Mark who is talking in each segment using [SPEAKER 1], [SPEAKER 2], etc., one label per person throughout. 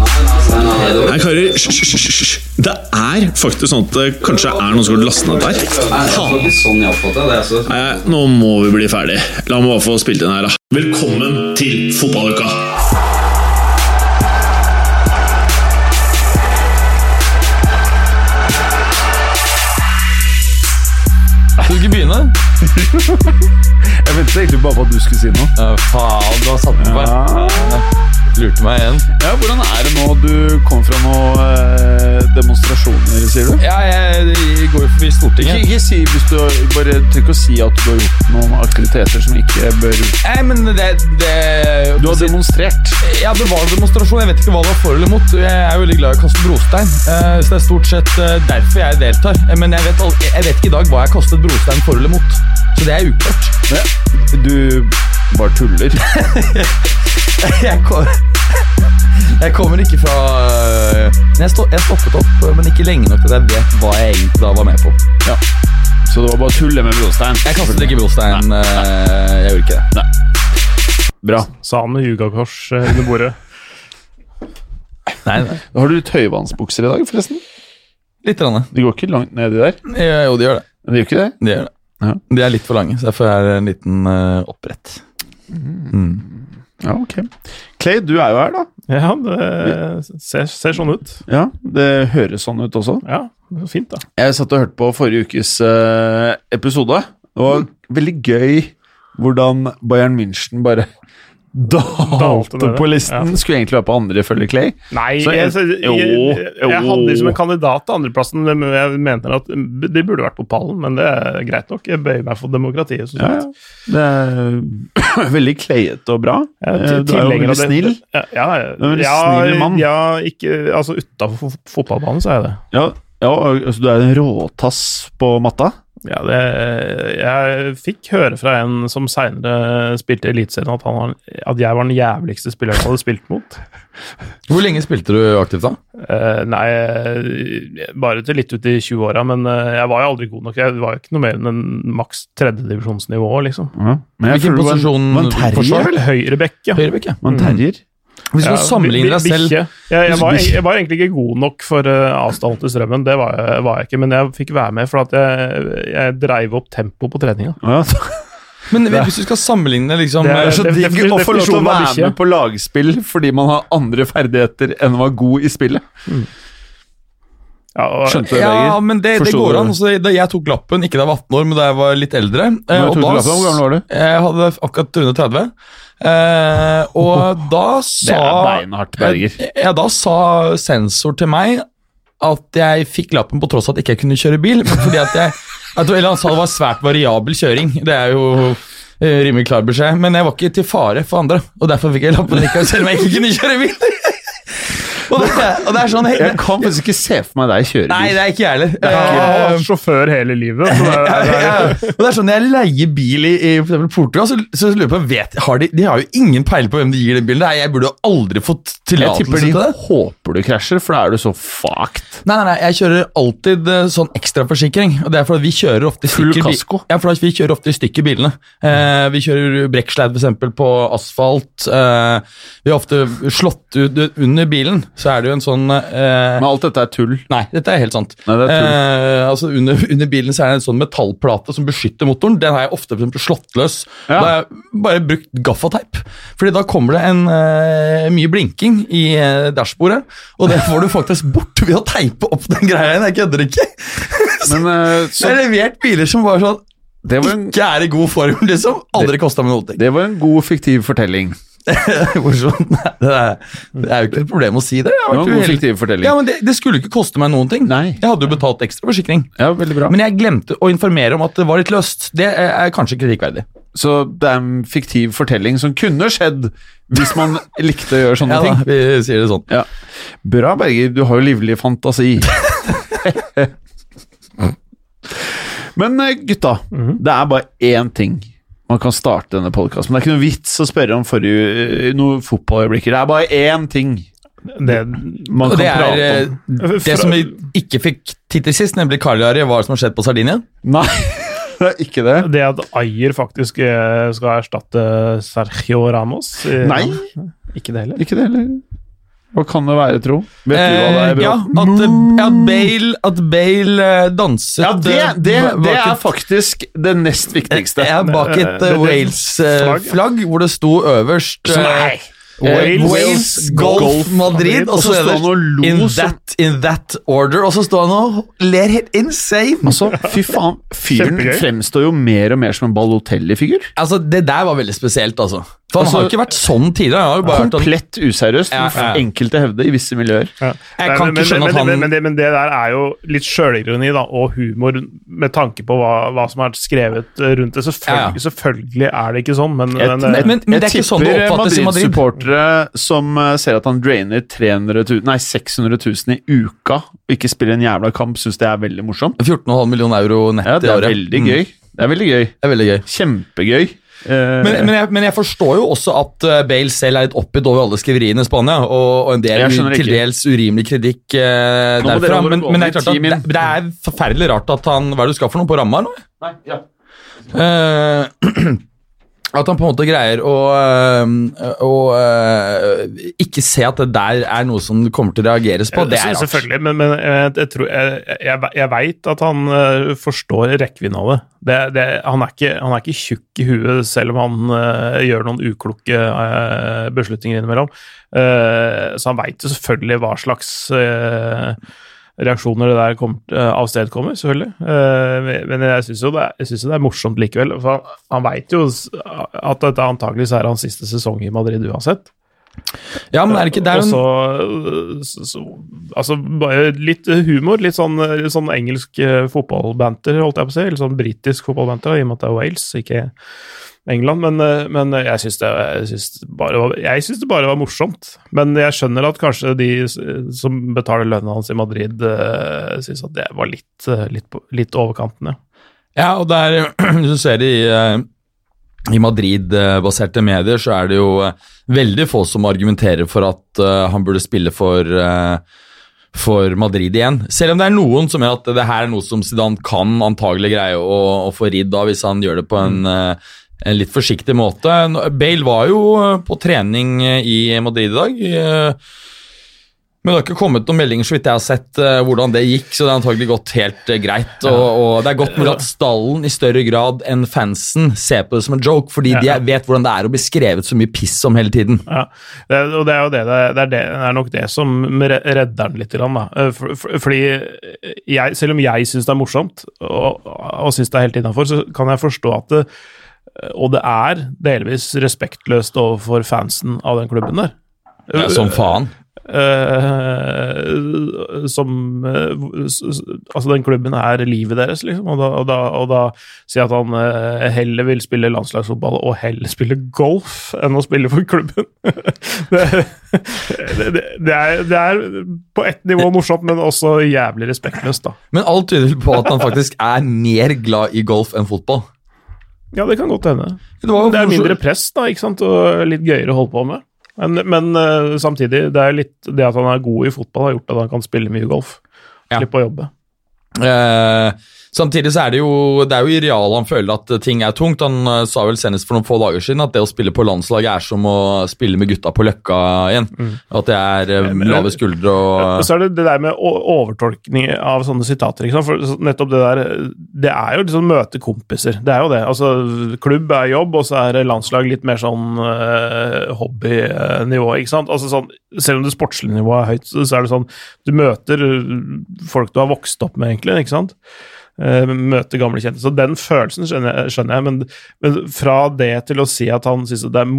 [SPEAKER 1] Nei, karer, hysj. Det er faktisk sånn at det kanskje er noen som har lastet ned der.
[SPEAKER 2] Sånn. Altså.
[SPEAKER 1] Nei, nå må vi bli ferdig. La meg bare få spilt inn her, da. Velkommen til fotballuka!
[SPEAKER 3] Skal du ikke begynne?
[SPEAKER 4] Jeg ventet egentlig bare på at du skulle si noe.
[SPEAKER 3] Uh, faen, du har satt den på. Ja. Lurte meg igjen.
[SPEAKER 4] Ja, Hvordan er det nå du kom fra noen eh, demonstrasjoner, sier du?
[SPEAKER 3] Ja, jeg, jeg går forbi Stortinget.
[SPEAKER 4] ikke si hvis du bare trenger ikke å si at du har gjort noen aktiviteter som ikke bør
[SPEAKER 3] Nei, men det, det
[SPEAKER 4] Du har demonstrert.
[SPEAKER 3] Ja, det var en demonstrasjon. Jeg vet ikke hva det var for eller mot. Jeg er veldig glad i å kaste brostein, eh, så det er stort sett eh, derfor jeg deltar. Men jeg vet, jeg vet ikke i dag hva jeg kastet brostein for eller mot. Så det er uklart.
[SPEAKER 4] Ja. Du bare tuller.
[SPEAKER 3] Jeg, kom, jeg kommer ikke fra eh, jeg, stå, jeg stoppet opp, eh, men ikke lenge nok til at jeg vet hva jeg egentlig da var med på.
[SPEAKER 4] Ja. Så det var bare å tulle med brostein?
[SPEAKER 3] Jeg kastet ikke brostein. eh, Jeg gjorde ikke det.
[SPEAKER 4] Bra.
[SPEAKER 5] Sa han med jugakors under bordet.
[SPEAKER 3] Nei, nei.
[SPEAKER 4] Har du tøyvannsbukser i dag, forresten?
[SPEAKER 3] Litt. Rann.
[SPEAKER 4] De går ikke langt nedi der?
[SPEAKER 3] Ja, Jo, de gjør det.
[SPEAKER 4] Men de gjør ikke det?
[SPEAKER 3] De gjør det.
[SPEAKER 4] Ja.
[SPEAKER 3] De er litt for lange, så derfor er det en liten uh, opprett.
[SPEAKER 4] Ja, ok. Clay, du er jo her, da.
[SPEAKER 5] Ja, det ser, ser sånn ut.
[SPEAKER 4] Ja, Det høres sånn ut også.
[SPEAKER 5] Ja, det er fint, da.
[SPEAKER 4] Jeg satt og hørte på forrige ukes eh, episode. Det var veldig gøy hvordan Bayern München bare dalte på listen. Skulle egentlig være på andre, følge Clay.
[SPEAKER 5] Nei,
[SPEAKER 4] Så
[SPEAKER 5] jeg,
[SPEAKER 4] jeg-
[SPEAKER 5] jeg, jeg,
[SPEAKER 4] jo,
[SPEAKER 5] jeg, hadde liksom en kandidat til andreplassen. men Jeg mente at de burde vært på pallen, men det er greit nok. Jeg bøyer meg for demokratiet.
[SPEAKER 4] Ja, ja. Det er veldig clayete og bra.
[SPEAKER 5] Er
[SPEAKER 4] Eh, Du er jo veldig snill.
[SPEAKER 5] Ja, ja,
[SPEAKER 4] Du er en
[SPEAKER 5] ja,
[SPEAKER 4] snill mann.
[SPEAKER 5] Ja, ikke, altså utafor fotballbanen så er jeg det.
[SPEAKER 4] Ja, ja altså, du er en råtass på matta.
[SPEAKER 5] Ja, det, jeg fikk høre fra en som seinere spilte i Eliteserien, at, han at jeg var den jævligste spilleren han hadde spilt mot.
[SPEAKER 3] Hvor lenge spilte du aktivt da?
[SPEAKER 5] Eh, nei, eh, bare til litt ut i 20-åra, men eh, jeg var jo aldri god nok. Jeg var jo ikke noe mer enn en maks tredjedivisjonsnivå, liksom.
[SPEAKER 4] Ja. Men jeg
[SPEAKER 3] Hvilken posisjon
[SPEAKER 4] var en terrier,
[SPEAKER 3] forsvar?
[SPEAKER 4] vel?
[SPEAKER 5] Høyrebekk, ja.
[SPEAKER 3] Høyrebekk, ja.
[SPEAKER 4] Var en terrier.
[SPEAKER 3] Hvis du
[SPEAKER 5] Ja,
[SPEAKER 3] skal sammenligne deg selv.
[SPEAKER 5] Jeg, jeg, var, jeg var egentlig ikke god nok for uh, avstanden til strømmen, det var jeg, var jeg ikke. Men jeg fikk være med for at jeg, jeg dreiv opp tempoet på treninga.
[SPEAKER 4] Ja,
[SPEAKER 3] Men hvis du skal sammenligne liksom
[SPEAKER 5] Det er-
[SPEAKER 4] så
[SPEAKER 5] det-
[SPEAKER 4] digg
[SPEAKER 5] det-
[SPEAKER 4] å få lov til å være med på lagspill fordi man har andre ferdigheter enn å være god i spillet.
[SPEAKER 5] Ja, og-
[SPEAKER 4] Skjønte du,
[SPEAKER 3] Ja, men det, det går an. Så da jeg tok lappen, ikke da jeg var 18 år, men da jeg var litt eldre eh, og da-?
[SPEAKER 4] Hvor gammel var du?
[SPEAKER 3] Jeg hadde akkurat rundet 30. Eh, og da sa
[SPEAKER 4] Det er beinhardt, Berger.
[SPEAKER 3] Ja, da sa sensor til meg at jeg fikk lappen på tross av at ikke jeg kunne kjøre bil. Fordi at jeg, at, eller han sa det var svært variabel kjøring. Det er jo eh, rimelig klar beskjed. Men jeg var ikke til fare for andre, og derfor fikk jeg lappen likevel, selv om jeg ikke kunne kjøre bil. Og, det, og det er sånn
[SPEAKER 4] Jeg kan faktisk ikke se for meg deg kjøre bil.
[SPEAKER 3] Nei, det er ikke jeg heller.
[SPEAKER 5] Jeg har vært sjåfør hele livet. Så det er, det
[SPEAKER 3] ja,
[SPEAKER 5] er,
[SPEAKER 3] og det er sånn, Når jeg leier bil i, i for Portugal, så, så lurer jeg på vet, har de, de har jo ingen peiling på hvem de gir den bilen. Nei, Jeg burde jo aldri fått
[SPEAKER 4] Jeg tipper de
[SPEAKER 3] til det.
[SPEAKER 4] håper du krasjer, for da er du så fucked.
[SPEAKER 3] Nei, nei, nei, jeg kjører alltid eh, sånn ekstraforsikring. Og det er fordi vi kjører ofte i
[SPEAKER 4] Full
[SPEAKER 3] stykker
[SPEAKER 4] kasko?
[SPEAKER 3] Ja, for vi kjører ofte i stykker bilene. Eh, vi kjører brekksledd eksempel på asfalt. Eh, vi har ofte slått ut under bilen, så er det jo en sånn eh,
[SPEAKER 4] Men alt dette er tull.
[SPEAKER 3] Nei, dette er helt sant.
[SPEAKER 4] Nei, det er tull.
[SPEAKER 3] Eh, altså under, under bilen så er det en sånn metallplate som beskytter motoren. Den har jeg ofte for eksempel, slått løs.
[SPEAKER 4] Ja.
[SPEAKER 3] Da har jeg bare brukt gaffateip. Fordi da kommer det en eh, mye blinking i uh, dashbordet, og det får du faktisk bort ved å teipe opp den greia igjen. Jeg kødder ikke.
[SPEAKER 4] Men eh,
[SPEAKER 3] Så jeg har levert biler som bare sånn
[SPEAKER 4] det, var en,
[SPEAKER 3] ikke er i god form, liksom. Aldri kosta meg noe.
[SPEAKER 4] det var en god, fiktiv fortelling.
[SPEAKER 3] Morsomt. Det er, det er jo ikke et problem å si det.
[SPEAKER 4] Fortelling.
[SPEAKER 3] Ja, men det, det skulle ikke koste meg noen ting.
[SPEAKER 4] Nei.
[SPEAKER 3] Jeg hadde jo betalt ekstra forsikring.
[SPEAKER 4] Ja.
[SPEAKER 3] Men jeg glemte å informere om at det var litt løst. Det er kanskje kritikkverdig.
[SPEAKER 4] Så det er en fiktiv fortelling som kunne skjedd hvis man likte å gjøre sånne
[SPEAKER 3] Ja da,
[SPEAKER 4] ting.
[SPEAKER 3] vi sier det sånn.
[SPEAKER 4] Ja. Bra, Berger. Du har jo livlig fantasi. Men eh, gutta, det er bare én ting man kan starte denne podkasten. Det er ikke noe vits å spørre om forrige noe noen fotballøyeblikker. Det er bare én ting
[SPEAKER 5] det man kan
[SPEAKER 3] det er
[SPEAKER 5] prate
[SPEAKER 3] eh,
[SPEAKER 5] om.
[SPEAKER 3] det som vi ikke fikk tid til sist, nemlig Cagliari, hva som har skjedd på Sardinia?
[SPEAKER 4] Nei, det er ikke det.
[SPEAKER 5] Det at Ayer faktisk eh, skal erstatte Sergio Ramos eh,
[SPEAKER 4] Nei,
[SPEAKER 5] Ikke det heller.
[SPEAKER 4] ikke det heller. Hva kan det være, tro? Vet du hva det er?
[SPEAKER 3] Eh,
[SPEAKER 4] bro?
[SPEAKER 3] ja, at, at Bale, at Bale eh, danset
[SPEAKER 4] Ja, det,
[SPEAKER 3] eh,
[SPEAKER 4] det, det er faktisk det nest viktigste.
[SPEAKER 3] Ja, bak et
[SPEAKER 5] Eh,
[SPEAKER 3] eh, Wales-flagg, hvor det sto øverst eh,
[SPEAKER 4] Nei.
[SPEAKER 3] Wales,
[SPEAKER 5] Wales,
[SPEAKER 3] Golf,
[SPEAKER 5] Golf,
[SPEAKER 3] Madrid, og så
[SPEAKER 4] er det står han og lo
[SPEAKER 3] in that, in that order, og så står han og ler helt insane.
[SPEAKER 4] Altså, fy faen, fyren fremstår jo mer og mer som en Balotelli-figur.
[SPEAKER 3] Altså, Det der var veldig spesielt, altså. For Han
[SPEAKER 4] Altså-
[SPEAKER 3] har jo ikke vært sånn tidligere. Han har jo bare vært sånn,
[SPEAKER 4] Komplett useriøst,
[SPEAKER 3] Ja, ja.
[SPEAKER 4] enkelte hevder i visse miljøer.
[SPEAKER 5] Ja.
[SPEAKER 3] Jeg kan
[SPEAKER 5] men,
[SPEAKER 3] ikke skjønne
[SPEAKER 5] men,
[SPEAKER 3] at han-
[SPEAKER 5] men, det, men det der er jo litt sjølironi og humor med tanke på hva, hva som er skrevet eh, rundt det. Selvfølgelig, selvfølgelig er det ikke sånn, men,
[SPEAKER 4] Jeg,
[SPEAKER 5] men, eh,
[SPEAKER 3] men- jeg, det er ikke sånn det
[SPEAKER 4] tipper
[SPEAKER 3] oppfattes i Madrid.
[SPEAKER 4] Madrid-supportere som eh, ser at han drainer 300 000, nei, 600 000 i uka og ikke spiller en jævla kamp, syns det er veldig morsomt.
[SPEAKER 3] 14,5 millioner euro nett
[SPEAKER 4] Ja, det
[SPEAKER 3] i
[SPEAKER 4] er
[SPEAKER 3] året.
[SPEAKER 4] veldig
[SPEAKER 3] Mm.
[SPEAKER 4] gøy. Det er veldig gøy.
[SPEAKER 3] Det er veldig gøy.
[SPEAKER 4] Kjempegøy. Eh,
[SPEAKER 3] Men, men, jeg, men jeg forstår jo også at eh, Bale selv er litt oppgitt over alle skriveriene i Spania, og, og en del til dels urimelig kritikk eh, derfra. Men, men det er klart at det, det er forferdelig rart at han Hva er det du skal for noe på ramma eller nå?
[SPEAKER 4] nei, ja.
[SPEAKER 3] Eh, at han på en måte greier å, å, å eh, ikke se at det der er noe som kommer til å reageres på. Det er rart.
[SPEAKER 5] Selvfølgelig, men, men jeg, jeg, tror, jeg, jeg, jeg veit at han eh, forstår rekkevidden av det. det, det han, er ikke, han er ikke tjukk i huet selv om han uh, gjør noen ukloke uh, beslutninger innimellom. Uh, så han veit jo selvfølgelig hva slags eh, reaksjoner det der kom, uh, avstedkommer, selvfølgelig. Eh, men jeg syns jo, jo det er morsomt likevel. For han, han veit jo at dette antakeligvis er hans siste sesong i Madrid uansett.
[SPEAKER 3] Ja, men er det ikke det er jo
[SPEAKER 5] så,
[SPEAKER 3] en-
[SPEAKER 5] så, så Altså, bare litt humor. Litt sånn, litt sånn engelsk eh, fotballbanter, holdt jeg på å si. Litt sånn britisk fotballbanter, i og med at det er Wales, ikke England. Men, eh, men jeg syns det, det, bare var- det bare var morsomt. Men jeg skjønner at kanskje de som betaler lønna hans i Madrid, uh, syns at det var litt, eh, litt, litt overkanten, ja.
[SPEAKER 3] Og der, hvis du ser det i, eh, i Madrid-baserte medier, så er det jo eh, veldig få som argumenterer for at eh, han burde spille for, eh, for Madrid igjen. Selv om det er noen som mener at det her er noe som Zidane kan antagelig greie å, å få ridd av hvis han gjør det på en, eh, en litt forsiktig måte. Bale var jo på trening i Madrid i dag. Men det har ikke kommet noen meldinger så vidt jeg har sett eh, hvordan det gikk, så det har antagelig gått helt eh, greit. Og, og det er godt mulig at stallen i større grad enn fansen ser på det som en joke, fordi de er- vet hvordan det er å bli skrevet så mye piss om hele tiden.
[SPEAKER 5] Ja, det, og det er jo det, det, er, det, det, er nok det som redder den litt. Da. Eh, For, for, fordi jeg, selv om jeg syns det er morsomt, og, og syns det er helt innafor, så kan jeg forstå at det Og det er delvis respektløst overfor fansen av den klubben der.
[SPEAKER 3] Ja, som faen.
[SPEAKER 5] Eh, som uh, Altså, den klubben er livet deres, liksom. Og da, og da, og da si at han uh, heller vil spille landslagsfotball og heller spille golf enn å spille for klubben. det, det, det, er, det er på ett nivå morsomt, men også jævlig respektløst, da.
[SPEAKER 3] Men alt tyder på at han faktisk er mer glad i golf enn fotball.
[SPEAKER 5] Ja, det kan godt hende.
[SPEAKER 3] Det,
[SPEAKER 5] Det er mindre press, da, ikke sant, og litt gøyere å holde på med. Men, men uh, samtidig, det er litt det at han er god i fotball, har gjort at han kan spille mye golf.
[SPEAKER 3] Ja.
[SPEAKER 5] Slippe å jobbe.
[SPEAKER 3] Eh, samtidig så er det jo Det er jo i realet han føler at ting er tungt. Han eh, sa vel senest for noen få dager siden at det å spille på landslaget er som å spille med gutta på Løkka igjen. At det er eh,
[SPEAKER 5] Men-
[SPEAKER 3] lave skuldre og
[SPEAKER 5] Så er det det der med overtolkning av sånne sitater. ikke sant? For nettopp Det der, det er jo liksom møte kompiser. Det er jo det. Altså, Klubb er jobb, og så er landslag litt mer sånn uh, hobbynivå. ikke sant? Altså sånn, Selv om det sportslige nivået er høyt, så så er det sånn Du møter folk du har vokst opp med, egentlig. ikke sant? Eh, møte gamle kjente. Så den følelsen skjønner jeg, skjønner jeg men, men fra det til å si at han syns det er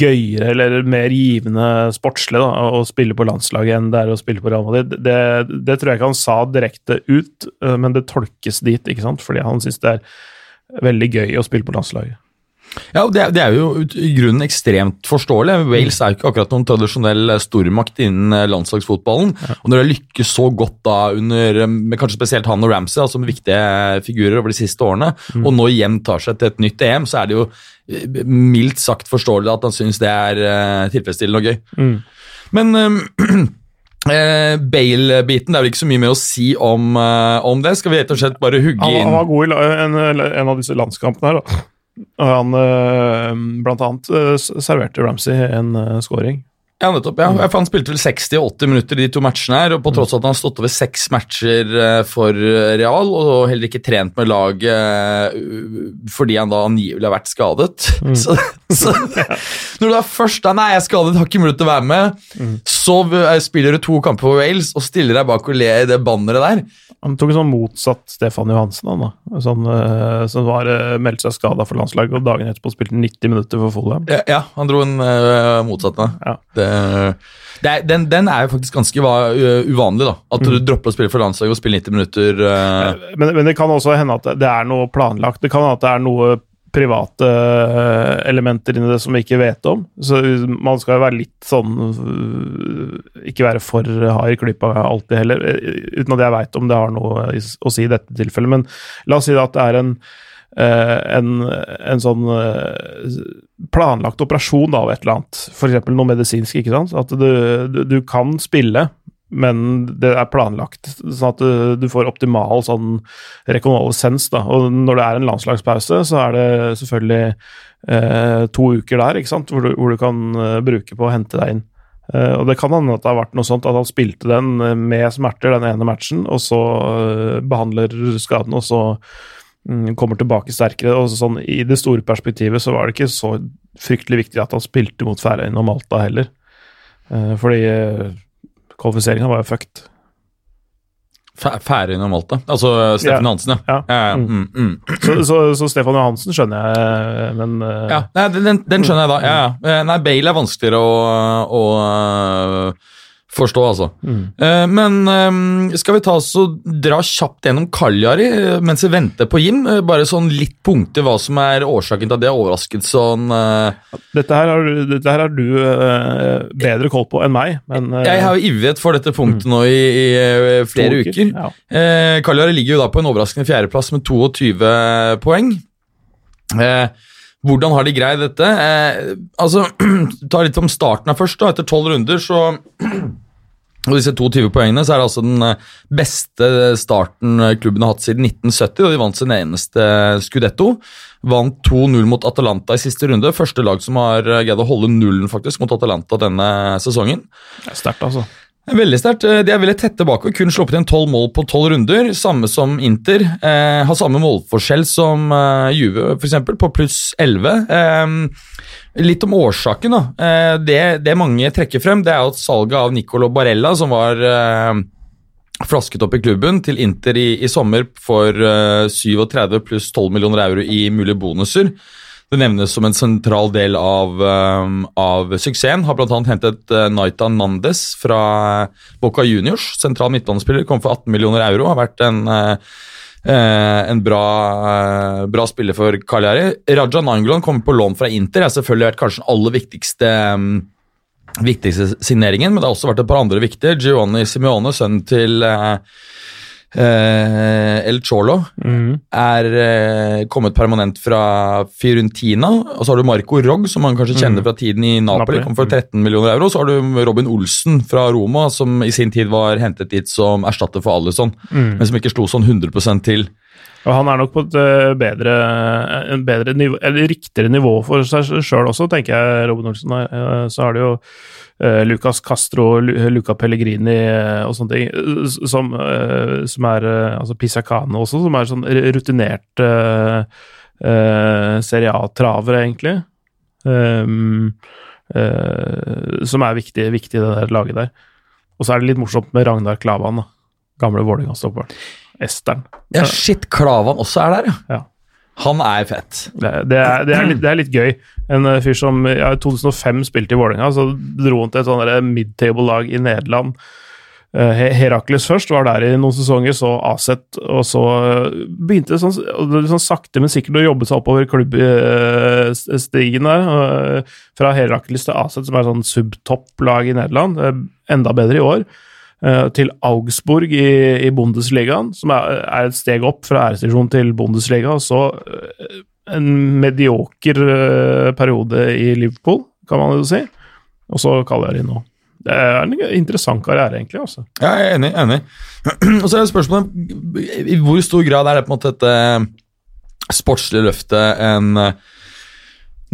[SPEAKER 5] gøyere eller mer givende sportslig da, å spille på landslaget enn det er å spille på Real Madrid, det, det tror jeg ikke han sa direkte ut, eh, men det tolkes dit, ikke sant? Fordi han syns det er veldig gøy å spille på landslaget.
[SPEAKER 3] Ja, det, er- det er jo i grunnen ekstremt forståelig. Wales er jo ikke akkurat noen tradisjonell eh, stormakt innen landslagsfotballen. landslagsfotballen. Og når det lykkes så godt da under eh, med kanskje spesielt han og Ramsey da, som viktige figurer over de siste årene, og nå igjen tar seg til et nytt EM, så er det jo eh, mildt sagt forståelig at han syns det er eh, tilfredsstillende og gøy. Men um, eh, Bale-biten, det er vel ikke så mye mer å si om, eh, om det. Skal vi rett og slett bare hugge inn
[SPEAKER 5] han var god i en, en av disse landskampene her, da. Og han eh, blant annet eh, serverte Ramsey en uh, scoring.
[SPEAKER 3] Ja, nettopp. ja. For Han spilte vel 60 80 minutter i de to matchene her, og på tross av at han har stått over seks matcher eh, for Real, og heller ikke trent med laget eh, fordi han da angivelig har vært skadet. Så, så når du da først da, nei, jeg er skadet, har ikke mulighet til å være med, så eh, spiller du to kamper for Wales og stiller deg bak og ler i det banneret der.
[SPEAKER 5] Han tok en sånn motsatt Stefan Johansen, han da. Sånn, eh, som var meldte seg skada for landslaget, og dagen etterpå spilte 90 minutter for Fulham.
[SPEAKER 3] Ja, ja han dro en uh, da.
[SPEAKER 5] Ja.
[SPEAKER 3] Det er, den, den er jo faktisk ganske uvanlig, da. At du dropper å spille for landslaget og spiller 90 minutter. uh,
[SPEAKER 5] Men, men det kan også hende at det er noe planlagt. Det kan hende at det er noe private eh, elementer inni det som vi ikke vet om. Så man skal jo være litt sånn øh, Ikke være for hard i klypa alltid heller, eh, uten at jeg veit om det har noe å si i dette tilfellet. Men la oss si at det er en eh, en, en sånn eh, planlagt operasjon da, av et eller annet, f.eks. noe medisinsk. ikke sant? At du, du, du kan spille, men det er planlagt, sånn at du, du får optimal sånn rekonvalesens. da, og Når det er en landslagspause, så er det selvfølgelig eh, to uker der ikke sant, hvor du, hvor du kan eh, bruke på å hente deg inn. Uh, og Det kan hende at det har vært noe sånt at han spilte den eh, med smerter den ene matchen, og så uh, behandler skaden, og så kommer tilbake sterkere. og sånn I det store perspektivet så var det ikke så fryktelig viktig at han spilte mot Færøyene og Malta heller. Eh, fordi eh, kvalifiseringa var jo fucked.
[SPEAKER 3] Fæ- Færøyene og Malta. Altså Steffen
[SPEAKER 5] Ja.
[SPEAKER 3] Hansen, ja.
[SPEAKER 5] Ja.
[SPEAKER 3] ja, ja. Mm, mm.
[SPEAKER 5] Så, så, så Stefan Johansen skjønner jeg, men eh,
[SPEAKER 3] Ja, nei, den, den- skjønner jeg da. Ja, ja. Eh, Nei, Bale er vanskeligere å, å forstå, altså.
[SPEAKER 5] Mm.
[SPEAKER 3] Eh, Men eh, skal vi ta oss og dra kjapt gjennom Kaljari eh, mens vi venter på Jim? Eh, Bare sånn litt punkter hva som er årsaken til at det er overrasket sånn eh,
[SPEAKER 5] dette, her har, dette her har du eh, bedre koll på enn meg. Men,
[SPEAKER 3] Jeg har jo ivret for dette punktet nå i, i flere uker.
[SPEAKER 5] Ja.
[SPEAKER 3] Eh, Cagliari ligger jo da på en overraskende fjerdeplass med 22 poeng. Eh, hvordan har de greid dette? Altså, Ta litt om starten av først. da, Etter tolv runder så og disse 22 poengene så er det altså den eh, beste starten eh, klubben har hatt siden 1970, og de vant sin eneste Scudetto. Vant 2-0 mot Atalanta i siste runde. Første lag som har eh, greid å holde nullen faktisk mot Atalanta denne sesongen.
[SPEAKER 5] Det er sterkt, altså.
[SPEAKER 3] Veldig sterkt. Eh, De er veldig tett tilbake og kun sluppet inn tolv mål på tolv runder. Samme som Inter. Eh, har samme målforskjell som eh, Juve, f.eks., på pluss 11. Eh, litt om årsaken. da. Eh, det, det mange trekker frem, det er at salget av Nicolo Barella, som var eh, flasket opp i klubben, til Inter i, i sommer for eh, 37 pluss 12 millioner euro i mulige bonuser. Det nevnes som en sentral del av, um, av suksessen. Har bl.a. hentet uh, Naita Nandes fra Boca Juniors. Sentral midtbanespiller. Kom for 18 millioner euro. Har vært en, uh, uh, en bra, uh, bra spiller for Cagliari. Raja Nanglon kommer på lån fra Inter. har selvfølgelig vært kanskje den aller viktigste um, viktigste signeringen, men det har også vært et par andre viktige. Giovanni Simione, sønnen til uh, El Cholo, er eh, kommet permanent fra Fiorentina. Og så har du Marco Rogg, som man kanskje kjenner fra tiden i Napoli. Kom for 13 millioner euro. Så har du Robin Olsen fra Roma, som i sin tid var hentet dit som erstatter for Alison, men som ikke slo sånn 100% til.
[SPEAKER 5] Og han er nok på et eh, bedre, en bedre nivå, eller riktigere nivå for seg sjøl også, tenker jeg, Robin Olsen. Eh, Så har det jo eh, Lucas Castro, Luca Pellegrini eh, og sånne ting, eh, som, eh, som er eh, Altså Pisacane også, som er sånn rutinert uh, Serie A-travere, egentlig. Um, uh, som er viktig, viktig i det der laget der. Og så er det litt morsomt med Ragnar Klavan, da. Gamle Vålerenga-stopperen. Esteren.
[SPEAKER 3] Ja, shit, Klavan også er der, ja.
[SPEAKER 5] Ja.
[SPEAKER 3] Han er fett.
[SPEAKER 5] Det, det, er, det, er litt, det er litt gøy. En eh, fyr som ja, 2005 spilte i Vålerenga, så dro han til et sånn mid-table-lag i Nederland. Eh, Herakles først var der i noen sesonger, så Aset, og så begynte det sånn, sånn sakte, men sikkert å jobbe seg oppover klubbstigen der. Fra Herakles til Aset, som er sånn subtopp-lag i Nederland. Enda bedre i år. Eh, Til Augsburg i, i Bundesligaen, som er, er et steg opp fra æresdivisjon til Bundesliga. Og så eh, en medioker eh, periode i Liverpool, kan man jo si. Og så kaller jeg det nå. Det er en interessant karriere, egentlig. altså.
[SPEAKER 3] Jeg er enig. enig. Og så er det spørsmålet i hvor stor grad er det på en måte dette sportslige løftet en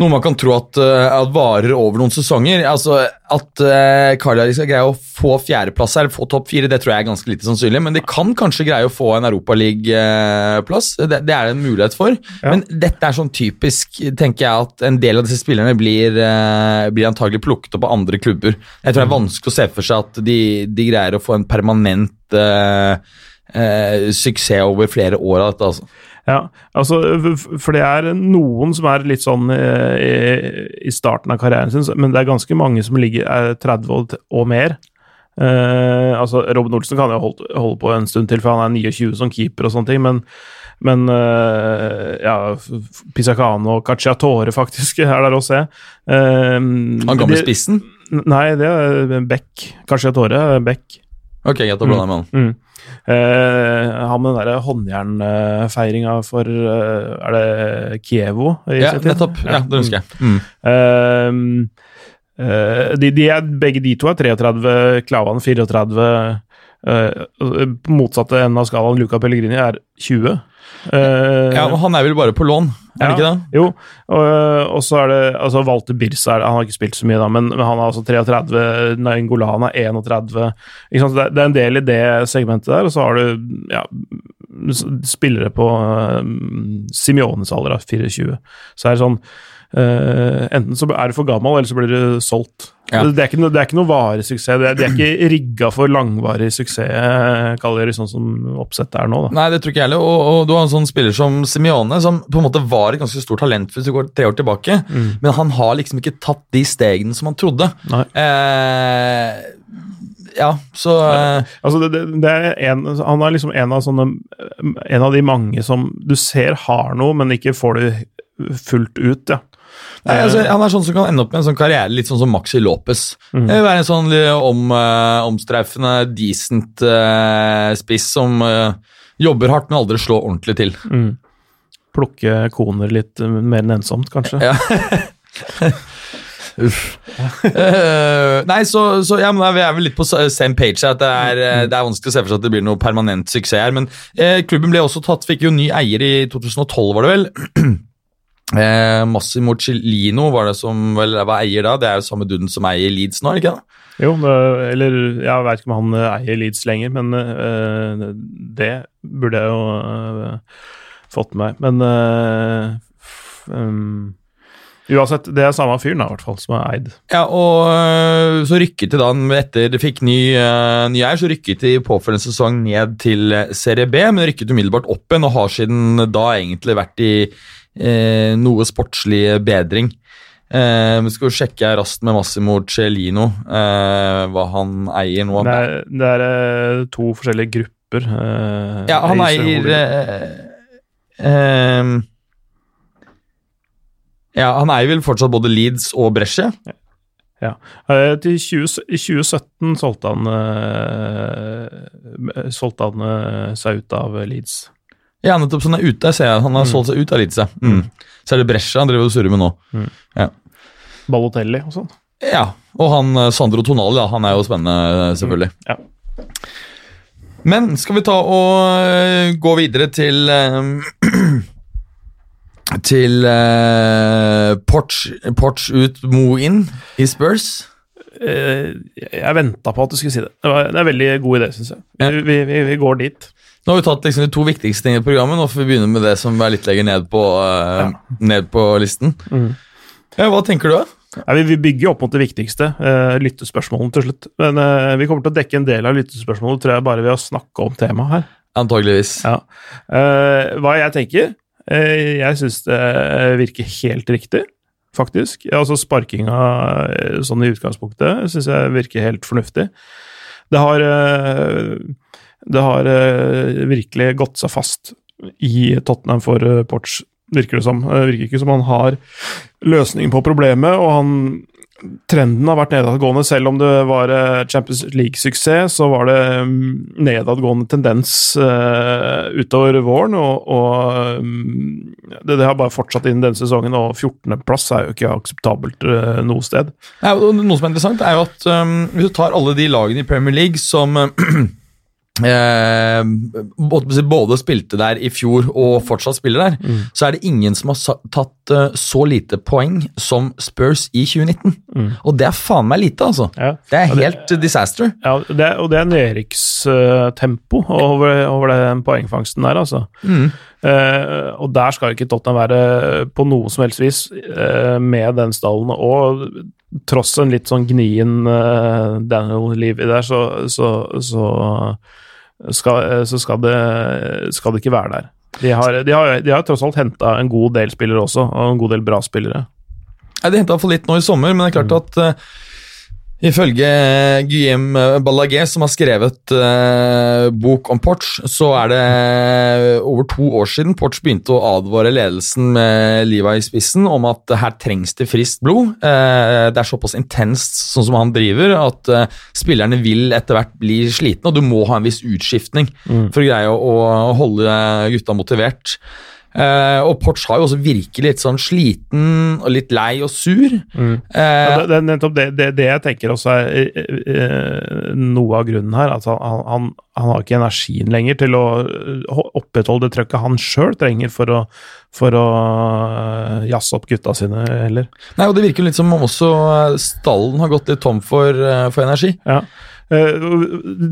[SPEAKER 3] noe man kan tro at, eh, at varer over noen sesonger. Altså, At uh, Cagliari skal greie å få fjerdeplass her, få topp fire, det tror jeg er ganske lite sannsynlig. Men de kan kanskje greie å få en europaligaplass. Det, det er det en mulighet for. Men dette er sånn typisk, tenker jeg, at en del av disse spillerne blir, uh, blir antagelig plukket opp av andre klubber. Jeg tror det er vanskelig å se for seg at de, de greier å få en permanent uh, suksess over flere år av dette. altså.
[SPEAKER 5] Ja, altså, for det er noen som er litt sånn i, i starten av karrieren sin, men det er ganske mange som ligger er 30 og, og mer. Uh, altså, Robin Olsen kan jo holde, holde, på en stund til, for han er 29 som keeper og sånne ting, men, men uh, ja, Pisacano og Cacciatore faktisk er der å se. Uh,
[SPEAKER 3] han gamle spissen?
[SPEAKER 5] Nei, det er Beck. Cacciatore er Beck.
[SPEAKER 3] Ok, greit, å blande med han.
[SPEAKER 5] Mm. Uh, han med den derre håndjernfeiringa for uh, Er det Kievo?
[SPEAKER 3] ja, nettopp. Ja, det husker jeg. Mm.
[SPEAKER 5] Uh, de, de er, begge de to er 33, Klavan 34. På motsatte enden av skalaen, Luca Pellegrini er 20.
[SPEAKER 3] ja, men Han er vel bare på lån, er det ikke det?
[SPEAKER 5] Jo, og, og så er det altså Walter Birsa, han har ikke spilt så mye, da, men, men han er altså 33, Nainggolan er 31. Det er, det er en del i det segmentet der, og så har du ja, spillere på uh, Simiones alder, 24. Så er det sånn Uh, enten så er du for gammel, eller så blir du solgt. Ja. Det, er ikke det, er ikke noe varig suksess. Det er, de er ikke rigga for langvarig suksess, kaller det sånn som oppsettet er nå. Da.
[SPEAKER 3] Nei, det tror ikke jeg heller. Og, og, du har en sånn spiller som Simione, som på en måte var et ganske stort talent hvis du går tre år tilbake, mm. men han har liksom ikke tatt de stegene som han trodde.
[SPEAKER 5] Eh,
[SPEAKER 3] ja, så
[SPEAKER 5] uh, Altså, det, det, er en, han er liksom en av sånne En av de mange som du ser har noe, men ikke får det fullt ut, ja.
[SPEAKER 3] Nei, altså, han er sånn som kan ende opp med en sånn karriere litt sånn som Maxi Lopez. Mm. Være en sånn om, uh, omstreifende, decent uh, spiss som uh, jobber hardt, men aldri slår ordentlig til.
[SPEAKER 5] Mm. Plukke koner litt mer enn ensomt, kanskje.
[SPEAKER 3] Ja. Uff. nei, så, så ja, vi er vel litt på same page her. At det er, mm. det er vanskelig å se for seg at det blir noe permanent suksess her. Men klubben ble også tatt, fikk jo ny eier i 2012, var det vel. Eh, Massimo Cellino var det som vel var eier da. Det er jo samme duden som eier Leeds nå, ikke det?
[SPEAKER 5] Jo, eller jeg vet ikke om han eh, eier Leeds lenger, men eh, det burde jeg jo eh, fått med meg. Men f, um, Uansett, det er samme fyren da, i hvert fall, som er eid.
[SPEAKER 3] Ja, og så rykket de da, etter de fikk ny, uh, ny eier, så rykket de påfølgende sesong ned til Serie B, men rykket umiddelbart opp igjen og har siden da egentlig vært i eh, noe sportslig bedring. Eh, vi skal jo sjekke raskt med Massimo Celino eh, hva han eier nå.
[SPEAKER 5] Det er, det er eh, to forskjellige grupper.
[SPEAKER 3] Eh, ja, han eier eh, Ja, han eier vel fortsatt både Leeds og Brescia?
[SPEAKER 5] Ja. Ja. I 20, I 2017 solgte han, solgte han seg ut av Leeds.
[SPEAKER 3] Ja, nettopp. Så han er ute. Jeg ser han har mm. solgt seg ut av Eliteserien. Mm. Så er det Brescia han driver og surrer med nå. Mm. Ja.
[SPEAKER 5] Ballotelli og sånn.
[SPEAKER 3] Ja. Og han eh, Sandro Tonali, da. Han er jo spennende, eh, selvfølgelig.
[SPEAKER 5] Mm. Ja.
[SPEAKER 3] Men skal vi ta og uh, gå videre til Til uh, Porch, Porch ut, Mo inn i Spurs?
[SPEAKER 5] jeg venta på at du skulle si det. Det, var, det er en veldig god idé, syns jeg. Vi, vi, vi, går dit.
[SPEAKER 3] Nå har vi tatt liksom de to viktigste tingene i programmet. Nå får vi begynne med det som er litt lenger ned på, uh, ja. ned på listen. Mm. Ja, hva tenker du, da?
[SPEAKER 5] Ja, vi, bygger opp mot det viktigste, uh, lyttespørsmålene til slutt. Men uh, vi kommer til å dekke en del av lyttespørsmålene tror jeg, bare ved å snakke om temaet her.
[SPEAKER 3] Antageligvis.
[SPEAKER 5] Ja. Hva jeg tenker? jeg syns det virker helt riktig, faktisk. Altså Sparkinga sånn i utgangspunktet syns jeg virker helt fornuftig. Det har det har uh, virkelig gått seg fast i Tottenham for uh, Porch, virker det som. Det uh, virker ikke som han har løsningen på problemet, og han Trenden har vært nedadgående. Selv om det var eh, Champions League-suksess, så var det um, nedadgående tendens uh, utover våren, og, og um, det, det, har bare fortsatt inn denne sesongen, og 14.-plass er jo ikke akseptabelt uh, noe sted.
[SPEAKER 3] Ja, noe som er interessant, er jo at um, hvis du tar alle de lagene i Premier League som eh, både spilte der i fjor og fortsatt spiller der,
[SPEAKER 5] Mm.
[SPEAKER 3] så er det ingen som har tatt eh, så lite poeng som Spurs i 2019. Og det er faen meg lite, altså.
[SPEAKER 5] Mm. Ja.
[SPEAKER 3] Det er
[SPEAKER 5] helt det-
[SPEAKER 3] helt disaster.
[SPEAKER 5] Ja, det, er- og det er nedrykkstempo over, over den poengfangsten der, altså.
[SPEAKER 3] Mm.
[SPEAKER 5] Eh, og der skal ikke Tottenham være på noe som helst vis eh, med den stallen. Og tross en litt sånn gnien uh, Daniel Levy der, så, så, så, skal, eh, så skal, det, skal det ikke være der. De har, de har, de har tross alt henta en god del spillere også, og en god del bra spillere.
[SPEAKER 3] Ja, de henta for litt nå i sommer, men det er klart at eh, Ifølge Guillaume Ballagé, som har skrevet eh, bok om Porch, så er det over to år siden Porch begynte å advare ledelsen med Liva i spissen om at her trengs det friskt blod. Eh, det er såpass intenst sånn som han driver, at eh, spillerne vil etter hvert bli slitne, og du må ha en viss utskiftning for å greie å, å holde gutta motivert. Eh, og Porch har jo også virket litt sånn sliten og litt lei og sur.
[SPEAKER 5] Mm.
[SPEAKER 3] Uh,
[SPEAKER 5] det, det er nettopp det, det, det jeg tenker også er uh, noe av grunnen her. At han, han, han har ikke energien lenger til å opprettholde det trøkket han sjøl trenger for å, for å jazze opp gutta sine, heller.
[SPEAKER 3] Nei, og Det virker litt som om også stallen har gått litt tom for, for energi.
[SPEAKER 5] Ja. Eh,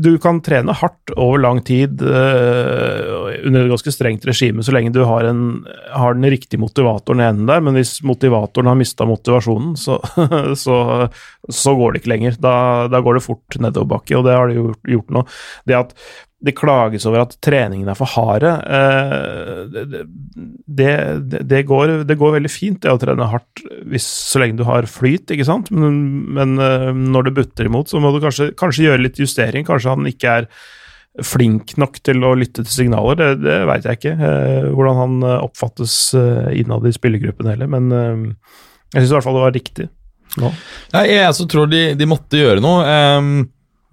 [SPEAKER 5] Du kan trene hardt over lang tid eh, under et ganske strengt regime så lenge du har, en, har den riktige motivatoren i enden der, men hvis motivatoren har mista motivasjonen, så, så, så går det ikke lenger. Da, da går det fort nedoverbakke, og det har de gjort, gjort nå. Det at det klages over at treningene er for harde. Eh, det, det, det, går, det går veldig fint det å trene hardt hvis, så lenge du har flyt, ikke sant? Men, men eh, når det butter imot, så må du kanskje, kanskje gjøre litt justering. Kanskje han ikke er flink nok til å lytte til signaler. Det, det veit jeg ikke, eh, hvordan han oppfattes innad i spillergruppen heller. Men jeg syns i hvert fall det var riktig nå.
[SPEAKER 3] Nei, jeg altså tror de, de måtte gjøre noe. Um,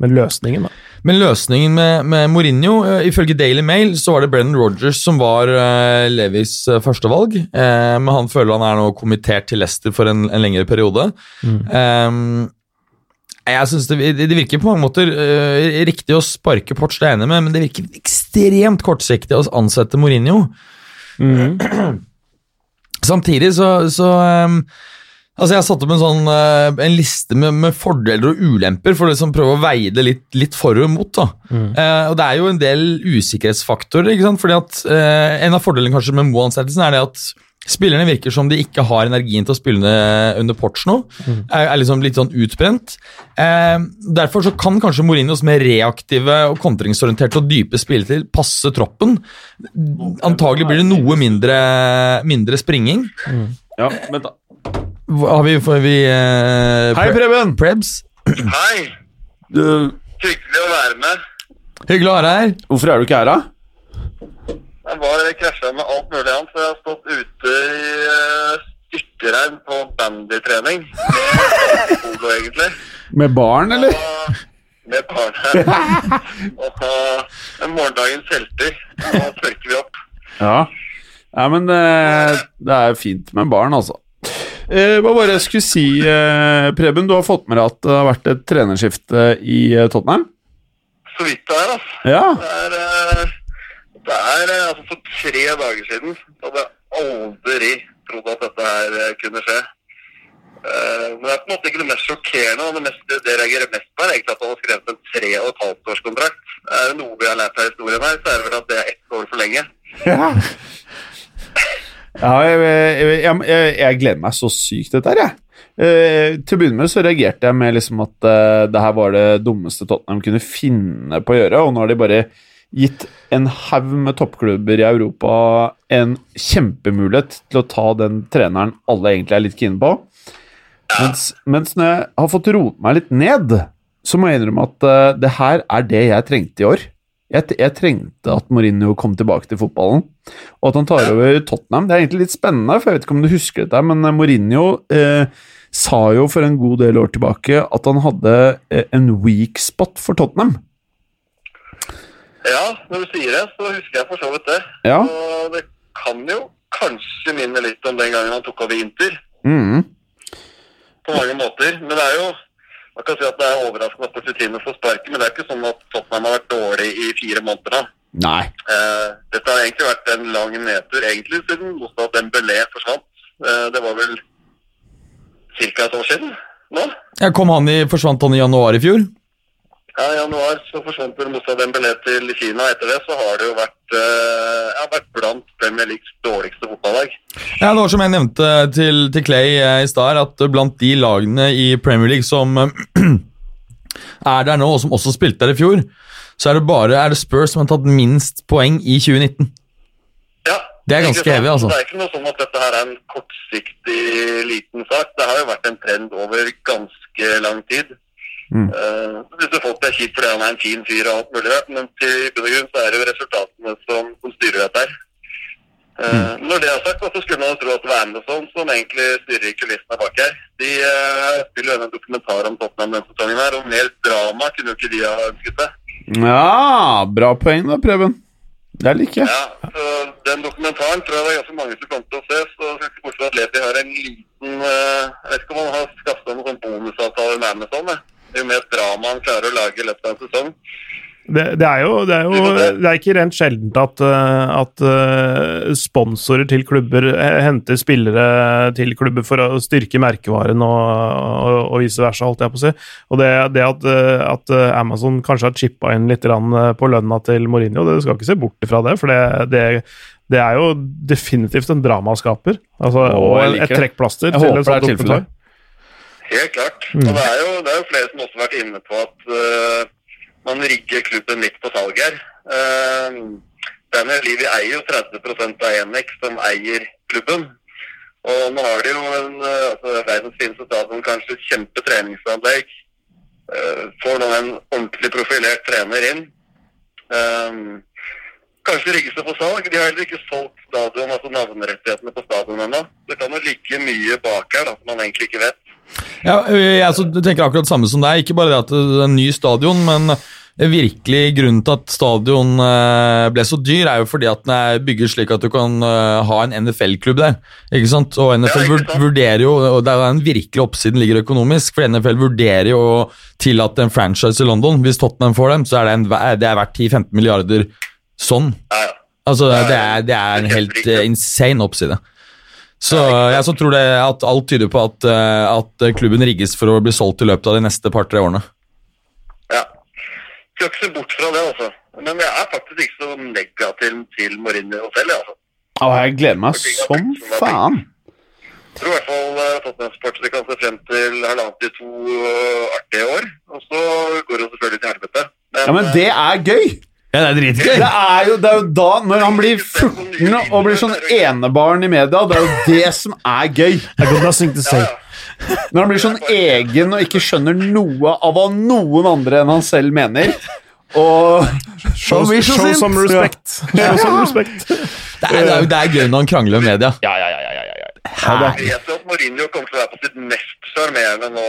[SPEAKER 5] Men løsningen, da.
[SPEAKER 3] Men løsningen med, med Mourinho uh, Ifølge Daily Mail så var det Brennan Rogers som var uh, Levis uh, førstevalg. Uh, men han føler han er nå kommittert til Leicester for en, en lengre periode. Ehm, jeg synes det, det virker på mange måter eh, riktig å sparke Porch, det er jeg enig med, men det virker ekstremt kortsiktig å ansette Mourinho. Samtidig så, så ehm, Altså Jeg har satt opp en sånn eh, En liste med, med fordeler og ulemper for å liksom prøve å veie det litt, litt for og imot. da. Eh, og Det er jo en del usikkerhetsfaktorer. ikke sant? Fordi at eh, En av fordelene kanskje med Moe-ansettelsen er det at spillerne virker som de ikke har energien til å spille under, under Porch nå. Er, er liksom litt sånn utbrent. Eh, derfor så kan kanskje Mourinhos mer reaktive og kontringsorienterte og dype spilletil passe troppen. Antagelig blir det noe mindre, mindre springing.
[SPEAKER 4] Ja, men da.
[SPEAKER 3] Har vi, får vi eh,
[SPEAKER 4] Hei,
[SPEAKER 3] pre-
[SPEAKER 4] Preben!
[SPEAKER 3] Prebz?
[SPEAKER 2] Hei,
[SPEAKER 4] Du,
[SPEAKER 2] hyggelig å være med.
[SPEAKER 3] Hyggelig å ha deg her.
[SPEAKER 4] hvorfor er du ikke her, da?
[SPEAKER 2] Jeg var krasja med alt mulig annet, så jeg har stått ute i uh, styrtregn på bandytrening. Med polo, egentlig.
[SPEAKER 4] Med barn, eller?
[SPEAKER 2] Og med barna. Og uh, morgendagens helter. Nå tørker vi opp.
[SPEAKER 4] Ja. ja men eh, det er fint med barn, altså. Eh, hva var det jeg skulle si, eh, Preben? Du har fått med deg at det har vært et trenerskifte i eh, Tottenham?
[SPEAKER 2] Så vidt det er, altså.
[SPEAKER 4] Ja.
[SPEAKER 2] Det er, det er altså For tre dager siden hadde jeg aldri trodd at dette her kunne skje. Men det er på en måte ikke det mest sjokkerende. Det, mest, det jeg reagerer mest på, er egentlig at han har skrevet en tre og et halvt års kontrakt. Er det noe vi har lært av historien her, så er det vel at det er ett år for lenge.
[SPEAKER 4] Ja, ja jeg, jeg, jeg, jeg, gleder meg så sykt dette her, jeg. Uh, til å begynne med så reagerte jeg med liksom at uh, det her var det dummeste Tottenham kunne finne på å gjøre, og nå har de bare gitt en haug med toppklubber i Europa en kjempemulighet til å ta den treneren alle egentlig er litt kine på. Mens, mens når jeg har fått roet meg litt ned, så må jeg innrømme at uh, det her er det jeg trengte i år. Jeg, jeg trengte at Mourinho kom tilbake til fotballen, og at han tar over Tottenham. Det er egentlig litt spennende, for jeg vet ikke om du husker dette, men eh, Mourinho eh, sa jo for en god del år tilbake at han hadde eh, en weak spot for Tottenham.
[SPEAKER 2] Ja, når du sier det, så husker jeg for så vidt det.
[SPEAKER 4] Ja.
[SPEAKER 2] Og det kan jo kanskje minne litt om den gangen han tok over Inter.
[SPEAKER 4] Mm.
[SPEAKER 2] på mange måter. Men det er jo Man kan si at det er overraskende at Pochettino får sparken, men det er ikke sånn at Tottenham har vært dårlig i fire måneder nå.
[SPEAKER 4] Nei.
[SPEAKER 2] Eh, dette har egentlig vært en lang nedtur, egentlig siden Moussa Dembélé forsvant. Eh, det var vel ca. et år siden nå.
[SPEAKER 3] Ja, kom han i, Forsvant han i januar i fjor?
[SPEAKER 2] Ja, I januar så forsvant vel Moussa Dembélé til Kina. Etter det så har det jo vært, eh, ja, vært blant Premier Leagues dårligste fotballag.
[SPEAKER 3] Ja, det var som jeg nevnte til, til Clay eh, i stad, at blant de lagene i Premier League som er der nå, og som også spilte der i fjor, så er det bare er det Spurs som har tatt minst poeng i 2019.
[SPEAKER 2] Ja,
[SPEAKER 3] Det er ganske hevig, altså.
[SPEAKER 2] Det er ikke noe sånn at dette her er en kortsiktig liten sak. Det har jo vært en trend over ganske lang tid.
[SPEAKER 4] Mm.
[SPEAKER 2] Uh, Disse folk er kjipt fordi han er en fin fyr og alt mulig rart, men til bunn og grunn så er det jo resultatene som, som styrer dette her. Uh, Når det er sagt, så skulle man tro at det var Amazon som egentlig styrer kulissene bak her. De uh, spiller jo en dokumentar om Tottenham denne sesongen her, og mer drama kunne jo ikke de ha ønsket seg.
[SPEAKER 4] Ja, bra poeng da, Preben. Det liker jeg.
[SPEAKER 2] Ja, så Den dokumentaren tror jeg det er ganske mange som kommer til å se. Så skal ikke bortsett fra at Levi har en liten eh, Jeg vet ikke om han har skaffet seg noen sånn bonusavtale med Amazon. jeg. Jo mer drama han klarer å lage i løpet av en sesong.
[SPEAKER 5] Det, det, er jo, det, er jo, det er ikke rent sjeldent at, eh, at eh, sponsorer til klubber eh, henter spillere til klubber for å styrke merkevaren og, og, og vice versa, holdt jeg på å si. Og det, det at, at Amazon kanskje har chippa inn litt på lønna til Mourinho, det skal ikke se bort ifra det, for det, det, det er jo definitivt en dramaskaper. Altså, og et trekkplaster
[SPEAKER 4] Jeg
[SPEAKER 5] til
[SPEAKER 4] håper
[SPEAKER 5] en sånn
[SPEAKER 4] det er tilfellet.
[SPEAKER 2] Helt klart. Og det er, jo, det er jo flere som også har vært inne på at uh, man rigger klubben litt på salg her. Uh, Daniel Livi eier jo 30% av Enex, som eier klubben. Og nå har de jo en, eh, altså, verdens fineste stadion, kanskje et kjempe treningsanlegg. Eh, får nå en ordentlig profilert trener inn. Um, kanskje rigges det for salg. De har heller ikke solgt stadion, altså navnerettighetene på stadion ennå. Det kan jo ligge mye bak her da, som man egentlig ikke vet.
[SPEAKER 3] Ja, jeg tenker akkurat samme som deg. Ikke bare det at det er en ny stadion, men virkelig grunnen til at stadion eh, ble så dyr, er jo fordi at den er bygget slik at du kan eh, ha en NFL-klubb der. Ikke sant? Og NFL
[SPEAKER 2] Ja, sant?
[SPEAKER 3] vurderer jo, og det er jo en virkelig oppsiden ligger økonomisk, for NFL vurderer jo å tillate en franchise i London. Hvis Tottenham får dem, så er det, en, det er verdt 10-15 milliarder sånn. Altså, det er, det er en helt eh, insane oppside. Så
[SPEAKER 2] sant.
[SPEAKER 3] jeg så tror det at alt tyder på at, eh, at klubben rigges for å bli solgt i løpet av de neste par-tre årene.
[SPEAKER 2] Ja. Skal ikke se bort fra det, altså. Men jeg er faktisk ikke så negativ til Mourinho selv, jeg, altså.
[SPEAKER 4] Å, jeg gleder meg som faen.
[SPEAKER 2] Jeg tror i hvert fall Tottenham-sportere kan se frem til halvannet til to eh, artige år. Og så går det selvfølgelig til helvete.
[SPEAKER 4] Ja, men det er gøy!
[SPEAKER 3] Ja, det er dritgøy!
[SPEAKER 4] Det er jo, det er jo da, når han blir 14 og blir sånn enebarn i media, det er jo det som er gøy.
[SPEAKER 5] I got nothing to say.
[SPEAKER 4] Når han blir sånn egen og ikke skjønner noe av hva noen andre enn han selv mener. Og
[SPEAKER 5] Show, show,
[SPEAKER 3] show
[SPEAKER 5] some respect. Show some respect.
[SPEAKER 3] Det er, det, er, det er gøy når han krangler med media.
[SPEAKER 4] Ja, ja, ja. ja, ja, ja.
[SPEAKER 2] Jeg tror Mourinho kommer til å være på sitt mest sjarmerende nå.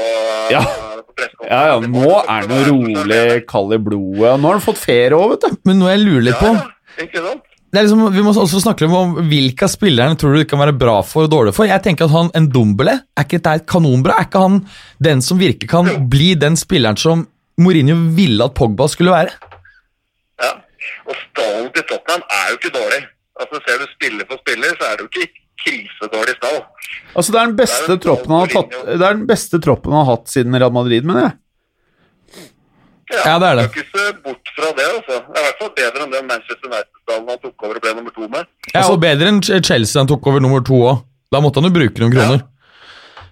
[SPEAKER 4] Ja. ja, ja nå er han jo rolig, kald i blodet. Nå har han fått ferie òg, vet du.
[SPEAKER 3] Men noe jeg lurer litt på
[SPEAKER 2] Ja, ja.
[SPEAKER 3] Det er liksom, Vi må også snakke litt om hvilke av spillerne tror du det kan være bra for og dårlig for. Jeg tenker at han, En Dombele, er ikke dette et kanonbra? Er ikke han den som virkelig kan bli den spilleren som Mourinho ville at Pogba skulle være?
[SPEAKER 2] Ja. Og stallen til Tottenham er jo ikke dårlig. Altså Ser du spiller for spiller, så er det jo ikke krisedårlig stall.
[SPEAKER 4] Altså, det er den beste troppen han har tatt Det er den beste troppen han har hatt siden Real Madrid, mener jeg.
[SPEAKER 3] Ja, det er det.
[SPEAKER 2] Skal ikke se bort fra det, altså. Det er i hvert fall bedre enn den Manchester United-stallen han tok over og ble nummer to med.
[SPEAKER 3] Ja, og Bedre enn Chelsea han tok over nummer to òg. Da måtte han jo bruke noen kroner.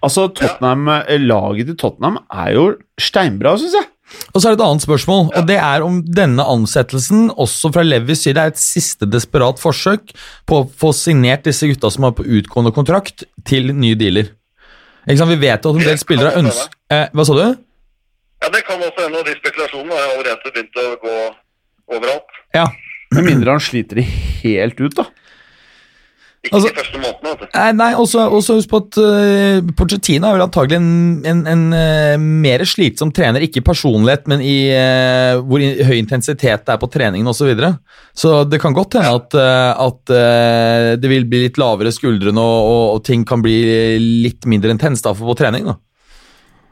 [SPEAKER 4] Altså, Tottenham, Laget til Tottenham er jo steinbra, syns jeg.
[SPEAKER 3] Og så er det et annet spørsmål, og det er om denne ansettelsen, også fra Levis side, er et siste desperat forsøk på å få signert disse gutta som er på utgående kontrakt, til nye dealer. Ikke sant? Vi vet jo at en del spillere ønsker eh, Hva sa du?
[SPEAKER 2] Ja, Det kan også hende, og de spekulasjonene har allerede begynt å gå overalt.
[SPEAKER 3] Ja.
[SPEAKER 4] Med mindre han sliter de helt ut, da.
[SPEAKER 2] Ikke
[SPEAKER 3] Altså-
[SPEAKER 2] de første månedene. altså.
[SPEAKER 3] Nei, nei også, også husk på at uh, Pochettino er vel antagelig en, en, en uh, mer slitsom trener, ikke i personlighet, men i uh, hvor in, høy intensitet det er på treningen osv. Så, videre. så det kan godt hende at, eh, at eh, det vil bli litt lavere skuldrene, og, og, og ting kan bli litt mindre intenst da, for på trening. da.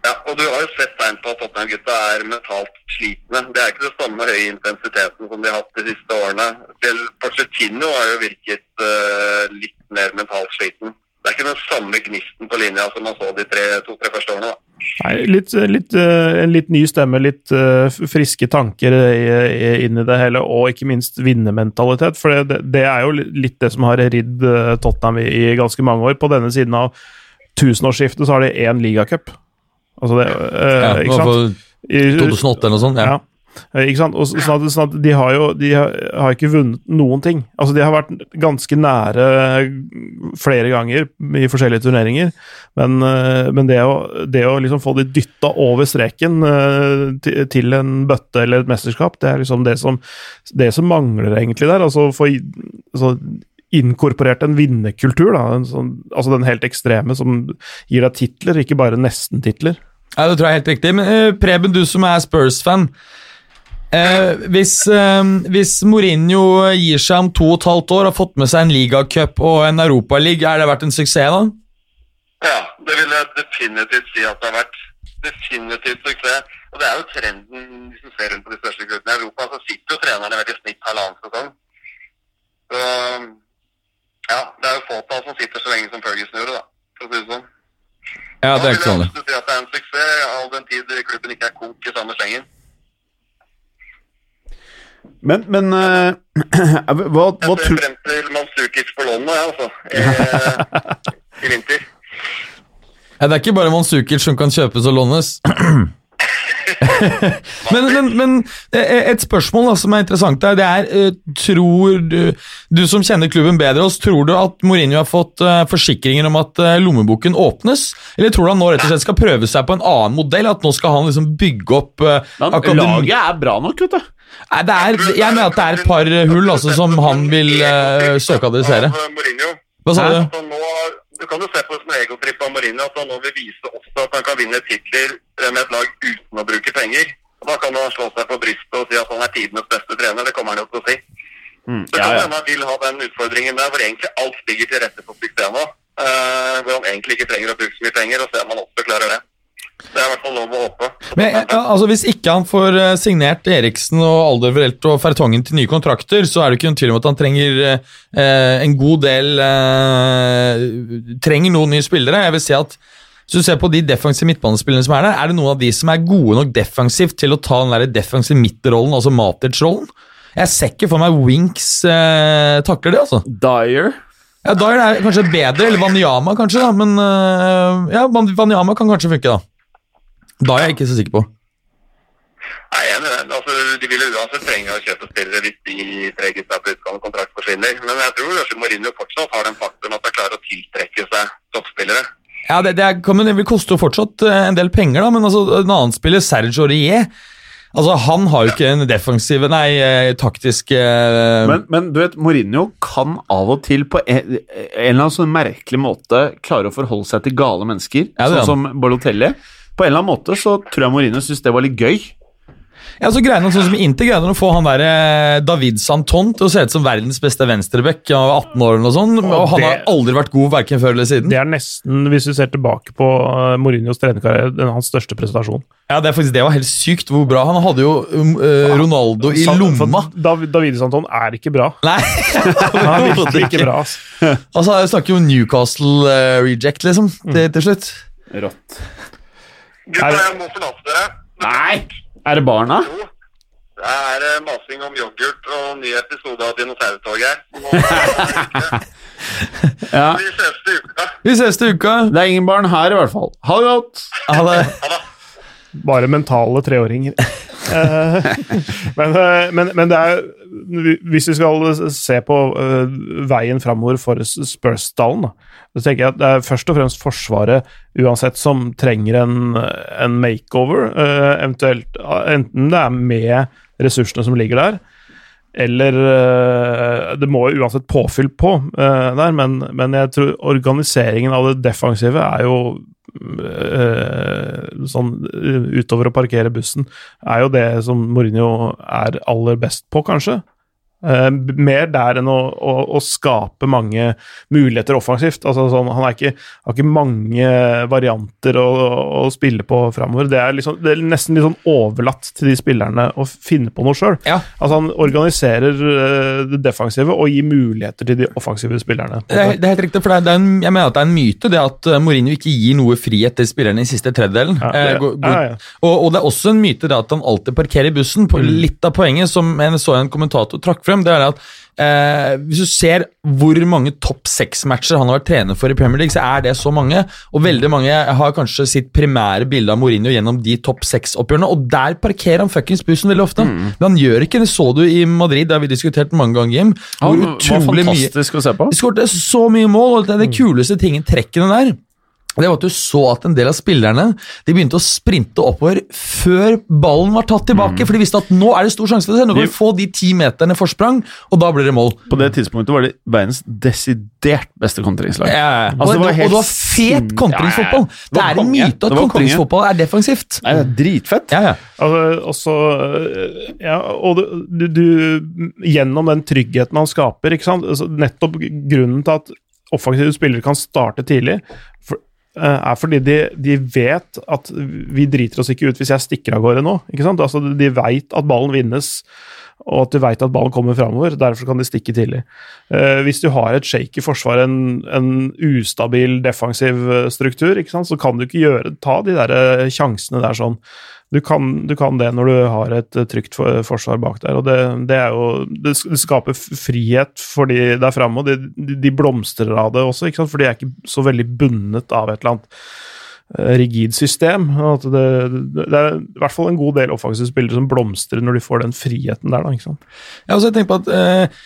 [SPEAKER 2] Ja, og du har jo sett tegn på at Tottenham-gutta er mentalt slitne. Det er ikke det samme høye intensiteten som de har hatt de siste årene. Selv Porcetino har jo virket uh, litt mer mentalt sliten. Det er ikke den samme gnisten på linja som man så de tre- to-tre første årene. da.
[SPEAKER 5] Nei, litt, litt, uh, en litt ny stemme, litt uh, friske tanker inn i det hele, og ikke minst vinnermentalitet. For det, det er jo litt det som har ridd Tottenham i, i ganske mange år. På denne siden av tusenårsskiftet så har de én ligacup. Altså det, eh,
[SPEAKER 3] Ja,
[SPEAKER 5] ikke sant? I-
[SPEAKER 3] 2008 eller noe sånt. Ja.
[SPEAKER 5] Ja. Eh, Ikke sant? Og sånn at, sånn at de har jo de har, har ikke vunnet noen ting. Altså De har vært ganske nære flere ganger i forskjellige turneringer, men, eh, men det å, det å liksom få de dytta over streken eh, til, til en bøtte eller et mesterskap, det er liksom det som, det som mangler egentlig der. Altså få altså, inkorporert en vinnerkultur, da. En sånn, altså den helt ekstreme som gir deg titler, ikke bare nesten-titler.
[SPEAKER 3] Ja, det tror jeg er helt riktig. Men uh, Preben, du som er Spurs-fan. Uh, hvis, uh, hvis Mourinho gir seg om to og et halvt år, har fått med seg en ligacup og en europaliga, er det vært en suksess da?
[SPEAKER 2] Ja, det vil jeg definitivt si at det har vært. Definitivt suksess. Og det er jo trenden hvis du ser rundt på de største klubbene i Europa. Så sitter jo trenerne vel i snitt halvannen sesong. Så ja, det er jo fåtall som sitter så lenge som Ferguson gjorde, da. For å si det sånn.
[SPEAKER 3] Ja, det er ikke
[SPEAKER 2] jeg
[SPEAKER 3] sånn.
[SPEAKER 2] også si at det er en suksess, all den tid klubben ikke er kok i samme slengen.
[SPEAKER 4] Men, men uh, hva, hva
[SPEAKER 2] Jeg ser frem til Mansukic på lån nå, jeg, altså. I, I vinter.
[SPEAKER 3] Ja, det er ikke bare Mansukic som kan kjøpes og lånes. men, men, men eh, et spørsmål da, som er interessant her, det er eh, Tror du, du som kjenner klubben bedre oss, tror du at Mourinho har fått eh, forsikringer om at lommeboken åpnes? Eller tror du han nå rett og slett skal prøve seg på en annen modell? At nå skal han liksom bygge opp
[SPEAKER 4] Men
[SPEAKER 3] akademi-
[SPEAKER 4] Laget er bra nok, vet du.
[SPEAKER 3] Nei, det er, jeg mener at det er et par hull altså, som han vil uh, søke å adressere. Hva sa du?
[SPEAKER 2] Du kan jo se på sin som egotripp av Mourinho at han nå vil vise også at han kan vinne titler med et lag uten å bruke penger. Og Da kan han slå seg på brystet og si at han er tidenes beste trener. Det kommer han jo til å si.
[SPEAKER 4] Mm,
[SPEAKER 2] Så
[SPEAKER 4] ja,
[SPEAKER 2] kan hende han vil ha den utfordringen der hvor egentlig alt ligger til rette for suksess nå. Uh, hvor han egentlig ikke trenger å bruke så mye penger, og se om han også klarer det. Det er i hvert fall lov å håpe.
[SPEAKER 3] Men eh, altså, Hvis ikke han får eh, signert Eriksen og Alderweireld og Fertongen til nye kontrakter, så er det ikke noen tvil om at han trenger eh, en god del eh, Trenger noen nye spillere. Jeg vil si at Hvis du ser på de defensive midtbanespillerne som er der, er det noen av de som er gode nok defensivt til å ta den der defensive midtrollen, altså Matic-rollen? Jeg ser ikke for meg Winks eh, takler det, altså.
[SPEAKER 4] Dyer
[SPEAKER 3] Ja, Dyer er kanskje bedre, eller Wanyama kanskje, da, men eh, ja, Vanyama Wanyama kan kanskje funke, da. Da er jeg ikke så sikker på.
[SPEAKER 2] Nei, jeg er det. Altså, de vil uansett trenge å kjøpe spillere hvis de tre gutta på utgående kontrakt forsvinner. Men jeg tror kanskje Mourinho fortsatt har den faktoren at de klarer å tiltrekke seg toppspillere.
[SPEAKER 3] Ja, det, det, er, kan- det vil koste jo fortsatt eh, en del penger, da, men altså, en annen spiller, Serge Aurier Altså, Han har jo ikke en defensiv Nei, eh, taktisk eh,
[SPEAKER 4] men, men du vet, Mourinho kan av og til på en, en eller annen sånn merkelig måte klare å forholde seg til gale mennesker,
[SPEAKER 3] Ja,
[SPEAKER 4] sånn som Balotelli. På en eller annen måte så tror jeg Mourinho syntes det var litt gøy.
[SPEAKER 3] Ja, så greide han sånn som Inter greide han å få han der eh, David Santon til å se ut som verdens beste venstreback. Var 18 år eller noe sånt, og han
[SPEAKER 5] det-
[SPEAKER 3] har aldri vært god verken før eller siden.
[SPEAKER 5] Det er nesten, hvis vi ser tilbake på uh, Mourinhos trenerkarriere, den- hans største prestasjon.
[SPEAKER 3] Ja, det er faktisk det var helt sykt hvor bra. Han hadde jo um, eh, Ronaldo i
[SPEAKER 5] for
[SPEAKER 3] lomma.
[SPEAKER 5] Dav- David Santon er ikke bra.
[SPEAKER 3] Nei,
[SPEAKER 5] Han er virkelig ikke bra. ass.
[SPEAKER 3] Altså, Jeg snakker jo Newcastle eh, reject, liksom, til, til slutt.
[SPEAKER 4] Rått.
[SPEAKER 2] Gutta,
[SPEAKER 5] det-
[SPEAKER 2] jeg må forlate dere.
[SPEAKER 4] Nei! Er det barna?
[SPEAKER 2] Jo, Det er eh, masing om yoghurt og ny episode av Dinosaurtoget
[SPEAKER 4] Ja.
[SPEAKER 2] Vi ses til uka.
[SPEAKER 3] Vi ses til uka.
[SPEAKER 4] Det er ingen barn her, i hvert fall. Ha det godt!
[SPEAKER 3] Ha det.
[SPEAKER 5] Bare mentale treåringer. Eh, men, eh, men, men det er Hvis vi skal se på eh, veien framover for Spurs-stallen, så tenker jeg at det er først og fremst Forsvaret uansett som trenger en, en makeover. eh, eventuelt enten det er med ressursene som ligger der, eller eh, Det må jo uansett påfyll på eh, der, men, men jeg tror organiseringen av det defensive er jo eh, sånn eh, utover å parkere bussen, er jo det som Mourinho er aller best på, kanskje. B- mer der enn å, å, å skape mange muligheter offensivt. Altså, sånn, han ikke, har ikke mange varianter å, å spille på framover. Det, liksom, det er nesten litt sånn overlatt til de spillerne å finne på noe sjøl.
[SPEAKER 3] Ja.
[SPEAKER 5] Altså, han organiserer uh, det defensive og gir muligheter til de offensive spillerne.
[SPEAKER 3] Det er, det er helt riktig, for det er, en, jeg mener at det er en myte det at eh, Mourinho ikke gir noe frihet til spillerne i siste tredjedelen.
[SPEAKER 5] Ja, det-
[SPEAKER 3] gå- go,
[SPEAKER 5] ja, ja.
[SPEAKER 3] Og, og det er også en myte det at han alltid parkerer bussen. På Litt av poenget som jeg så en kommentator trakk frem, det er at eh, hvis du ser hvor mange topp seks-matcher han har vært trener for i Premier League, så er det så mange. Og veldig mange har kanskje sitt primære bilde av Mourinho gjennom de topp seks-oppgjørene, og der parkerer han fuckings bussen veldig ofte. Men han gjør ikke det. Så du i Madrid, det har vi diskutert mange ganger, Jim.
[SPEAKER 4] Han
[SPEAKER 3] hvor
[SPEAKER 4] var
[SPEAKER 3] utrolig mye
[SPEAKER 4] fantastisk å se på.
[SPEAKER 3] de så mye mål, og det er det kuleste tingen, trekkene der. Det var at Du så at en del av spillerne de begynte å sprinte oppover før ballen var tatt tilbake. For de visste at nå er det stor sjanse for det. Nå kan vi få de ti meterne forsprang, og da blir det mål.
[SPEAKER 4] På det tidspunktet var det verdens desidert beste kontringslag.
[SPEAKER 3] Ja,
[SPEAKER 4] Altså, det
[SPEAKER 3] og,
[SPEAKER 4] var
[SPEAKER 3] og
[SPEAKER 4] helt
[SPEAKER 3] det var fet kontringsfotball.
[SPEAKER 4] Ja, ja. Det
[SPEAKER 3] Det er en myte at kontringsfotball er defensivt.
[SPEAKER 4] Nei, det er dritfett.
[SPEAKER 3] Ja, ja.
[SPEAKER 5] Altså, også, ja, og du, du, Gjennom den tryggheten han skaper ikke sant? Altså, Nettopp grunnen til at offensive spillere kan starte tidlig, for, er fordi de, de vet at vi driter oss ikke ut hvis jeg stikker av gårde nå. ikke sant? Altså, de veit at ballen vinnes, og at de veit at ballen kommer framover. Derfor kan de stikke tidlig. Eh, hvis du har et shaky forsvar, en, en ustabil defensiv eh, struktur, ikke sant? så kan du ikke gjøre, ta de der eh, sjansene der sånn. Du kan, du kan det når du har et eh, trygt for, forsvar bak der, og det, det jo Det, skaper frihet for de der framme, og de, de, blomstrer av det også, for de er ikke så veldig bundet av et eller annet eh, rigid system. Det, det er i hvert fall en god del offensive spillere som blomstrer når de får den friheten der. da, ikke sant?
[SPEAKER 3] Ja, altså jeg tenker på at eh,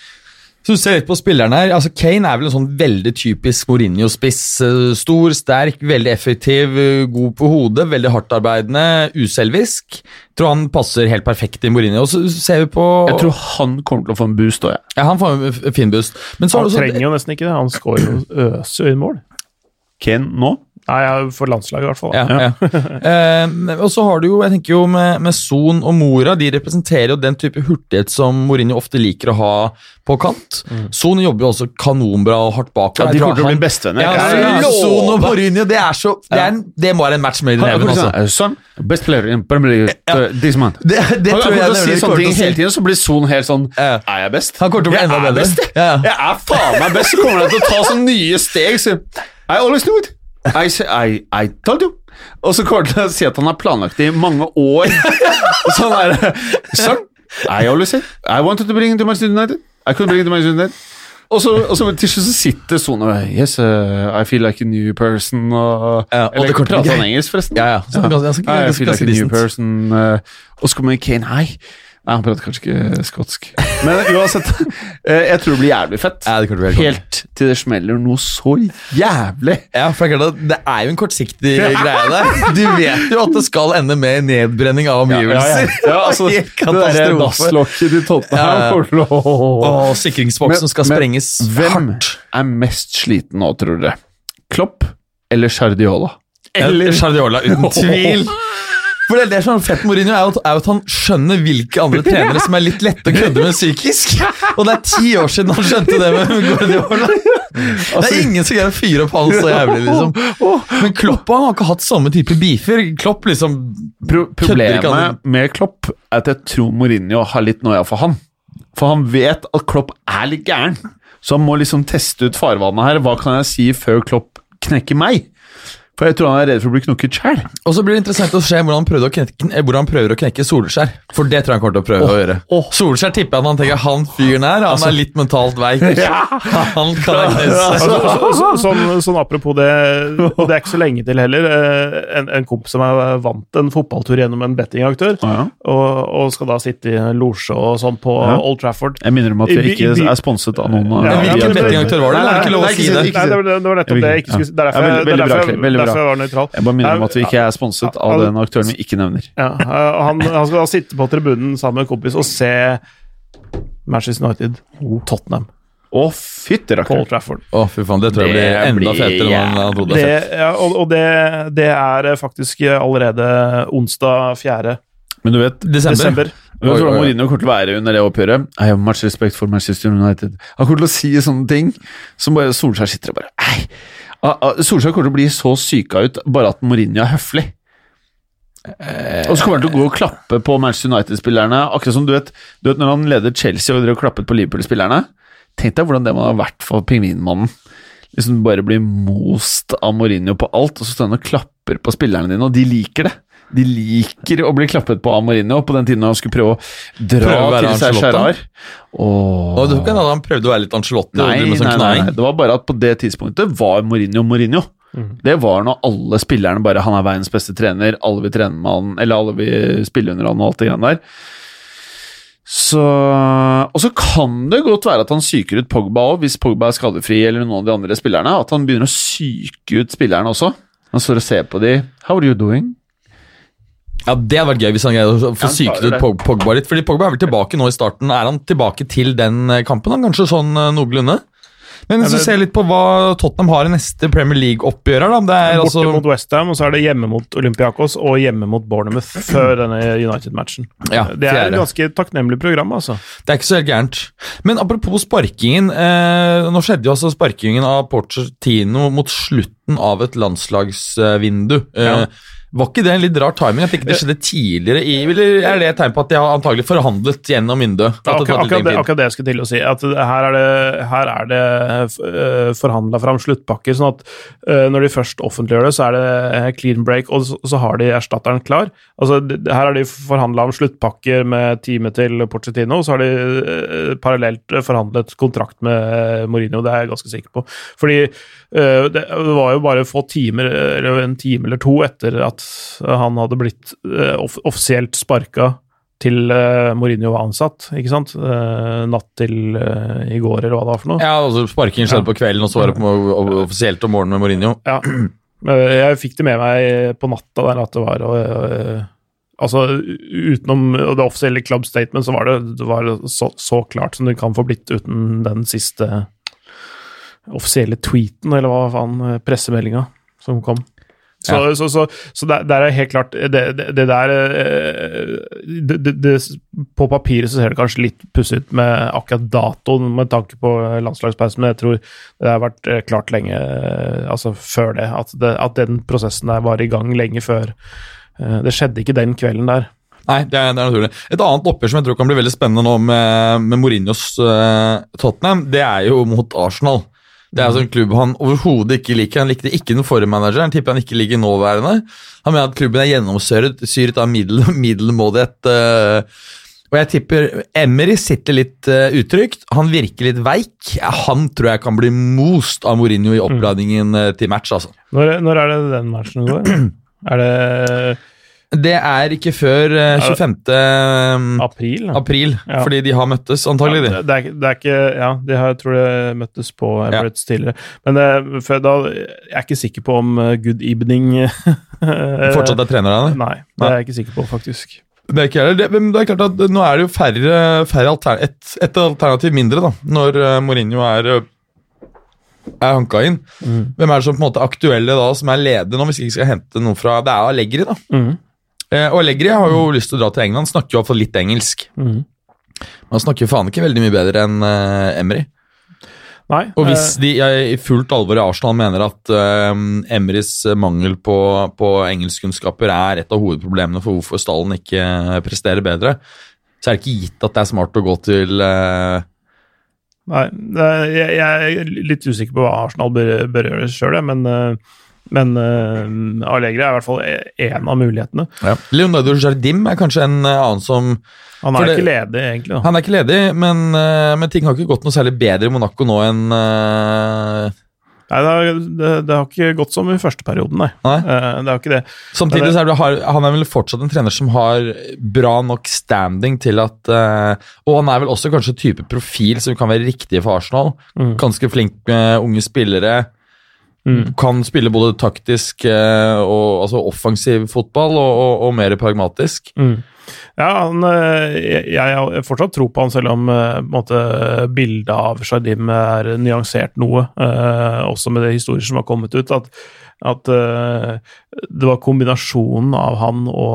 [SPEAKER 3] så du ser litt på spilleren her, altså Kane er vel en sånn veldig typisk Mourinho-spiss. eh, Stor, sterk, veldig effektiv, eh, god på hodet, veldig hardtarbeidende, uselvisk. Tror han passer helt perfekt i Mourinho. Og så ser vi på
[SPEAKER 4] Jeg tror han kommer til å få en boost òg, jeg.
[SPEAKER 3] Ja, han får en fin boost. Men så
[SPEAKER 5] Han
[SPEAKER 3] også-
[SPEAKER 5] trenger jo nesten ikke det, han skårer jo øser inn mål.
[SPEAKER 4] Kane nå?
[SPEAKER 5] Nei, for landslaget i hvert fall.
[SPEAKER 3] Ja, ja. Eh, og så har du jo, jeg tenker jo med, med Son og Mora, de representerer jo den type hurtighet som Mourinho ofte liker å ha på kant. Son jobber jo også kanonbra og hardt bak.
[SPEAKER 4] Ja, de kommer til å bli bestevenner.
[SPEAKER 3] Ja,
[SPEAKER 4] Jeg
[SPEAKER 3] ja. Son og Mourinho, det er så Det, er en, det må være en match made in heaven, altså.
[SPEAKER 4] Son, best player in Premier League uh, this month.
[SPEAKER 3] Det, det tror jeg
[SPEAKER 4] å si sånne ting hele tiden, så blir Son helt sånn Er jeg best?
[SPEAKER 3] Han kommer til å bli enda bedre.
[SPEAKER 4] jeg. Jeg er faen meg best! Så kommer han til å ta sånne nye steg. Så, I always knew it. I, I, I told you. Og så kommer han til å si at han har planlagt det i mange år. sånn er det. Son, I always said I wanted to bring him to Manchester United. I couldn't bring him to Manchester United. Og så, og så til slutt så sitter Sone og Yes, uh, I feel like a new person. Og,
[SPEAKER 3] Ja, og
[SPEAKER 4] eller prater han engelsk, forresten?
[SPEAKER 3] Ja, ja. Så ganske,
[SPEAKER 4] I feel like a new person. uh, og så kommer Kane Hei. Nei, han prater kanskje ikke skotsk. Men uansett, eh, jeg tror det blir jævlig fett.
[SPEAKER 3] Ja, bli helt
[SPEAKER 4] Helt til det smeller noe så jævlig.
[SPEAKER 3] Ja, for det er at det er jo en kortsiktig greie der. Du vet jo at det skal ende med nedbrenning av omgivelser.
[SPEAKER 4] Ja, altså, det der
[SPEAKER 3] katastrofe.
[SPEAKER 4] dasslokket til
[SPEAKER 3] Ja, ja.
[SPEAKER 4] til å-
[SPEAKER 3] Og sikringsboksen skal
[SPEAKER 4] Men-
[SPEAKER 3] sprenges
[SPEAKER 4] Hvem
[SPEAKER 3] hardt.
[SPEAKER 4] er mest sliten nå, tror dere? Klopp eller Sardiola?
[SPEAKER 3] Eller Guardiola, uten tvil. For det, det som er fett Mourinho, er jo, at, er jo at han skjønner hvilke andre trenere som er litt lette å kødde med psykisk. Og det er ti år siden han skjønte det med Guardiola. Det er ingen som greier å fyre opp han så jævlig, liksom. Men Klopp han har ikke hatt samme type beefer. Klopp liksom
[SPEAKER 4] Pro problemet med Klopp er at jeg tror Mourinho har litt noia for han. For han vet at Klopp er litt gæren. Så han må liksom teste ut farvannet her. Hva kan jeg si før Klopp knekker meg? For jeg tror han er redd for å bli knukket sjæl.
[SPEAKER 3] Og så blir det interessant å se hvordan han, å knekke, eh, hvordan han prøver å knekke Solskjær. For det tror jeg han kommer til å prøve å gjøre.
[SPEAKER 4] Oh.
[SPEAKER 3] Solskjær tipper jeg at han tenker han fyren her, han er litt mentalt veik. Han kan jeg knuse.
[SPEAKER 5] Altså, så, så, sånn, sånn apropos det, og det er ikke så lenge til heller. eh, En, en kompis som er vant en fotballtur gjennom en bettingaktør,
[SPEAKER 4] Ja.
[SPEAKER 5] og, og skal da sitte i losje og sånn på
[SPEAKER 4] Ja.
[SPEAKER 5] Old Trafford.
[SPEAKER 4] Jeg minner om at vi ikke er sponset av noen.
[SPEAKER 3] hvilken bettingaktør var det?
[SPEAKER 4] Nei,
[SPEAKER 3] Er det ikke lov å si det?
[SPEAKER 5] det var, nettopp det jeg ikke skulle. Det er derfor, jeg-
[SPEAKER 4] bra.
[SPEAKER 5] jeg var nøytral.
[SPEAKER 4] Jeg bare minner om at vi ikke er sponset av den aktøren vi ikke nevner.
[SPEAKER 5] Ja, eh, han, han skal da sitte på tribunen sammen med en kompis og se Manchester United, Tottenham,
[SPEAKER 4] Å, fytti rakkeren!
[SPEAKER 5] Trafford.
[SPEAKER 3] Å, fy faen, det tror jeg blir enda fetere enn han trodde.
[SPEAKER 5] Det, ja, og og det, det er faktisk allerede onsdag 4.
[SPEAKER 4] Men du vet,
[SPEAKER 3] Desember.
[SPEAKER 5] desember.
[SPEAKER 3] Oi, oi.
[SPEAKER 4] Mourinho kommer til å være under det oppgjøret. I have much respect for Manchester United. Han kommer til å si sånne ting som bare Solskjær sitter og bare Ei. Ah, ah, Solskjær kommer til å bli så syka ut bare at Mourinho er høflig. Og så kommer han til å gå og klappe på Manchester United-spillerne. Akkurat som du vet, du vet når han leder Chelsea og drev og klappet på Liverpool-spillerne. Tenk deg hvordan det må ha vært for pingvinmannen. Liksom bare bli most av Mourinho på alt, og så står han og klapper på spillerne dine, og de liker det. De liker å bli klappet på av Mourinho på den tiden han skulle prøve å dra
[SPEAKER 3] Prøve å
[SPEAKER 4] til seg. Gerrard.
[SPEAKER 3] Og det tok en at han prøvde å være litt Angelotti
[SPEAKER 4] Nei, nei,
[SPEAKER 3] sånn
[SPEAKER 4] nei, nei, det var bare at på det tidspunktet var Mourinho Mourinho. Det var når alle spillerne bare Han er verdens beste trener, alle vil trene med han, eller alle vil spille under han og alt det greiene der. Så Og så kan det godt være at han psyker ut Pogba òg, hvis Pogba er skadefri eller noen av de andre spillerne. At han begynner å psyke ut spillerne også. Han står og ser på de How are you doing?
[SPEAKER 3] Ja, Det hadde vært gøy hvis han greide å få psyket ut Pogba litt. Fordi Pogba er vel tilbake nå i starten. Er han tilbake til den eh, kampen? han Kanskje sånn eh, noenlunde? Men hvis
[SPEAKER 5] du
[SPEAKER 3] ser litt på hva Tottenham har i neste Premier League-oppgjør da, det er
[SPEAKER 5] Borte
[SPEAKER 3] altså
[SPEAKER 5] mot Westham, og så er det hjemme mot Olympiakos og hjemme mot Bournemouth før denne United-matchen.
[SPEAKER 3] Ja,
[SPEAKER 5] det er et ganske takknemlig program, altså.
[SPEAKER 3] Det er ikke så helt gærent. Men apropos sparkingen. Eh, nå skjedde jo altså sparkingen av Porcetino mot slutten av et landslagsvindu. Eh,
[SPEAKER 5] Ja.
[SPEAKER 3] Var ikke det en litt rar timing? At ikke det skjedde tidligere i Eller er det et tegn på at de har antagelig forhandlet gjennom vinduet?
[SPEAKER 5] Ja, akkurat, akkurat, akkurat det jeg skulle til å si. At her er det, her er det forhandla fram sluttpakker, sånn at eh, når de først offentliggjør det, så er det eh, clean break, og så, har de erstatteren klar. Altså, her har de forhandla om sluttpakker med teamet til Pochettino, og så har de eh, parallelt forhandlet kontrakt med eh, Mourinho, det er jeg ganske sikker på. Fordi eh, det, det var jo bare få timer, eller en time eller to etter at han hadde blitt eh, off offisielt sparka til uh, Mourinho var ansatt, ikke sant? Eh, natt til eh, i går, eller hva det var for noe.
[SPEAKER 3] Ja, altså Sparkingen skjedde på kvelden, og så var det på, offisielt om morgenen med Mourinho.
[SPEAKER 5] Ja. Eh, Jeg fikk det med meg på natta der at det var og, Altså, utenom det offisielle club statement, så var det, det var så, så klart som det kan få blitt uten den siste offisielle tweeten, eller hva faen, pressemeldinga som kom. Så,
[SPEAKER 3] Ja.
[SPEAKER 5] så, så, så der, der er helt klart Det, det, det der eh, det, På papiret så ser det kanskje litt pussig ut med akkurat datoen med tanke på landslagspausen, men jeg tror det har vært eh, klart lenge, eh, altså før det, at, at den prosessen der var i gang lenge før. Det skjedde ikke den kvelden der.
[SPEAKER 3] Nei, det er, det er naturlig. Et annet oppgjør som jeg tror kan bli veldig spennende nå med, med Mourinhos uh, Tottenham, det er jo mot Arsenal. Det er altså en klubb han overhodet ikke liker. Han likte ikke den forrige manageren. Tipper han ikke liker nåværende. Han mener at klubben er gjennomsyret syret av middel, middelmådighet. eh, og jeg tipper Emery sitter litt uh, utrygt. Han virker litt veik. Han tror jeg kan bli most av Mourinho i oppladningen eh, til match, altså.
[SPEAKER 5] Når, når er det den matchen går? Er det
[SPEAKER 3] Det er ikke før eh, 25.
[SPEAKER 5] april? da?
[SPEAKER 3] april,
[SPEAKER 5] Ja.
[SPEAKER 3] fordi de har møttes, antagelig.
[SPEAKER 5] Ja, det, det er ikke Ja, de har, jeg tror de møttes på Emirates tidligere. Men eh, for da, jeg er ikke sikker på om eh, Good Evening
[SPEAKER 3] Fortsatt er trener der?
[SPEAKER 5] Nei, det er jeg ikke sikker på, faktisk.
[SPEAKER 3] Det er ikke heller. Det, men det er klart at nå er det jo færre, færre altern et, et alternativ mindre, da, når Mourinho er, er hanka inn. Hvem er det som på en måte aktuelle da, som er ledige nå, hvis vi ikke skal hente noe fra Det er Allegri, da.
[SPEAKER 5] Mhm.
[SPEAKER 3] Eh, og Allegri har jo lyst til å dra til England, snakker jo iallfall litt engelsk.
[SPEAKER 5] Mm.
[SPEAKER 3] Men han snakker faen ikke veldig mye bedre enn eh, Emery.
[SPEAKER 5] Nei.
[SPEAKER 3] Og hvis
[SPEAKER 5] eh,
[SPEAKER 3] de i fullt alvor i Arsenal mener at uh, Emrys mangel på, på engelskkunnskaper er et av hovedproblemene for hvorfor stallen ikke presterer bedre, så er det ikke gitt at det er smart å gå til uh...
[SPEAKER 5] Nei, jeg, jeg er litt usikker på hva Arsenal bør, bør gjøre sjøl, men, eh, men uh, Allegri er i hvert fall én av mulighetene.
[SPEAKER 3] Leonardo Jardim er kanskje en eh, annen som
[SPEAKER 5] Han er
[SPEAKER 3] det-
[SPEAKER 5] ikke ledig, egentlig. da.
[SPEAKER 3] Han er ikke ledig, men, uh, men ting har ikke gått noe særlig bedre i Monaco nå enn uh,
[SPEAKER 5] Nei, det har, det, det har ikke gått som i første perioden, nei.
[SPEAKER 3] Nei.
[SPEAKER 5] Det har ikke det.
[SPEAKER 3] Samtidig så er det, han er vel fortsatt en trener som har bra nok standing til at Og han er vel også kanskje type profil som kan være riktig for Arsenal.
[SPEAKER 5] Mm.
[SPEAKER 3] Ganske flink med unge spillere.
[SPEAKER 5] Mm.
[SPEAKER 3] Kan spille både taktisk eh, og altså offensiv fotball og, og, og mer pragmatisk.
[SPEAKER 5] Mm. Ja, han, eh, jeg, jeg har fortsatt tro på han, selv om eh, måte, bildet av Shardim er nyansert noe. eh, også med det historier som har kommet ut. At, at uh, det var kombinasjonen av han og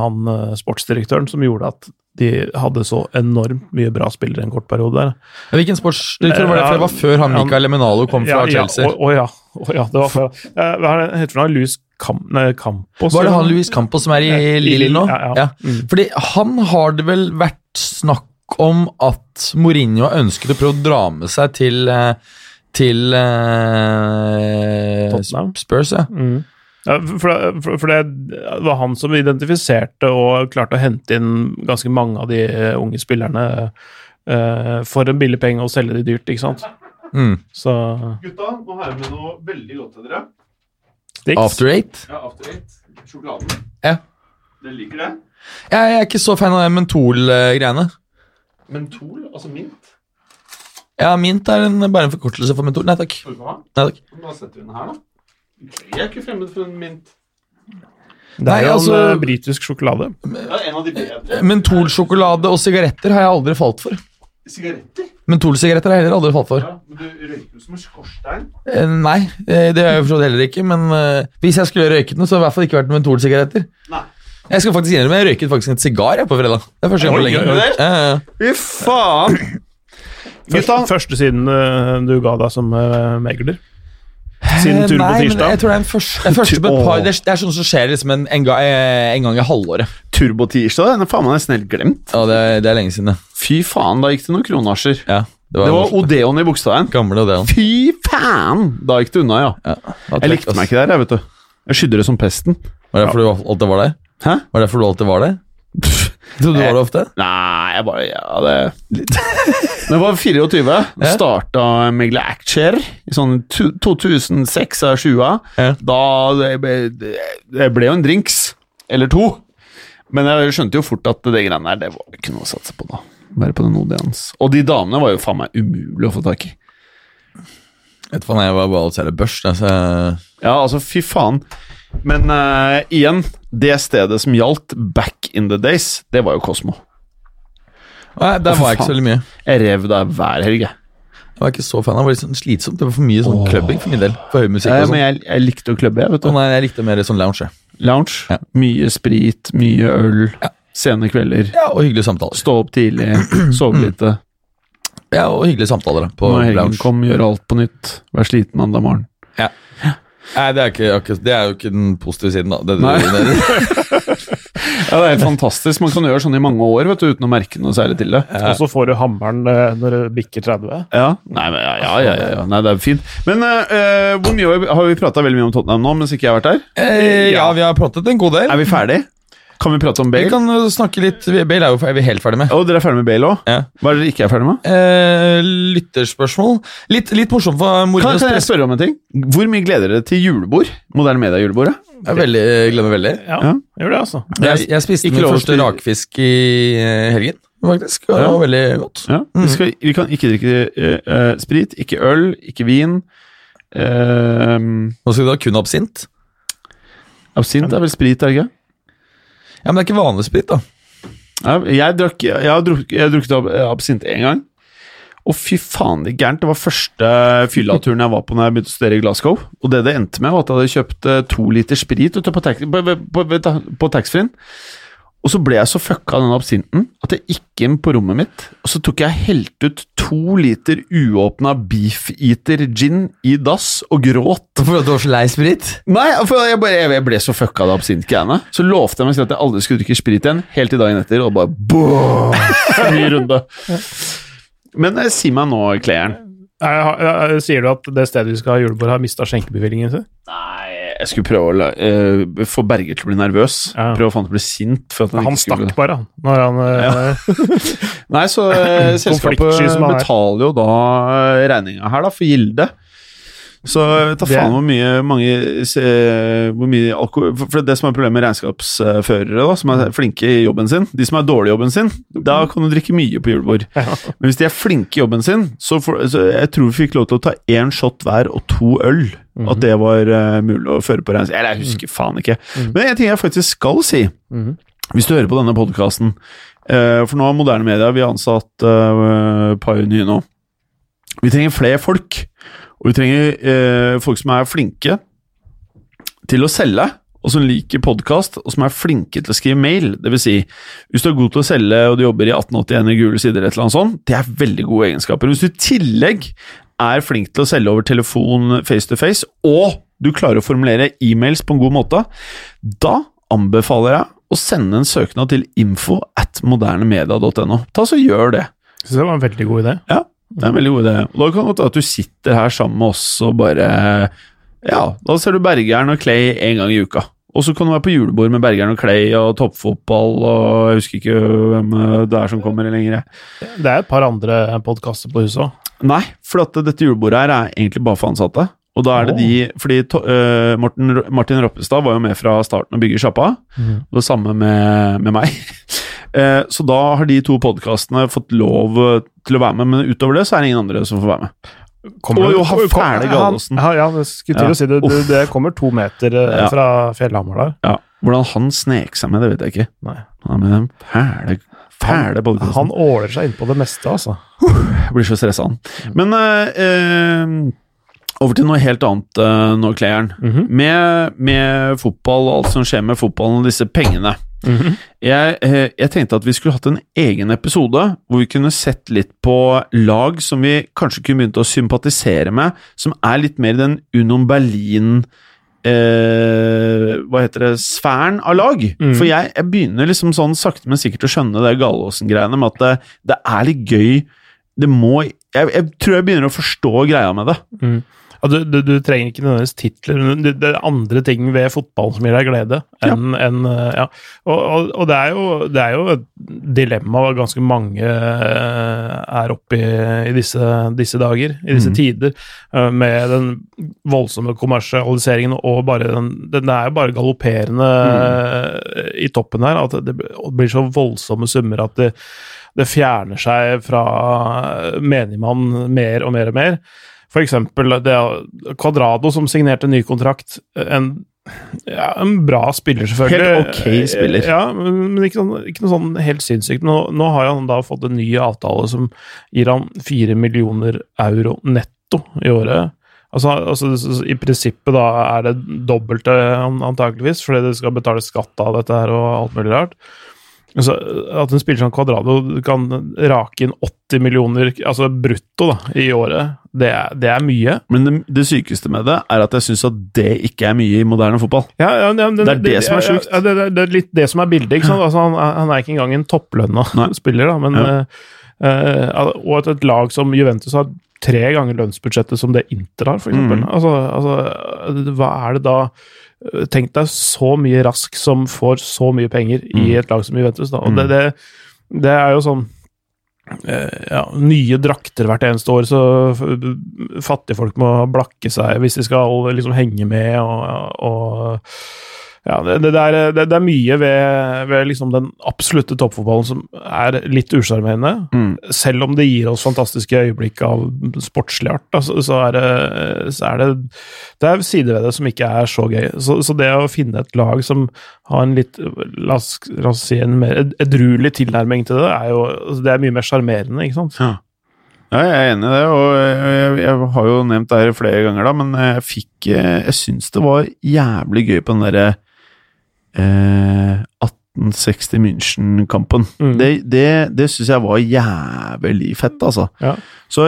[SPEAKER 5] han eh, sportsdirektøren som gjorde at de hadde så enormt mye bra spillere en kort periode der.
[SPEAKER 3] Hvilken sportsdirektør var det? For det var før han Mikael Lemenalo kom fra ja,
[SPEAKER 5] Ja, å, å ja. Ja, det var før. Eh, Hva heter han? Luis Cam nei, Campos?
[SPEAKER 3] Var det han Luis Campos som er i Lille
[SPEAKER 5] Lille,
[SPEAKER 3] nå?
[SPEAKER 5] ja, ja. Mm.
[SPEAKER 3] Fordi han har det vel vært snakk om at Mourinho ønsket å prøve å dra med seg til eh, til uh,
[SPEAKER 5] Tottenham?
[SPEAKER 3] Spurs, ja.
[SPEAKER 5] Mm. Ja, for, det- for, for det var han som identifiserte og klarte å hente inn ganske mange av de eh, unge spillerne uh, for en billig penge og selge de dyrt, ikke sant?
[SPEAKER 3] Mm.
[SPEAKER 5] Så
[SPEAKER 4] Gutta, nå har jeg med noe veldig godt til dere.
[SPEAKER 5] Sticks.
[SPEAKER 3] After Eight.
[SPEAKER 4] Ja, After Eight. Sjokoladen.
[SPEAKER 3] Ja.
[SPEAKER 4] Dere liker det?
[SPEAKER 3] Jeg er ikke så fan av de mentol-greiene.
[SPEAKER 4] Mentol, altså mint.
[SPEAKER 3] Ja, mint er en, bare en forkortelse for mentol. Nei takk. Nei, takk.
[SPEAKER 4] Da setter vi den her, da. Jeg er ikke fremmed for en mint.
[SPEAKER 5] Det er
[SPEAKER 3] Nei,
[SPEAKER 5] jo
[SPEAKER 3] altså-
[SPEAKER 5] en eh, britisk sjokolade.
[SPEAKER 4] Det en av de bedre.
[SPEAKER 3] Mentolsjokolade og sigaretter har jeg aldri falt for.
[SPEAKER 4] Sigaretter?
[SPEAKER 3] Mentolsigaretter har jeg heller aldri falt for.
[SPEAKER 4] Ja, men du røyker jo som en skorstein.
[SPEAKER 3] Eh, nei, eh, det har jeg forstått heller ikke, men hvis jeg skulle røyket noe, så har det i hvert fall ikke vært mentolsigaretter.
[SPEAKER 4] Nei.
[SPEAKER 3] Jeg skal faktisk innrømme, jeg røyket faktisk en sigar jeg på fredag. Det er første gang på lenge.
[SPEAKER 4] Fy faen! Gutta,
[SPEAKER 5] første siden eh, du ga deg som uh, megler. Siden
[SPEAKER 3] Eh,
[SPEAKER 5] tur på tirsdag.
[SPEAKER 3] jeg tror det er en første, det er første på et par, det er, det sånn som skjer liksom en, en, gang, eh, en gang i halvåret.
[SPEAKER 4] turbotirsdag, den er faen meg nesten helt glemt.
[SPEAKER 3] Ja, det, er- det er lenge siden, det.
[SPEAKER 4] Fy faen, da gikk det noen kronasjer.
[SPEAKER 3] Ja,
[SPEAKER 4] Det var Odeon i Bogstadveien.
[SPEAKER 3] gamle Odeon.
[SPEAKER 4] Fy faen! Da gikk det unna, ja.
[SPEAKER 3] Ja,
[SPEAKER 4] Jeg likte meg ikke der, jeg, vet du. Jeg skydde det som pesten.
[SPEAKER 3] Var det derfor du alltid var der?
[SPEAKER 4] Hæ?
[SPEAKER 3] Var det derfor du alltid var der? Trodde du var det ofte?
[SPEAKER 4] Nei, jeg bare Ja, det Men jeg var 24.
[SPEAKER 3] Ja.
[SPEAKER 4] Starta Megle Actshare i sånn tu- 2006-20.
[SPEAKER 3] Ja.
[SPEAKER 4] Da det ble, det ble jo en drinks. Eller to. Men jeg skjønte jo fort at det greiene der, det var ikke noe å satse på, da. Bare på den Odeons. Og de damene var jo faen meg umulig å få tak i.
[SPEAKER 3] Vet du faen, jeg var bare å selge børs. Altså,
[SPEAKER 4] Ja, altså, fy faen. Men uh, igjen, det stedet som gjaldt back in the days, det var jo Kosmo.
[SPEAKER 3] nei, der var jeg ikke så veldig mye.
[SPEAKER 4] Jeg rev der hver helg, jeg.
[SPEAKER 3] Jeg var ikke så fan. Det var litt sånn slitsomt. Det var for mye sånn klubbing for min del. For høy musikk og
[SPEAKER 4] men
[SPEAKER 3] sånn.
[SPEAKER 4] jeg, jeg likte å klubbe, jeg, vet
[SPEAKER 3] du.
[SPEAKER 4] du.
[SPEAKER 3] nei, jeg likte mer sånn lounge.
[SPEAKER 4] Lounge.
[SPEAKER 3] Ja.
[SPEAKER 4] Mye sprit, mye øl, sene kvelder.
[SPEAKER 3] Ja, og hyggelige samtaler.
[SPEAKER 4] Stå opp tidlig, sove lite.
[SPEAKER 3] Ja, og hyggelige samtaler da, på
[SPEAKER 4] Når helgen
[SPEAKER 3] lounge.
[SPEAKER 4] kom, gjøre alt på nytt. Vær sliten mandag morgen.
[SPEAKER 3] Nei, det er, ikke, akkurat- det er jo ikke den positive siden, da. Det,
[SPEAKER 4] Nei.
[SPEAKER 3] det, det,
[SPEAKER 4] Ja, Det er helt fantastisk. Man kan gjøre sånn i mange år vet du, uten å merke noe særlig til det.
[SPEAKER 5] Og så får du hammeren eh, når du bikker 30.
[SPEAKER 4] Ja, Nei, men, ja, ja, ja, ja. Nei, det er fint. Men eh, eh, hvor mye har vi, har vi prata veldig mye om Tottenham nå, mens ikke jeg har vært der?
[SPEAKER 3] eh, ja, vi har pratet en god del.
[SPEAKER 4] Er vi ferdig? Kan vi prate om
[SPEAKER 3] Vi
[SPEAKER 4] Bale?
[SPEAKER 3] kan uh, snakke litt Bale er jo er vi helt ferdig med.
[SPEAKER 4] Å, dere er ferdig med Bale òg?
[SPEAKER 3] Ja.
[SPEAKER 4] Hva er det dere ikke er ferdig med?
[SPEAKER 3] Eh, lytterspørsmål. Litt, litt morsomt for
[SPEAKER 4] Kan, kan jeg spørre om en ting? Hvor mye gleder dere til julebord? Moderne media-julebordet?
[SPEAKER 3] Jeg veldig, glemmer veldig.
[SPEAKER 5] Ja,
[SPEAKER 4] Ja.
[SPEAKER 5] gjør det, altså.
[SPEAKER 3] Jeg, jeg spiste
[SPEAKER 4] Ikke
[SPEAKER 3] min første
[SPEAKER 4] til-
[SPEAKER 3] rakfisk i eh, helgen, faktisk. Og det
[SPEAKER 4] Ja.
[SPEAKER 3] var veldig godt.
[SPEAKER 4] Ja. Vi, skal, vi kan ikke drikke eh, eh, sprit, ikke øl, ikke vin. Uh,
[SPEAKER 3] Nå skal vi da kun absint.
[SPEAKER 4] absint er vel sprit, er det ikke?
[SPEAKER 3] Ja, Men det er ikke vanlig sprit, da.
[SPEAKER 4] Jeg, drakk, jeg har drukket, jeg har drukket ab absint én gang. Og fy faen, det er gærent. Det var første fyllaturen jeg var på når jeg begynte å studere i Glasgow. Og det det endte med, var at jeg hadde kjøpt eh, to liter sprit på, tax- på, på, på, på taxfree-en. Og så ble jeg så fucka av den absinten at jeg gikk inn på rommet mitt, og så tok jeg helt ut to liter uåpna Beefeater gin i dass og gråt.
[SPEAKER 3] For at du var så lei sprit?
[SPEAKER 4] Nei, for jeg, bare, jeg ble så fucka av det absintgreiene. Så lovte jeg meg selv at jeg aldri skulle drikke sprit igjen, helt til dagen etter, og bare boom, Ny runde. Men eh, si meg nå,
[SPEAKER 5] jeg, sier du at det stedet vi skal ha julebord, har mista skjenkebevillingen sin?
[SPEAKER 4] Nei, jeg skulle prøve å eh, få Berger til å bli nervøs.
[SPEAKER 5] Ja.
[SPEAKER 4] Prøve å få han til å bli sint. Han,
[SPEAKER 5] Han
[SPEAKER 4] stakk skulle
[SPEAKER 5] bare, han. Han ja.
[SPEAKER 4] Nei, så uh, selskapet
[SPEAKER 5] er.
[SPEAKER 4] betaler jo da eh, regninga her, da, for Gilde. Så jeg vet faen hvor mye mange se- Hvor mye alkohol For det som er problemet med regnskapsførere, da, som er flinke i jobben sin De som er dårlige i jobben sin, da kan du drikke mye på julebord. Men hvis de er flinke i jobben sin, så, for, så jeg tror vi fikk lov til å ta én shot hver og to øl. At det var uh, mulig å føre på regnskap. Eller jeg husker faen ikke. Men en ting jeg faktisk skal si,
[SPEAKER 5] Mhm.
[SPEAKER 4] Hvis du hører på denne podkasten For nå har moderne media Vi har ansatt uh, nye nå. Vi trenger flere folk. Og vi trenger eh, folk som er flinke til å selge, og som liker podkast, og som er flinke til å skrive mail. Det vil si, hvis du er god til å selge og du jobber i 1881 i gule sider, eller et eller annet sånt, det er veldig gode egenskaper. Hvis du i tillegg er flink til å selge over telefon face to face, og du klarer å formulere e-mails på en god måte, da anbefaler jeg å sende en søknad til info at modernemedia.no. Ta så Gjør det.
[SPEAKER 5] Syns det var en veldig god idé.
[SPEAKER 4] Ja, det er en veldig god idé. Og da kan det godt at du sitter her sammen med oss og bare Ja, da ser du Bergeren og Clay en gang i uka. Og så kan du være på julebord med Bergeren og Clay og toppfotball og jeg husker ikke hvem det er som kommer lenger.
[SPEAKER 5] Det er et par andre podkaster på huset òg.
[SPEAKER 4] Nei, for dette julebordet her er egentlig bare for ansatte. Og da er det de Fordi uh, Martin, Martin Roppestad var jo med fra starten og bygger sjappa. Mm. Og det samme med, med meg. uh, så da har de to podkastene fått lov til å være med, men utover det så er det ingen andre som får være med.
[SPEAKER 5] Kommer,
[SPEAKER 4] og jo, han fæle Gallosen.
[SPEAKER 5] Ja, ja, det skulle til å si det, det, det. kommer to meter uh, ja. fra Fjellhamar der.
[SPEAKER 4] Ja. Hvordan han snek seg med, det vet jeg ikke.
[SPEAKER 5] Nei.
[SPEAKER 4] Ja, med den fæle Fæle
[SPEAKER 5] han, han åler seg innpå det meste, altså.
[SPEAKER 4] Jeg blir så stressa, han. Men eh, over til noe helt annet uh, nå. Mm -hmm. med, med, fotball og alt som skjer med fotballen og disse pengene. Mm -hmm. jeg, eh, jeg, tenkte at vi skulle hatt en egen episode hvor vi kunne sett litt på lag som vi kanskje kunne begynt å sympatisere med, som er litt mer den Unom Berlin eh, Hva heter det Sfæren av lag. Mm. For jeg, jeg, begynner liksom sånn sakte, men sikkert å skjønne det Gallåsen-greiene med at det, det, er litt gøy Det må jeg, jeg, tror jeg begynner å forstå greia med det.
[SPEAKER 5] Mm. Du, du, du, trenger ikke nødvendigvis titler, men det, er andre ting ved fotballen som gir deg glede. enn, ja. En, ja. Og, og, og det, er jo, det, er jo, et dilemma ganske mange eh, er oppe i, i disse, disse, dager, i disse mm. tider, eh, med den voldsomme kommersialiseringen og bare den, den er jo bare galopperende mm. i toppen her. At det blir så voldsomme summer at det, det fjerner seg fra menigmann mer og mer og mer. For det Quadrado som signerte ny kontrakt. En, ja, en bra spiller, selvfølgelig.
[SPEAKER 4] Helt ok spiller.
[SPEAKER 5] Ja, men ikke, noe, ikke noe sånn helt sinnssykt. Nå, nå, har han da fått en ny avtale som gir han fire millioner euro netto i året. Altså, altså, I prinsippet da er det dobbelte, antakeligvis, fordi det skal betales skatt av dette her og alt mulig rart. Altså, at en spiller som Quadrado kan rake inn 80 millioner altså brutto da, i året, det er, det er mye.
[SPEAKER 4] Men det, det, sykeste med det er at jeg syns at det ikke er mye i moderne fotball.
[SPEAKER 5] Ja, ja,
[SPEAKER 4] det, det, er det, som er sjukt.
[SPEAKER 5] Ja, det, er litt det som er bildet. Altså, han, han, er ikke engang en topplønna spiller, da, men, uh, og at et lag som Juventus har tre ganger lønnsbudsjettet som det Inter har, f.eks. Mm. Altså, altså, hva er det da Tenk deg så mye rask som får så mye penger i mm. et lag som Juventus. Da. Og mm. det, det, er jo sånn eh, ja, nye drakter hvert eneste år, så fattige folk må blakke seg hvis de skal liksom henge med og, og ja, det, det, er, det, det, er, mye ved, ved liksom den absolutte toppfotballen som er litt usjarmerende. Mm. Selv om det gir oss fantastiske øyeblikk av sportslig art, da, så, så, er det, så, er det, det er sider ved det som ikke er så gøy. Så, så, det å finne et lag som har en litt La oss, la oss si en mer edruelig tilnærming til det, er jo altså, det er mye mer sjarmerende, ikke sant?
[SPEAKER 4] Ja. Ja, jeg er enig i det, og jeg, jeg, har jo nevnt det her flere ganger, da, men jeg fikk Jeg syns det var jævlig gøy på den derre eh, 1860 München-kampen. Mm. Det, det, det syns jeg var jævlig fett, altså.
[SPEAKER 5] Ja.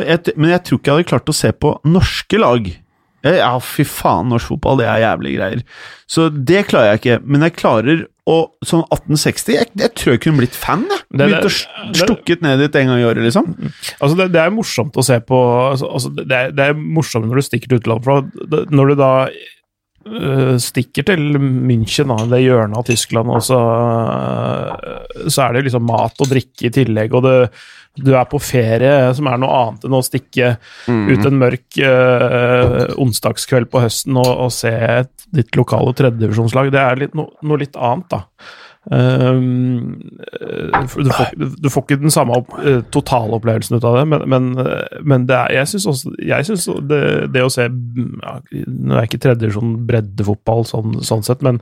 [SPEAKER 4] Jeg, men jeg tror ikke jeg hadde klart å se på norske lag. Ja, fy faen, norsk fotball, det er jævlig greier. Så det klarer jeg ikke. Men jeg klarer å Sånn 1860 Jeg, jeg tror jeg kunne blitt fan, jeg. Begynt å stukket ned dit en gang i året, liksom.
[SPEAKER 5] Mm. Altså, det, det er morsomt å se på altså, altså det, er, det, er, morsomt når du stikker til utlandet. Når du da Eh, stikker til München, det hjørnet av Tyskland, og så, eh, så, er det liksom mat og drikke i tillegg, og det, du er på ferie, som er noe annet enn å stikke mm. ut en mørk uh, onsdagskveld på høsten og, og se ditt lokale tredjedivisjonslag. Det er litt, no, noe litt annet, da. Um, du, får, du, får, ikke den samme opp, uh, totalopplevelsen ut av det, men, men, men det er, jeg syns også jeg synes det, det, å se ja, Nå er jeg ikke tredje sånn breddefotball sånn, sånn, sett, men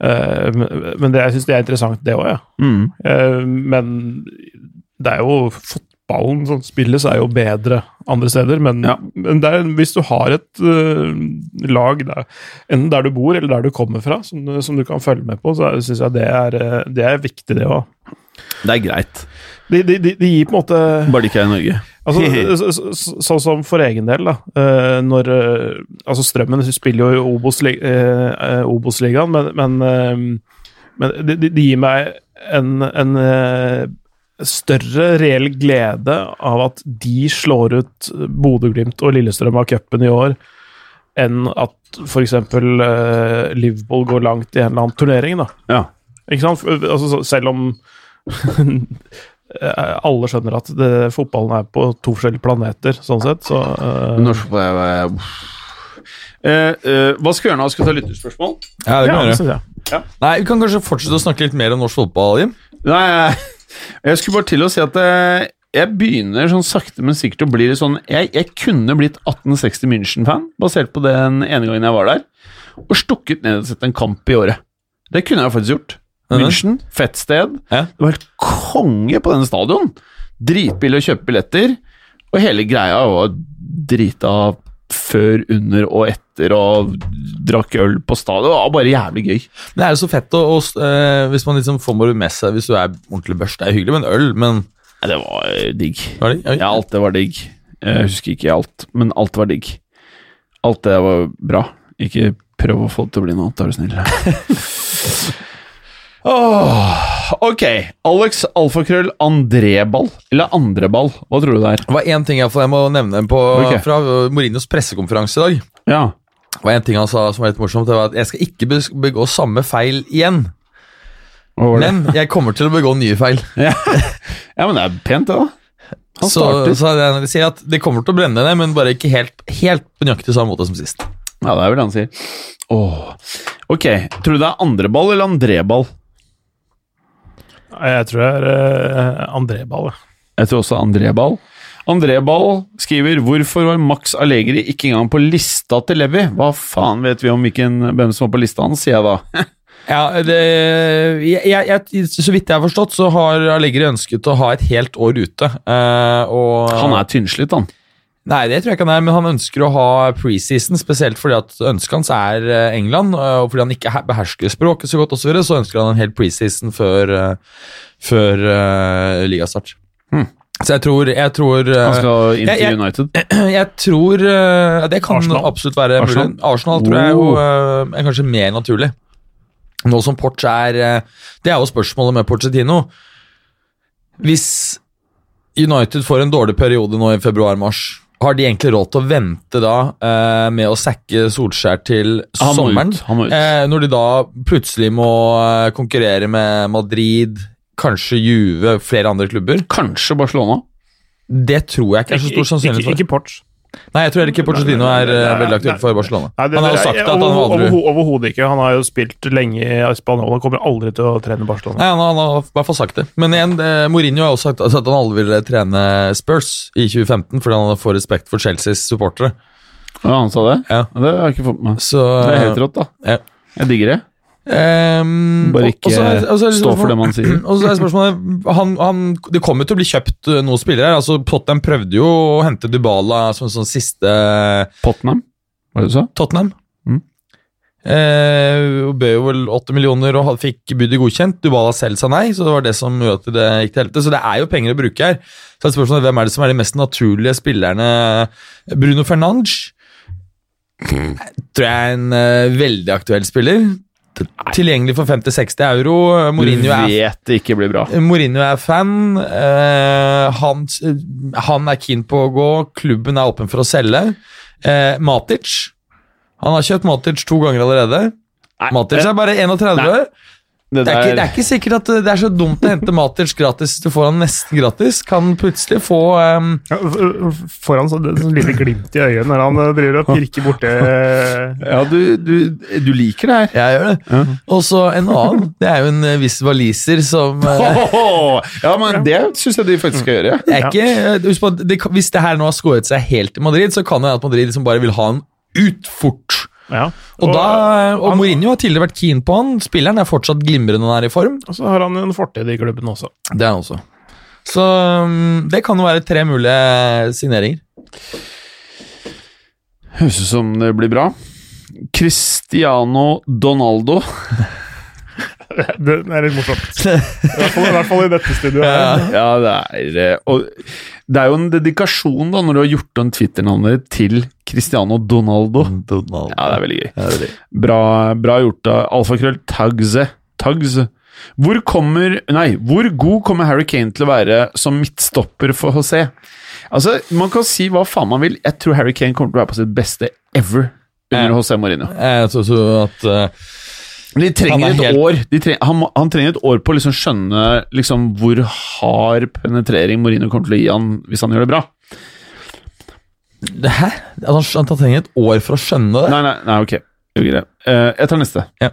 [SPEAKER 5] uh, men det, jeg syns det er interessant, det òg, ja.
[SPEAKER 4] Mm.
[SPEAKER 5] Uh, men det er jo fotballen som spilles, er jo bedre andre steder. Men,
[SPEAKER 4] Ja.
[SPEAKER 5] men det er, hvis du har et uh, lag der, enten der du bor eller der du kommer fra, som, som du kan følge med på, så syns jeg det er, eh, det er viktig, det òg.
[SPEAKER 4] Det er greit.
[SPEAKER 5] De, de, de, de gir på en måte
[SPEAKER 4] Bare de ikke er i Norge.
[SPEAKER 5] Altså, så- så- så- Sånn som for egen del, da. Uh, Når uh, Altså, Strømmen spiller jo i Obos-ligaen, Obos-ligaen, men, men, men de, de de gir meg en, en større reell glede av at de slår ut Bodø-Glimt og Lillestrøm av cupen i år, enn at f.eks. Uh, Liverpool går langt i en eller annen turnering. da.
[SPEAKER 4] Ja.
[SPEAKER 5] Ikke sant? Altså, selv om eh, alle skjønner at det, fotballen er på to forskjellige planeter, sånn sett, så uh,
[SPEAKER 4] Norsk. Eh, eh, Hva skal vi gjøre nå? Skal vi ta lytterspørsmål?
[SPEAKER 3] Ja, det kan vi
[SPEAKER 5] ja,
[SPEAKER 3] gjøre.
[SPEAKER 5] Ja.
[SPEAKER 3] Nei, Vi kan kanskje fortsette å snakke litt mer om norsk fotball, Jim?
[SPEAKER 4] Nei, jeg, skulle bare til å si at eh, jeg begynner sånn sakte, men sikkert å bli litt sånn Jeg, jeg kunne blitt 1860 München-fan, basert på den ene gangen jeg var der, og stukket ned og sett en kamp i året. Det kunne jeg faktisk gjort. München, fett sted.
[SPEAKER 3] Ja.
[SPEAKER 4] Det var helt konge på denne stadion. Dritbillig å kjøpe billetter, og hele greia var drita før, under og etter, og drakk øl på stadion. Det var bare jævlig gøy.
[SPEAKER 3] Det er jo så fett å, å, uh, hvis man liksom får noe med seg Hvis du er ordentlig børst. Det er hyggelig med en øl, men
[SPEAKER 4] Nei, det var eh, digg.
[SPEAKER 3] Var det?
[SPEAKER 4] Ja, alt det var digg. Jeg husker ikke alt, men alt var digg. Alt det var bra. Ikke prøv å få det til å bli noe annet, er du snill. Åh, ok. Alex Alfakrøll Andreball, eller Andreball, hva tror du det er?
[SPEAKER 3] Det var én ting jeg, jeg må nevne på,
[SPEAKER 4] okay.
[SPEAKER 3] fra Mourinhos pressekonferanse i dag.
[SPEAKER 4] Ja.
[SPEAKER 3] Det var en ting han sa som var litt morsomt. Det var at jeg skal ikke begå samme feil igjen. Men jeg kommer til å begå nye feil.
[SPEAKER 4] Ja, ja men det er pent, det, da. Han
[SPEAKER 3] Så,
[SPEAKER 4] starter.
[SPEAKER 3] så jeg sier at det kommer til å brenne ned, men bare ikke helt, helt på nøyaktig samme måte som sist.
[SPEAKER 4] Ja, det er vel det han sier. Åh. Ok, tror du det er andreball eller andreball?
[SPEAKER 5] Jeg tror det er uh, André Ball.
[SPEAKER 4] Jeg tror også André Ball. André Ball skriver Hvorfor var Max Allegri ikke engang på lista til Levi? Hva faen vet vi om hvilken, hvem som var på lista hans, sier jeg da.
[SPEAKER 3] Ja, det, jeg, jeg, jeg, Så vidt jeg har forstått, så har Allegri ønsket å ha et helt år ute. Uh, og,
[SPEAKER 4] Han er tynnslitt, han.
[SPEAKER 3] Nei, det tror jeg ikke han er, men han ønsker å ha preseason, spesielt fordi at ønsket hans er eh, England, eh, og fordi han ikke behersker språket så godt, og så, videre, så ønsker han en hel preseason før, eh, før uh, ligastart.
[SPEAKER 4] Hmm.
[SPEAKER 3] Så jeg tror, jeg tror
[SPEAKER 4] Han skal inn til
[SPEAKER 3] jeg- jeg-
[SPEAKER 4] United.
[SPEAKER 3] Jeg tror Det kan
[SPEAKER 5] Arsenal.
[SPEAKER 3] absolutt være
[SPEAKER 4] Arsenal?
[SPEAKER 3] mulig. Arsenal tror jeg jo,
[SPEAKER 4] Oh.
[SPEAKER 3] er kanskje mer naturlig. Nå som Porch er Det er jo spørsmålet med Porcetino. Hvis United får en dårlig periode nå i februar-mars, har de egentlig råd til å vente da eh, med å sacke Solskjær til
[SPEAKER 4] Han
[SPEAKER 3] sommeren?
[SPEAKER 4] ut, han ut.
[SPEAKER 3] Eh, når de da plutselig må eh, konkurrere med Madrid, kanskje Juve, flere andre klubber?
[SPEAKER 4] Kanskje Barcelona.
[SPEAKER 3] Det tror jeg ikke er så stor sannsynlighet
[SPEAKER 5] ikke,
[SPEAKER 3] for.
[SPEAKER 5] ikke Porch.
[SPEAKER 3] Nei, jeg tror heller ikke Porcetino er eh,
[SPEAKER 5] Nei,
[SPEAKER 3] veldig aktuell for Barcelona.
[SPEAKER 5] Nei, det-
[SPEAKER 3] han har jo sagt at han aldri
[SPEAKER 5] Overhodet ikke. Han har jo spilt lenge i Spanjol og kommer aldri til å trene Barcelona.
[SPEAKER 3] Nei, han, han har i hvert fall sagt det. Men igjen, eh, Mourinho har også sagt at han aldri ville trene Spurs i 2015 fordi han får respekt for Chelseas supportere.
[SPEAKER 4] Ja, han sa det?
[SPEAKER 3] Ja.
[SPEAKER 4] Det har jeg ikke fått med meg.
[SPEAKER 3] Så
[SPEAKER 4] Det er helt rått, da.
[SPEAKER 3] Ja.
[SPEAKER 4] Jeg digger det.
[SPEAKER 3] Ehm,
[SPEAKER 4] Bare ikke
[SPEAKER 3] og så er- og så er
[SPEAKER 4] stå for det man sier.
[SPEAKER 3] Og så er spørsmålet han, han, Det kommer til å bli kjøpt eh, noen spillere. Altså, Tottenham prøvde jo å hente Dybala som en sånn siste
[SPEAKER 4] Tottenham, hva var det du sa?
[SPEAKER 3] Tottenham.
[SPEAKER 4] Mm.
[SPEAKER 3] Eh, bød jo vel 8 millioner og fikk budet godkjent. Dubala selv sa nei, så det var det som gjorde at det gikk til helvete. Så det er jo penger å bruke her. Så er spørsmålet hvem er det som er de mest naturlige spillerne? Bruno Fernandes tror jeg er en uh, veldig aktuell spiller. Tilgjengelig for 50-60 euro. Mourinho
[SPEAKER 4] du vet det ikke blir bra.
[SPEAKER 3] Mourinho er fan. eh, han, han er keen på å gå. Klubben er åpen for å selge. Eh, Matic Han har kjøpt Matic to ganger allerede. Matic er bare 31.
[SPEAKER 4] Det
[SPEAKER 3] Det er, ikke, det er ikke sikkert at det er så dumt å hente Matic gratis. Du får han nesten gratis. Kan plutselig få um,
[SPEAKER 5] Ja, Får han så, sånn lite glimt i øyet når han eh, driver og pirker borti
[SPEAKER 4] Ja, du, du, du liker det her.
[SPEAKER 3] Jeg gjør det.
[SPEAKER 4] Ja.
[SPEAKER 3] Og så en annen. Det er jo en eh, viss waliser som eh,
[SPEAKER 4] Ja, men det syns jeg de faktisk skal gjøre.
[SPEAKER 3] Ja. er ikke, eh, husk på, det, Hvis det her nå har skåret seg helt i Madrid, så kan det være at Madrid liksom bare vil ha han ut fort.
[SPEAKER 5] Ja.
[SPEAKER 3] Og, da, og
[SPEAKER 5] han-
[SPEAKER 3] Mourinho har tidligere vært keen på han. Spilleren er fortsatt glimrende når han er i form.
[SPEAKER 5] Og så har han en fortid i klubben også.
[SPEAKER 3] Det er han også. Så um, det kan jo være tre mulige signeringer.
[SPEAKER 4] Høres ut som det blir bra. Cristiano Donaldo.
[SPEAKER 5] Det er litt morsomt. I hvert fall, i, hvert fall i dette studioet. Ja,
[SPEAKER 4] Ja, det er eh, Og det er jo en dedikasjon da når du har gjort om Twitter-navnet til Cristiano Donaldo. Ja, det er veldig gøy. Bra, bra gjort av alfakrøll Tagze. Tags. Hvor kommer Nei, hvor god kommer Harry Kane til å være som midtstopper for HC? Altså, Man kan si hva faen man vil. Jeg tror Harry Kane kommer til å være på sitt beste ever under HC Mourinho.
[SPEAKER 3] Jeg tror så at uh,
[SPEAKER 4] de trenger
[SPEAKER 3] Han er
[SPEAKER 4] et
[SPEAKER 3] helt-
[SPEAKER 4] år de trenger, han, han trenger et år på å liksom skjønne liksom hvor hard penetrering Mourinho kommer til å gi han hvis han gjør det bra.
[SPEAKER 3] det, Hæ? Han, han trenger et år for å skjønne det?
[SPEAKER 4] Nei, nei, nei ok. Jeg. Eh, jeg tar neste.
[SPEAKER 3] Ja.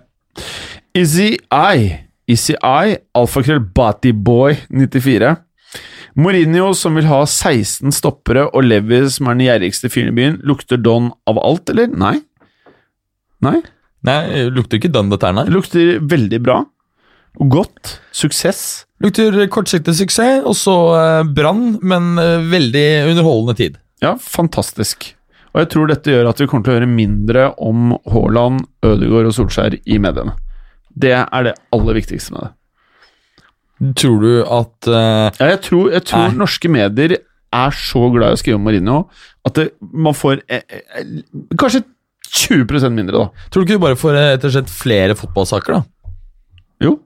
[SPEAKER 4] Izzy I. Izzy I, alfakrøll Batyboy94. Mourinho, som vil ha 16 stoppere, og Levi, som er den gjerrigste fyren i byen, lukter Don av alt, eller? Nei. Nei.
[SPEAKER 3] Nei, lukter ikke done dette her, nei.
[SPEAKER 4] Lukter veldig bra. Godt. Suksess.
[SPEAKER 3] Lukter kortsiktig suksess, og så uh, brann, men eh, veldig underholdende tid.
[SPEAKER 4] Ja, fantastisk. Og jeg tror dette gjør at vi kommer til å høre mindre om Haaland, Ødegaard og Solskjær i mediene. Det er det aller viktigste med det.
[SPEAKER 3] Tror du at uh,
[SPEAKER 4] Ja, jeg tror, jeg tror norske medier er så glad i å skrive om Mourinho at det, man får eh, eh, kanskje 20% mindre, da.
[SPEAKER 3] Tror du ikke du bare får ettersett rett og slett flere fotballsaker, da?
[SPEAKER 4] Jo.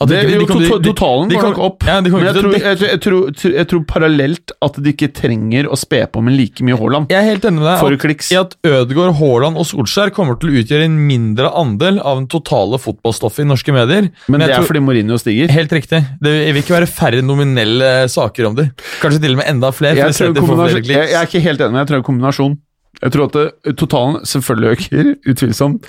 [SPEAKER 4] Det,
[SPEAKER 3] de,
[SPEAKER 4] jo
[SPEAKER 3] de de-
[SPEAKER 4] totalen
[SPEAKER 3] de
[SPEAKER 4] går nok opp.
[SPEAKER 3] Ja,
[SPEAKER 4] men jeg tror, jeg, jeg, tror, jeg tror parallelt at de ikke trenger å spe på med like mye Haaland.
[SPEAKER 3] Jeg er helt enig med deg
[SPEAKER 4] For
[SPEAKER 3] at,
[SPEAKER 4] kliks.
[SPEAKER 3] i at Ødegaard, Haaland og Solskjær kommer til å utgjøre en mindre andel av den totale fotballstoffet i norske medier.
[SPEAKER 4] Men det
[SPEAKER 3] jeg
[SPEAKER 4] er
[SPEAKER 3] tror-
[SPEAKER 4] fordi Mourinho stiger.
[SPEAKER 3] Helt riktig. Det vil ikke være færre nominelle saker om det. Kanskje til og med enda flere.
[SPEAKER 4] tror jeg er ikke helt enig, men jeg tror det er en kombinasjon. Jeg tror at det, totalen selvfølgelig øker, utvilsomt,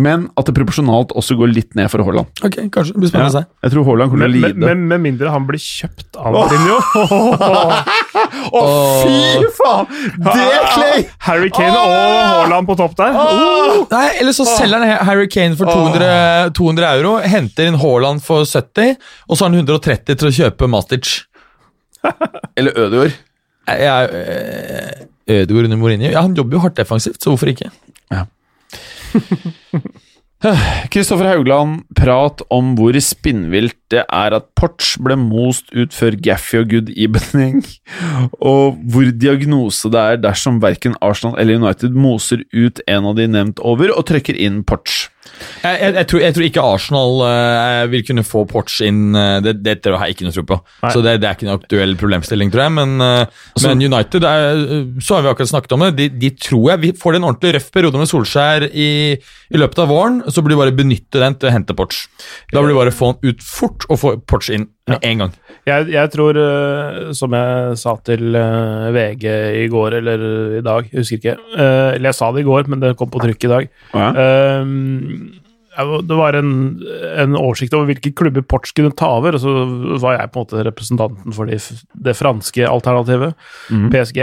[SPEAKER 4] men at det proporsjonalt også går litt ned for Haaland.
[SPEAKER 3] Ok, kanskje. Det blir spennende å se.
[SPEAKER 4] Jeg tror Haaland kommer til å
[SPEAKER 5] men,
[SPEAKER 4] lide.
[SPEAKER 5] men med mindre han blir kjøpt av Mourinho.
[SPEAKER 4] Å, fy faen! Det er Clay!
[SPEAKER 5] Harry Kane og Haaland på topp der. Oh,
[SPEAKER 3] Nei, Eller så selger han Harry Kane for 200, 200 euro, henter inn Haaland for 70, og så har han 130 til å kjøpe Matic.
[SPEAKER 4] Eller Ødegaard.
[SPEAKER 3] Jeg, jeg, eh, Ødegaard under Mourinho? Ja, Han jobber jo hardt defensivt, så hvorfor ikke?
[SPEAKER 4] Kristoffer Haugland, prat om hvor spinnvilt det er at Porch ble most ut før Gaffy og Good evening, og hvor diagnose det er dersom verken Arsenal eller United moser ut en av de nevnt over og trykker inn Porch.
[SPEAKER 3] Jeg, jeg, jeg, tror, jeg tror ikke Arsenal uh, vil kunne få Porch inn. uh, det, det det, har jeg ikke noe tro på.
[SPEAKER 5] Nei.
[SPEAKER 3] Så det, det er ikke en aktuell problemstilling, tror jeg. Men, eh, men United, er, så har vi akkurat snakket om det. De, de tror jeg vi får en ordentlig røff periode med Solskjær i, i løpet av våren. Så blir det bare benytte den til å hente Porch. Da blir det bare å få han ut fort og få Porch inn med en gang.
[SPEAKER 5] Jeg, jeg tror, eh, som jeg sa til eh, VG i går eller i dag, jeg husker ikke eh, Eller jeg sa det i går, men det kom på trykk i dag.
[SPEAKER 4] Ja.
[SPEAKER 5] Det var en, en oversikt over hvilke klubber Porch kunne ta over, og så var jeg på en måte representanten for de, det franske alternativet, PSG.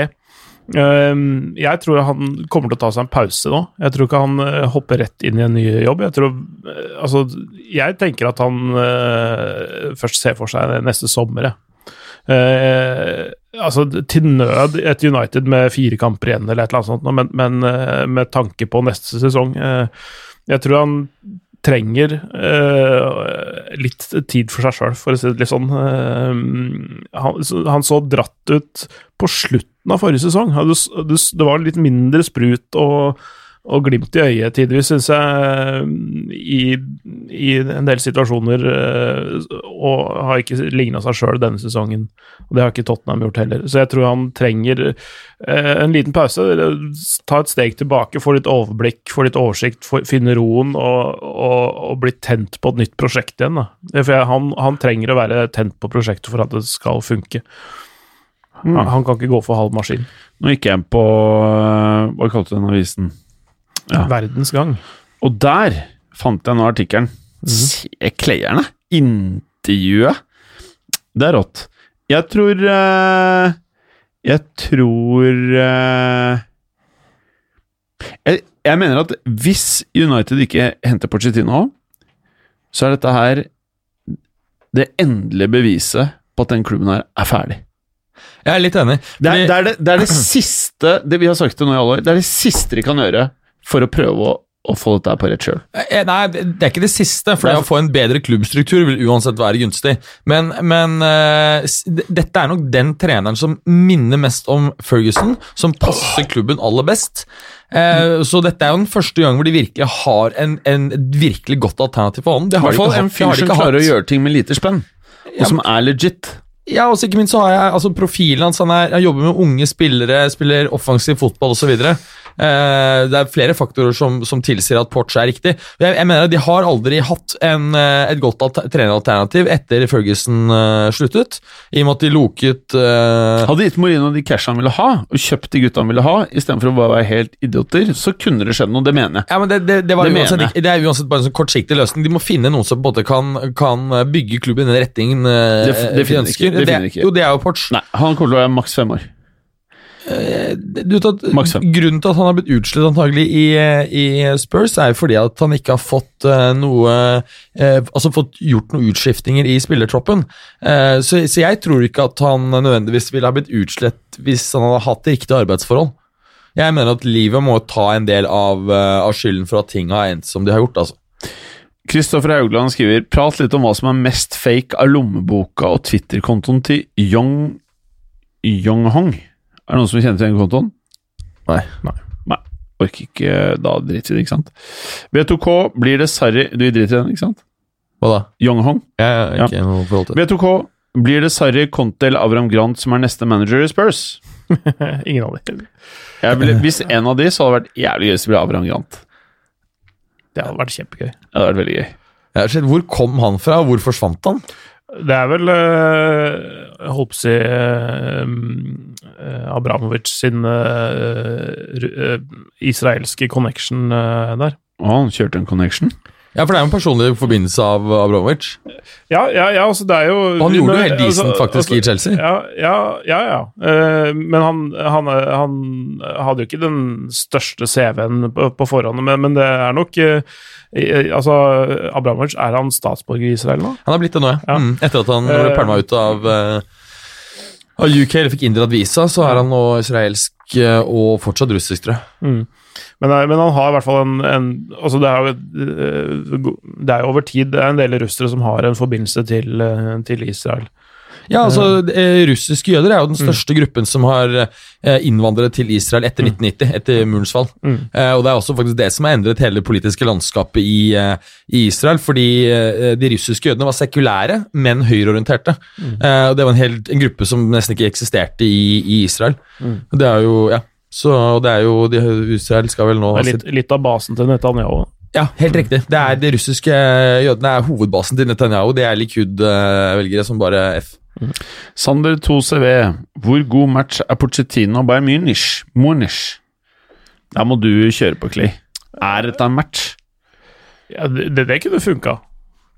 [SPEAKER 5] Eh, jeg tror han kommer til å ta seg en pause nå. Jeg tror ikke han eh, hopper rett inn i en ny jobb. Jeg, tror, eh, altså, jeg tenker at han eh, først ser for seg neste sommer. altså Til nød et United med fire kamper igjen, eller et eller annet sånt, men, men med tanke på neste sesong Jeg tror han trenger uh, litt tid for seg sjøl, for å si det litt sånn. Uh, han, han så dratt ut på slutten av forrige sesong. Det var litt mindre sprut og, og glimt i øyet tidvis, syns jeg, i, i en del situasjoner. eh, Og har ikke ligna seg sjøl denne sesongen. Og det har ikke Tottenham gjort heller. Så jeg tror han trenger eh, en liten pause. Ta et steg tilbake, få litt overblikk, få litt oversikt, finne roen og, og, og bli tent på et nytt prosjekt igjen. Da. For jeg, han, han trenger å være tent på prosjektet for at det skal funke. Han, han kan ikke gå for halv maskin.
[SPEAKER 4] Nå gikk jeg på øh, Hva kalte du den avisen? Ja.
[SPEAKER 5] Verdens gang.
[SPEAKER 4] Og der fant jeg nå artikkelen. Se Klærne! Intervjuet! Det er rått. Jeg tror øh, Jeg tror øh, jeg, jeg mener at hvis United ikke henter Pochettino, så er dette her det endelige beviset på at den klubben her er ferdig.
[SPEAKER 3] Jeg er litt enig.
[SPEAKER 4] Det er det, er det, det, er det siste det vi har sagt til nå i alle år. Det er det siste de kan gjøre for å prøve å, å få dette på rett kjøl.
[SPEAKER 3] Eh, Nei, det det er ikke det siste, for det å få en bedre klubbstruktur vil uansett være gunstig. Men, men uh, dette er nok den treneren som minner mest om Ferguson, som passer klubben aller best. Uh, så dette er jo den første gang hvor de virkelig har en, en virkelig godt alternativ for hånden. Det
[SPEAKER 4] I
[SPEAKER 3] har
[SPEAKER 4] hvert
[SPEAKER 3] de
[SPEAKER 4] fall en
[SPEAKER 3] det
[SPEAKER 4] fyr som klarer å gjøre ting med lite spenn, og som er legit.
[SPEAKER 3] Ja, og ikke minst så har jeg altså profilen hans. Han, er, han jobber med unge spillere, spiller offensiv fotball osv. Eh, det er flere faktorer som, som tilsier at Porch er riktig. Jeg, jeg mener at De har aldri hatt en, eh, et godt treneralternativ etter Ferguson eh, sluttet, i og med at de loket uh...
[SPEAKER 4] Hadde gitt Morino de cash han ville ha, og kjøpt de gutta han ville ha, istedenfor å bare være helt idioter, så kunne det skjedd noe. Det mener jeg.
[SPEAKER 3] ja, men det, det, det, var
[SPEAKER 4] Det
[SPEAKER 3] uansett, det er uansett bare en sånn kortsiktig løsning. De må finne noen som både kan, kan bygge klubben i den retningen
[SPEAKER 4] Det det
[SPEAKER 3] de ønsker.
[SPEAKER 4] ikke, det finner ikke.
[SPEAKER 3] Jo, det er jo Porch.
[SPEAKER 4] Nei, han kommer til å være maks fem år.
[SPEAKER 3] Du vet at
[SPEAKER 4] Maks fem.
[SPEAKER 3] Grunnen til at han har blitt utslitt antagelig i, i Spurs, er jo fordi at han ikke har fått eh, noe eh, Altså fått gjort noen utskiftinger i spillertroppen. Eh, så, så jeg tror ikke at han nødvendigvis ville ha blitt utslitt hvis han hadde hatt riktige arbeidsforhold. Jeg mener at livet må ta en del av, eh, av skylden for at ting har endt som de har gjort. altså.
[SPEAKER 4] Kristoffer Haugland skriver Prat litt om hva som er mest fake av lommeboka og Twitter-kontoen til Yong Yonghong. Er det noen som kjenner til den kontoen?
[SPEAKER 3] Nei.
[SPEAKER 4] Nei. Orker ikke Da driter vi i det, ikke sant? V2K blir det Sarri Du driter i den, ikke sant?
[SPEAKER 3] Hva da?
[SPEAKER 4] Yonghong.
[SPEAKER 3] Jeg har ikke noe forhold til det.
[SPEAKER 4] V2K blir det Sarri, Conte eller Avram Grant som er neste manager i Spurs?
[SPEAKER 5] Ingen av dem.
[SPEAKER 4] Hvis en av de, så hadde det vært jævlig gøy hvis det ble Avram Grant.
[SPEAKER 5] Det hadde vært kjempegøy.
[SPEAKER 4] Det hadde vært veldig gøy.
[SPEAKER 3] Jeg har sett, Hvor kom han fra? Hvor forsvant han?
[SPEAKER 5] Det er vel eh, Jeg holdt på å si eh, eh, Abramovic sin israelske connection der.
[SPEAKER 4] Og han kjørte en connection.
[SPEAKER 3] Ja, for det er jo en personlig forbindelse av Abramovic.
[SPEAKER 5] Ja, ja, ja, altså det er jo
[SPEAKER 3] Og han gjorde det jo helt decent
[SPEAKER 5] altså-
[SPEAKER 3] faktisk i
[SPEAKER 5] altså-
[SPEAKER 3] Chelsea.
[SPEAKER 5] Ja, ja, ja. ja. Uh, men han, han, han hadde jo ikke den største CV-en på, på forhånd, men, men det er nok uh, i- Altså, Abramovic, er han statsborger i Israel nå?
[SPEAKER 3] Han har blitt det nå, ja. Mm, etter at han ble
[SPEAKER 5] Eh.
[SPEAKER 3] pælma ut av, av UK, eller fikk inndratt visa, så er han nå israelsk og fortsatt russisk, tror jeg.
[SPEAKER 5] Mm. Men, eh, men han har i hvert fall en, en altså det, er jo, eh, det er jo over tid det er en del russere som har en forbindelse til, eh, til Israel.
[SPEAKER 3] Ja, altså, eh, Russiske jøder er jo den største gruppen som har eh, innvandret til Israel etter 1990, etter murens fall.
[SPEAKER 5] Mm.
[SPEAKER 3] Eh, og Det er også faktisk det som har endret hele det politiske landskapet i, i Israel. Fordi de russiske jødene var sekulære, men høyreorienterte. Mm. og Det var en, hel, en gruppe som nesten ikke eksisterte i, i Israel. Det er jo, ja, så det er jo, de, Israel skal vel nå
[SPEAKER 5] litt, litt av basen til Netanyahu.
[SPEAKER 3] Ja, helt riktig. Det er De russiske jødene er hovedbasen til Netanyahu. Det er Likud-velgere som bare F.
[SPEAKER 4] Sander 2CV, hvor god match er Pochettino og Bayern Munich? Munich? Der må du kjøre på, Clay. Er dette en match?
[SPEAKER 5] Ja, det, det, det kunne funka.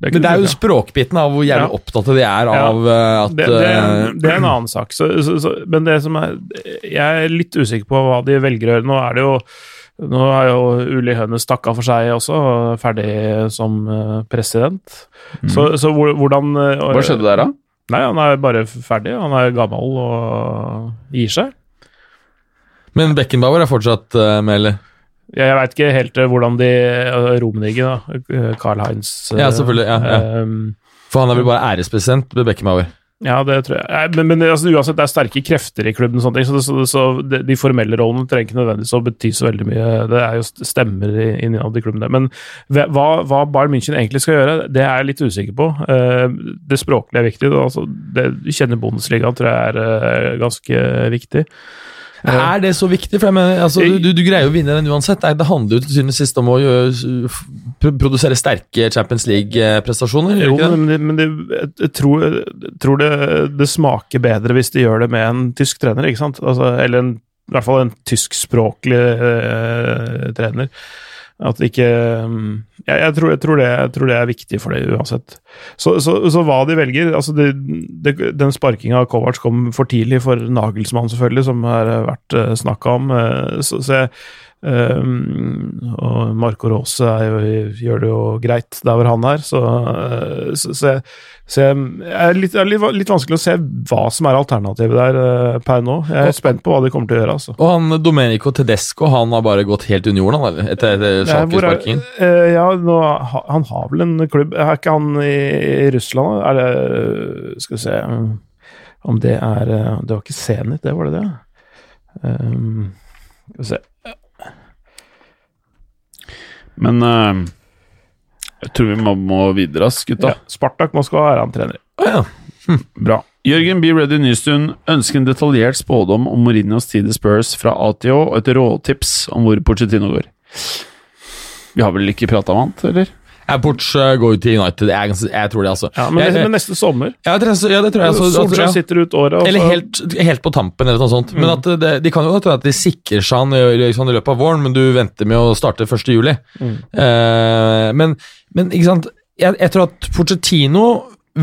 [SPEAKER 3] Men det er jo språkbiten av hvor jævlig
[SPEAKER 5] Ja.
[SPEAKER 3] opptatt de er av ja. at
[SPEAKER 5] det, det,
[SPEAKER 3] eh,
[SPEAKER 5] det er en annen sak. Så, så, så, men det som er Jeg er litt usikker på hva de velger å gjøre. Nå er det jo nå er jo Uli Hønes takka for seg også, ferdig som eh, president. Så, så hvordan eh,
[SPEAKER 4] Mm. Hva skjedde der, da?
[SPEAKER 5] Nei, han er bare ferdig. Han er gammel og gir seg.
[SPEAKER 3] Men Beckenbauer er fortsatt uh, med, eller?
[SPEAKER 5] Jeg, jeg veit ikke helt eh, hvordan de uh, Rummenigge, da. eh, Carl Heinz eh,
[SPEAKER 3] Ja, selvfølgelig, ja, ja.
[SPEAKER 5] Um,
[SPEAKER 3] For han er vel bare ærespresident med Beckenbauer.
[SPEAKER 5] Ja, det tror jeg. Men, men altså, uansett, det er sterke krefter i klubben, og sånne ting, så, det, så, så de, formelle rollene trenger ikke nødvendigvis å bety så veldig mye. Det er jo stemmer innad i klubben. der. Men hva, hva Bayern München egentlig skal gjøre, det er jeg litt usikker på. Eh, Det språklige er viktig. da, Altså, det, kjenner Bundesligaen, tror jeg er eh, ganske viktig.
[SPEAKER 3] Er det så viktig? For jeg mener, altså, du, du, greier jo å vinne den uansett. Det, handler jo til syvende og sist om å produsere sterke Champions League-prestasjoner.
[SPEAKER 5] Jo, men, det, men det, jeg tror, jeg tror det, det smaker bedre hvis de gjør det med en tysk trener, ikke sant? Altså, eller en, i hvert fall en tyskspråklig eh, trener. At ikke mm, jeg, jeg, tror, jeg, tror det, jeg tror det er viktig for det uansett. Så, så, så hva de velger altså det, det, Den sparkinga av Kovac kom for tidlig for Nagelsmann, selvfølgelig, som har vært uh, snakka om. eh, så, så jeg, Um, og Marco Rose jo, gjør det jo greit der hvor han er, så, uh, så, så, jeg, så jeg, er litt, er litt, litt vanskelig å se hva som er alternativet der uh, per nå. Jeg er spent på hva de kommer til å gjøre. altså.
[SPEAKER 3] Og han Domenico Tedesco han har bare gått helt under jorden, han, eller? Etter, etter
[SPEAKER 5] er-
[SPEAKER 3] Schalke-sparkingen.
[SPEAKER 5] eh, ja, nå, han har vel en klubb Er ikke han i, i Russland? Er det Skal vi se Om det er eh, Det var ikke Zenit, det var det det? Um, skal vi se
[SPEAKER 4] Men uh, jeg tror vi må, må videre, ass, gutta.
[SPEAKER 5] ja, Spartak Moskva er han trener i.
[SPEAKER 3] Ah, ja.
[SPEAKER 4] Bra. Jørgen B. Ready Nystuen ønsker en detaljert spådom om Mourinhos tid i Spurs fra ATO og et råtips om hvor Pochettino går. Vi har vel ikke prata om annet, eller?
[SPEAKER 3] Ja, Porch går jo til United. Jeg, jeg tror det, altså.
[SPEAKER 5] Ja, men,
[SPEAKER 3] jeg,
[SPEAKER 5] men neste sommer
[SPEAKER 3] ja, det, ja, det tror jeg. Altså,
[SPEAKER 5] Solskjær sitter ut året. og
[SPEAKER 3] Eller helt, helt på tampen, eller noe sånt. Men at det, de kan jo tro at de sikrer seg han liksom, i løpet av våren, men du venter med å starte 1. juli. Uh, men, men ikke sant jeg, jeg tror at Pochettino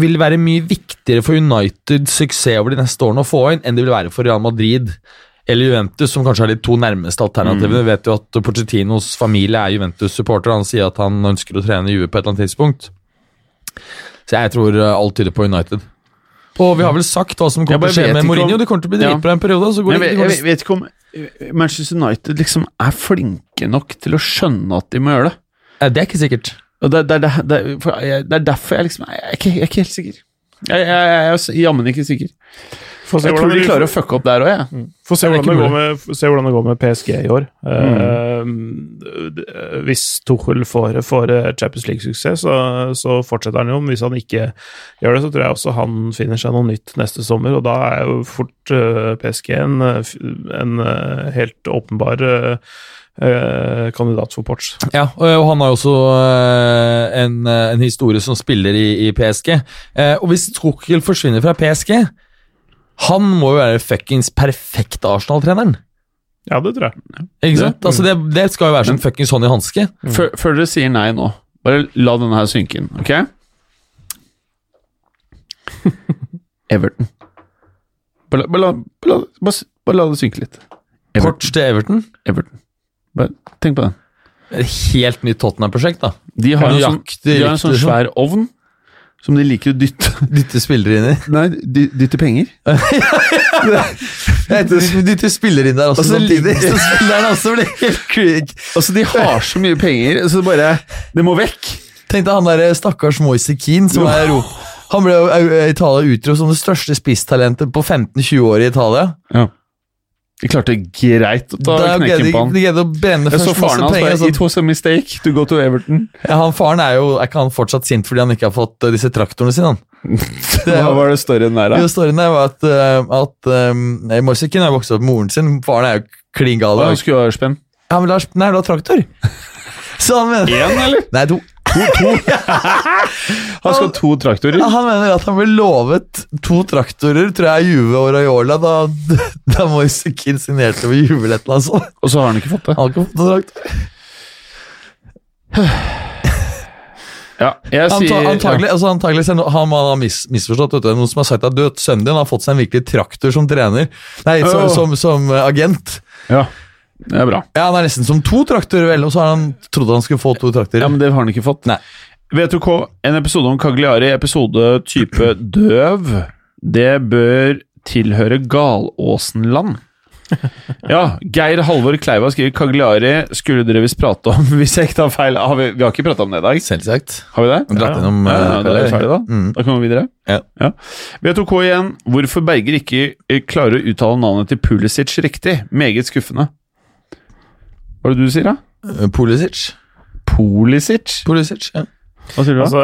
[SPEAKER 3] vil være mye viktigere for Uniteds suksess over de neste årene å få inn, enn det vil være for Real Madrid eller Juventus, som kanskje er de to nærmeste alternativene. Vi vet jo at Porcettinos familie er Juventus-supporter. Han sier at han ønsker å trene Juve på et eller annet tidspunkt. Så jeg tror eh, alt tyder på United. Og vi har vel sagt hva som kommer til å skje med Mourinho.
[SPEAKER 4] om-
[SPEAKER 3] Det kommer til å bli
[SPEAKER 4] Ja.
[SPEAKER 3] dritbra en periode. Så går
[SPEAKER 4] Jeg
[SPEAKER 3] det, det
[SPEAKER 4] jeg vet ikke om eh, Manchester United liksom er flinke nok til å skjønne at de må gjøre det.
[SPEAKER 3] Det er ikke sikkert.
[SPEAKER 4] Og det, det, det, det, det er derfor jeg liksom Jeg er ikke, jeg er ikke helt sikker. Jeg, jeg, jeg er jammen ikke sikker.
[SPEAKER 5] Får se
[SPEAKER 4] Jeg tror de klarer å fucke opp der òg, jeg.
[SPEAKER 5] Få se hvordan, det går med, se hvordan det går med PSG i år. Mm. Uh, hvis Tuchel får, får eh, Champions League-suksess, så, så fortsetter han jo. Men hvis han ikke gjør det, så tror jeg også han finner seg noe nytt neste sommer. Og da er jo fort uh, PSG en, eh, en uh, helt åpenbar eh, eh, kandidat for Porch.
[SPEAKER 3] Ja, og han har jo også eh, en, eh, en historie som spiller i, i PSG. Eh, og hvis Tuchel forsvinner fra PSG Han må jo være fuckings perfekte Arsenal-treneren.
[SPEAKER 5] Ja, det tror jeg.
[SPEAKER 3] Ikke sant? Altså det, det skal jo være som fuckings hånd i hanske.
[SPEAKER 4] Før, før dere sier nei nå, bare la denne her synke inn, ok? Everton. Bare, bare, bare, bare, bare la det synke litt.
[SPEAKER 3] Kort til Everton.
[SPEAKER 4] Everton. Bare tenk på den.
[SPEAKER 3] Et helt nytt Tottenham-prosjekt, da.
[SPEAKER 4] De har, en sånn, de har en sånn svær ovn som de liker å dytte
[SPEAKER 3] Dytte spillere inn i.
[SPEAKER 4] Nei, dy, dytte penger.
[SPEAKER 3] Dytte spillere inn der også
[SPEAKER 4] Altså,
[SPEAKER 3] Så spillerne også blir helt krig.
[SPEAKER 4] Altså, de har så mye penger, så det bare Det må vekk.
[SPEAKER 3] Tenk deg han der stakkars Moise Keane som er Europa. Han ble i Italia utropt som det største spisstalentet på 15-20 år i Italia.
[SPEAKER 4] Ja. De klarte greit å ta knekken på han.
[SPEAKER 3] de greide å brenne
[SPEAKER 4] Jeg så faren hans bare It was a mistake to go to Everton.
[SPEAKER 3] ja, han Faren er jo Er ikke han fortsatt sint fordi han ikke har fått eh, disse traktorene sine? han?
[SPEAKER 4] Hva var det storyen der,
[SPEAKER 3] Jo,
[SPEAKER 4] da?
[SPEAKER 3] storyen der var at, uh, at um, Morsiken Keane har vokst opp med moren sin. Faren er jo klin gal.
[SPEAKER 4] Han skulle ha spenn.
[SPEAKER 3] Han vil ha, nei, du har traktor. Så han mener
[SPEAKER 4] Én, eller?
[SPEAKER 3] Nei, to.
[SPEAKER 4] Han skal ha to traktorer.
[SPEAKER 3] Han mener at han ble lovet to traktorer, tror jeg, Juve og Raiola, da, da Moise Keane signerte over eller et eller.
[SPEAKER 4] Og så har han ikke fått det.
[SPEAKER 3] Han har ikke fått noen traktor.
[SPEAKER 4] Ja, jeg
[SPEAKER 3] Anta,
[SPEAKER 4] sier
[SPEAKER 3] antagelig, altså, antagelig Han har mis, misforstått. Vet du. Noen som har sagt at du, sønnen din har fått seg en virkelig traktor som trener. Nei, som, som, som eh, agent.
[SPEAKER 4] Ja, det er bra.
[SPEAKER 3] Ja, Han er nesten som to traktorer, vel, og så har han trodd han skulle få to traktorer.
[SPEAKER 4] Ja, Men det har han ikke fått.
[SPEAKER 3] Nei.
[SPEAKER 4] V2K, en episode om Cagliari, episode type døv. Det bør tilhøre Galåsenland. Ja, Geir Halvor Kleiva skriver Cagliari skulle dere visst prate om hvis jeg ikke tar feil. Har vi, vi har ikke prata om det i dag?
[SPEAKER 3] Selvsagt.
[SPEAKER 4] Har vi det?
[SPEAKER 3] Dratt
[SPEAKER 5] Ja.
[SPEAKER 3] gjennom
[SPEAKER 4] Ja,
[SPEAKER 3] eh,
[SPEAKER 4] ja, da er vi ferdig, da.
[SPEAKER 3] Mm.
[SPEAKER 4] Da kommer vi videre.
[SPEAKER 3] Ja.
[SPEAKER 4] V2K igjen. Hvorfor Berger ikke eh, klarer å uttale navnet til Pulisic riktig? Meget skuffende. Hva er det du sier, da?
[SPEAKER 3] Pulisic. Pulisic.
[SPEAKER 4] Polisic?
[SPEAKER 3] Pulisic, ja.
[SPEAKER 4] Hva sier du da?
[SPEAKER 5] Altså,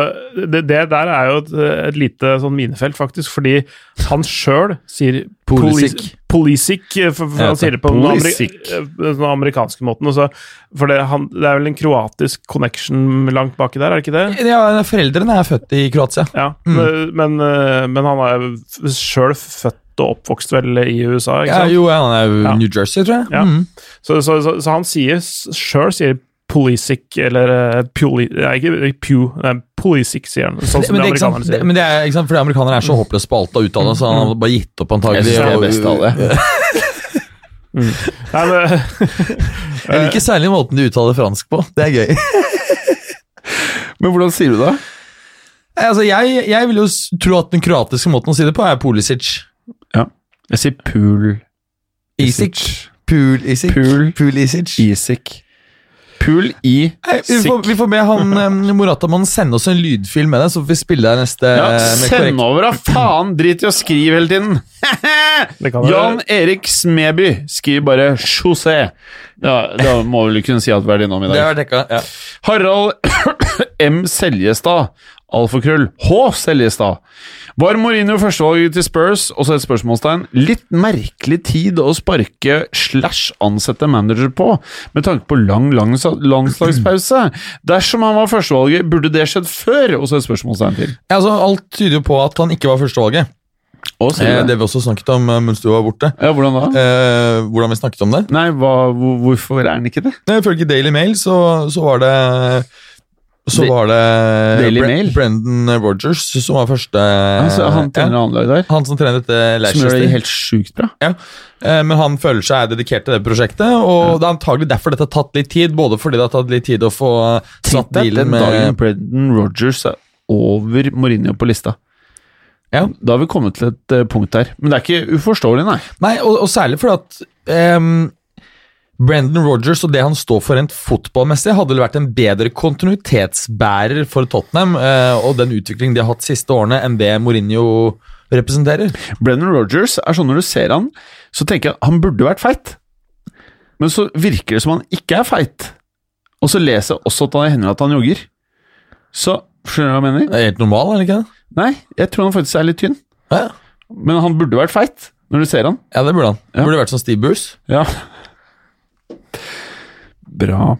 [SPEAKER 5] det, det der er jo et, et lite sånn minefelt, faktisk, fordi han sjøl sier
[SPEAKER 3] Pulisic.
[SPEAKER 5] Pulisic, eh, for, for han sier det på den, ameri
[SPEAKER 4] Pulisic.
[SPEAKER 5] eh, amerikanske måten. Også, for det, han, det er vel en kroatisk connection langt baki der, er det ikke det?
[SPEAKER 3] ja. Foreldrene er født i Kroatia.
[SPEAKER 5] Ja, men, eh, men han er sjøl født og oppvokst vel i USA, ikke
[SPEAKER 3] Ja, jo, han er jo
[SPEAKER 5] Ja.
[SPEAKER 3] New Jersey, tror jeg.
[SPEAKER 5] Ja.
[SPEAKER 3] Mm.
[SPEAKER 5] Så, så, så, så han sier sjøl sier Pulisic, eller uh, Puli... Nei, ikke Pew, nei, Pulisic, sier han. Sånn som
[SPEAKER 3] men,
[SPEAKER 5] de
[SPEAKER 3] det, er sant,
[SPEAKER 5] amerikanerne
[SPEAKER 3] det, men det er ikke sant, fordi amerikanere er så håpløse på alt av uttale, så han har bare gitt opp antagelig.
[SPEAKER 4] Jeg synes det er best av det.
[SPEAKER 5] Nei, men,
[SPEAKER 3] Jeg liker særlig måten du uttaler fransk på. Det er gøy.
[SPEAKER 4] Men hvordan sier du det?
[SPEAKER 3] Altså, jeg, jeg vil jo tro at den kroatiske måten å si det på er Pulisic.
[SPEAKER 4] Jeg sier pool
[SPEAKER 3] Isic. Pool
[SPEAKER 4] Isic.
[SPEAKER 3] Pool, pool
[SPEAKER 4] Isic. Pool i
[SPEAKER 3] Nei, vi, får, vi får be han Moratamann sende oss en lydfilm med det, så får vi spille der neste
[SPEAKER 4] Ja,
[SPEAKER 3] eh,
[SPEAKER 4] send
[SPEAKER 3] korrekt-
[SPEAKER 4] over, da! Faen! Drit i å skrive hele tiden!
[SPEAKER 5] Det
[SPEAKER 4] Jan Erik Smeby skriver bare 'José'. Ja, da må vi vel kunne si at vi er innom i
[SPEAKER 3] Det
[SPEAKER 4] dag.
[SPEAKER 3] har vært dekka. Ja.
[SPEAKER 4] Harald M. Seljestad. Alfakrøll H. Seljestad. Var Mourinho førstevalget til Spurs? Og så et spørsmålstegn. Litt merkelig tid å sparke slash ansette manager på, med tanke på lang, lang landslagspause. Dersom han var førstevalget, burde det skjedd før? Og så et spørsmålstegn til.
[SPEAKER 3] Ja, altså, alt tyder jo på at han ikke var førstevalget.
[SPEAKER 4] Sier
[SPEAKER 3] Eh, det vi også snakket om eh, mens du var borte.
[SPEAKER 4] Ja, hvordan da?
[SPEAKER 3] Eh, hvordan vi snakket om det.
[SPEAKER 4] Nei, hva, hvorfor er han ikke det?
[SPEAKER 3] Ifølge Daily Mail så, så var det så var det Bre-
[SPEAKER 4] Mail?
[SPEAKER 3] Brendan Rogers som var første
[SPEAKER 4] Altså, han trener
[SPEAKER 3] ja,
[SPEAKER 4] annet lag der.
[SPEAKER 3] han som trener dette
[SPEAKER 4] Som gjør det helt sjukt bra.
[SPEAKER 3] Ja. Men han føler seg dedikert til det prosjektet, og det er antagelig derfor dette har tatt litt tid. Både fordi det har tatt litt tid å få eh, satt
[SPEAKER 4] med
[SPEAKER 3] dealen
[SPEAKER 4] den dagen Brendan Rogers er over Mourinho på lista.
[SPEAKER 3] Ja.
[SPEAKER 4] Da har vi kommet til et eh, punkt der. Men det er ikke uforståelig, nei.
[SPEAKER 3] Nei, og, og særlig fordi at ehm, Brendan Rogers og det han står for rent fotballmessig, hadde vel vært en bedre kontinuitetsbærer for Tottenham eh, og den utviklingen de har hatt siste årene, enn det Mourinho representerer.
[SPEAKER 4] Brendan Rogers er sånn når du ser han, så tenker jeg at han burde vært feit. Men så virker det som han ikke er feit. Og så leser jeg også at det hender at han jogger. Så Skjønner du hva jeg mener?
[SPEAKER 3] Det er helt normal, er det ikke det?
[SPEAKER 4] Nei, jeg tror han faktisk er litt tynn.
[SPEAKER 3] Ja,
[SPEAKER 4] Men han burde vært feit, når du ser han.
[SPEAKER 3] ja det burde han.
[SPEAKER 4] Ja.
[SPEAKER 3] Burde vært som Steve Bruce.
[SPEAKER 4] Ja. Bra.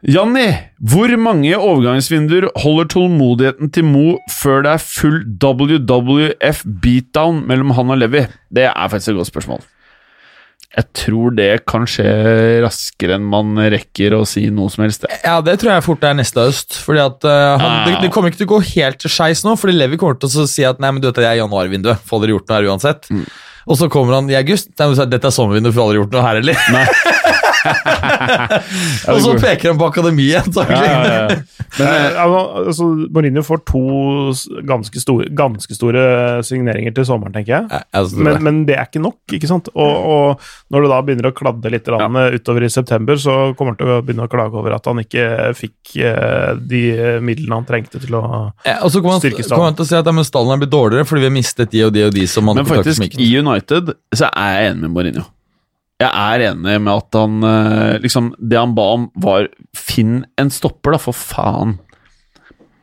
[SPEAKER 4] Janni, hvor mange overgangsvinduer holder tålmodigheten til Mo før det er full WWF beatdown mellom han og Levi? Det er faktisk et godt spørsmål. Jeg tror det kan skje raskere enn man rekker å si noe som helst.
[SPEAKER 3] Ja, det tror jeg fort er neste høst. Fordi at uh, han,
[SPEAKER 4] Ah.
[SPEAKER 3] det, det kommer ikke til å gå helt til skeis nå, fordi Levi kommer til å si at nei, men du vet det er januarvinduet. Får dere gjort noe her uansett?
[SPEAKER 4] Mm.
[SPEAKER 3] Og så kommer han i august. dette er er sommervinduet, får aldri gjort noe her heller. Og så peker han på akademiet, antagelig.
[SPEAKER 5] Men, eh, altså, Mourinho får to ganske store, ganske store signeringer til sommeren, tenker jeg.
[SPEAKER 3] Altså,
[SPEAKER 5] Men, men det er ikke nok, ikke sant? Og, og når det da begynner å kladde litt grann utover i september, så kommer han til å begynne å klage over at han ikke fikk eh, de midlene han trengte til å
[SPEAKER 3] Ja, og så kommer han,
[SPEAKER 5] Styrkestallen.
[SPEAKER 3] kommer han til å si at ja, stallen er blitt dårligere fordi vi har mistet de og de og de som hadde
[SPEAKER 4] Men faktisk, i United så er jeg enig med Mourinho. Jeg er enig med at han eh, liksom Det han ba om, var Finn en stopper, da, for faen.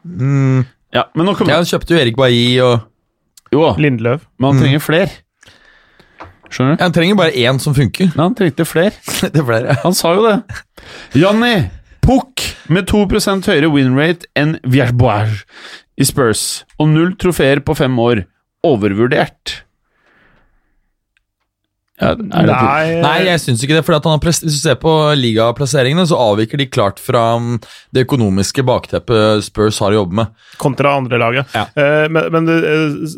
[SPEAKER 3] Mm,
[SPEAKER 4] Ja, men nå kommer
[SPEAKER 3] ja, han kjøpte jo Erik Bailly og
[SPEAKER 4] Jo,
[SPEAKER 5] Lindløv.
[SPEAKER 4] men han
[SPEAKER 3] Mm.
[SPEAKER 4] trenger fler. Skjønner du?
[SPEAKER 3] Han trenger bare én som funker.
[SPEAKER 4] Nei, han trengte fler.
[SPEAKER 3] det er flere.
[SPEAKER 4] Han sa jo det. Janni Pukk med 2% høyere winrate enn Vierbois i Spurs, og null trofeer på fem år. Overvurdert. Ja,
[SPEAKER 5] Nei,
[SPEAKER 3] Nei, jeg syns ikke det. fordi at han har Hvis du ser på ligaplasseringene, så avviker de klart fra mm, det økonomiske bakteppet Spurs har å jobbe med.
[SPEAKER 5] kontra andre laget.
[SPEAKER 3] Ja.
[SPEAKER 5] Eh, men men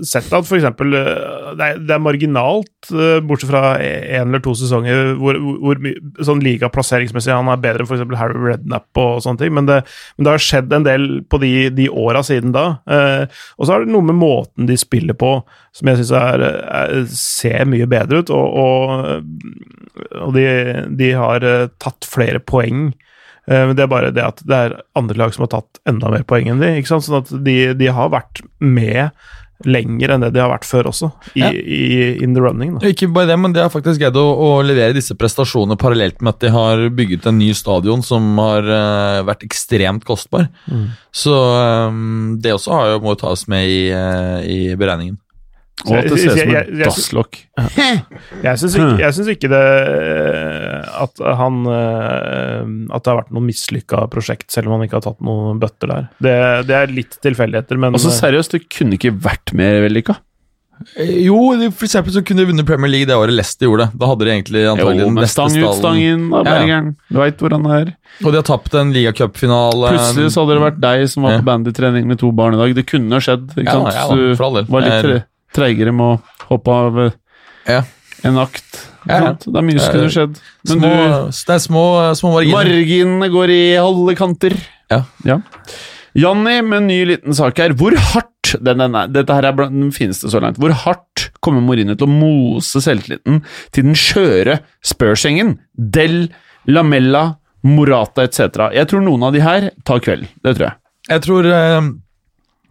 [SPEAKER 5] sett at for eksempel eh, det, er, det er marginalt, eh, bortsett fra én eller to sesonger, hvor, hvor, sånn ligaplasseringsmessig han er bedre enn f.eks. Harry Redknapp og sånne ting, men det, men det har skjedd en del på de, de åra siden da. Eh, og så er det noe med måten de spiller på som jeg syns er, er, ser mye bedre ut, og, og, og de, de har eh, tatt flere poeng. Eh, Men det er bare det at det er andre lag som har tatt enda mer poeng enn de. ikke sant? Sånn at de, de har vært med lenger enn det de har vært før også, i,
[SPEAKER 3] Ja.
[SPEAKER 5] i in the running. da.
[SPEAKER 3] Ikke bare det, men de har faktisk greid å, å levere disse prestasjonene parallelt med at de har bygget en ny stadion som har uh, vært ekstremt kostbar. Så um, det også har jo, må tas med i, uh, i beregningen.
[SPEAKER 4] Og at det ser ut som et dasslokk.
[SPEAKER 5] Jeg syns ikke, ikke det at han eh, At det har vært noe mislykka prosjekt, selv om han ikke har tatt noen bøtter der. Det, det er litt tilfeldigheter, men
[SPEAKER 4] Altså seriøst, det kunne ikke vært mer vellykka.
[SPEAKER 3] Eh, Jo, for eksempel så kunne de vunnet Premier League det året Leicester gjorde det. Da hadde de egentlig antagelig
[SPEAKER 4] Jo,
[SPEAKER 3] den beste
[SPEAKER 4] stang ut, stang inn av
[SPEAKER 3] Ja, ja.
[SPEAKER 4] Du veit hvor han er.
[SPEAKER 3] Og de har tapt en ligacupfinale.
[SPEAKER 4] Plutselig så hadde det vært deg som var
[SPEAKER 3] Ja.
[SPEAKER 4] på bandytrening med to barn i dag. Det kunne ha skjedd. ikke
[SPEAKER 3] Ja,
[SPEAKER 4] sant?
[SPEAKER 3] ja, for all del.
[SPEAKER 4] var litt
[SPEAKER 3] Eh,
[SPEAKER 4] tre- treigere med å hoppe av eh,
[SPEAKER 3] Ja.
[SPEAKER 4] En akt.
[SPEAKER 3] Ja, ja.
[SPEAKER 4] Det er mye som kunne skjedd. Men
[SPEAKER 3] Små,
[SPEAKER 4] du
[SPEAKER 3] det er små, små marginer.
[SPEAKER 4] Marginene går i alle kanter.
[SPEAKER 3] Ja.
[SPEAKER 4] Janni med en ny liten sak her. Hvor hardt den, den er, Dette her er blant den fineste så langt. Hvor hardt kommer Mourinho til å mose selvtilliten til den skjøre Spurs-gjengen? Del, Lamella, Morata etc. Jeg tror noen av de her tar kveld. Det tror jeg.
[SPEAKER 3] Jeg tror eh,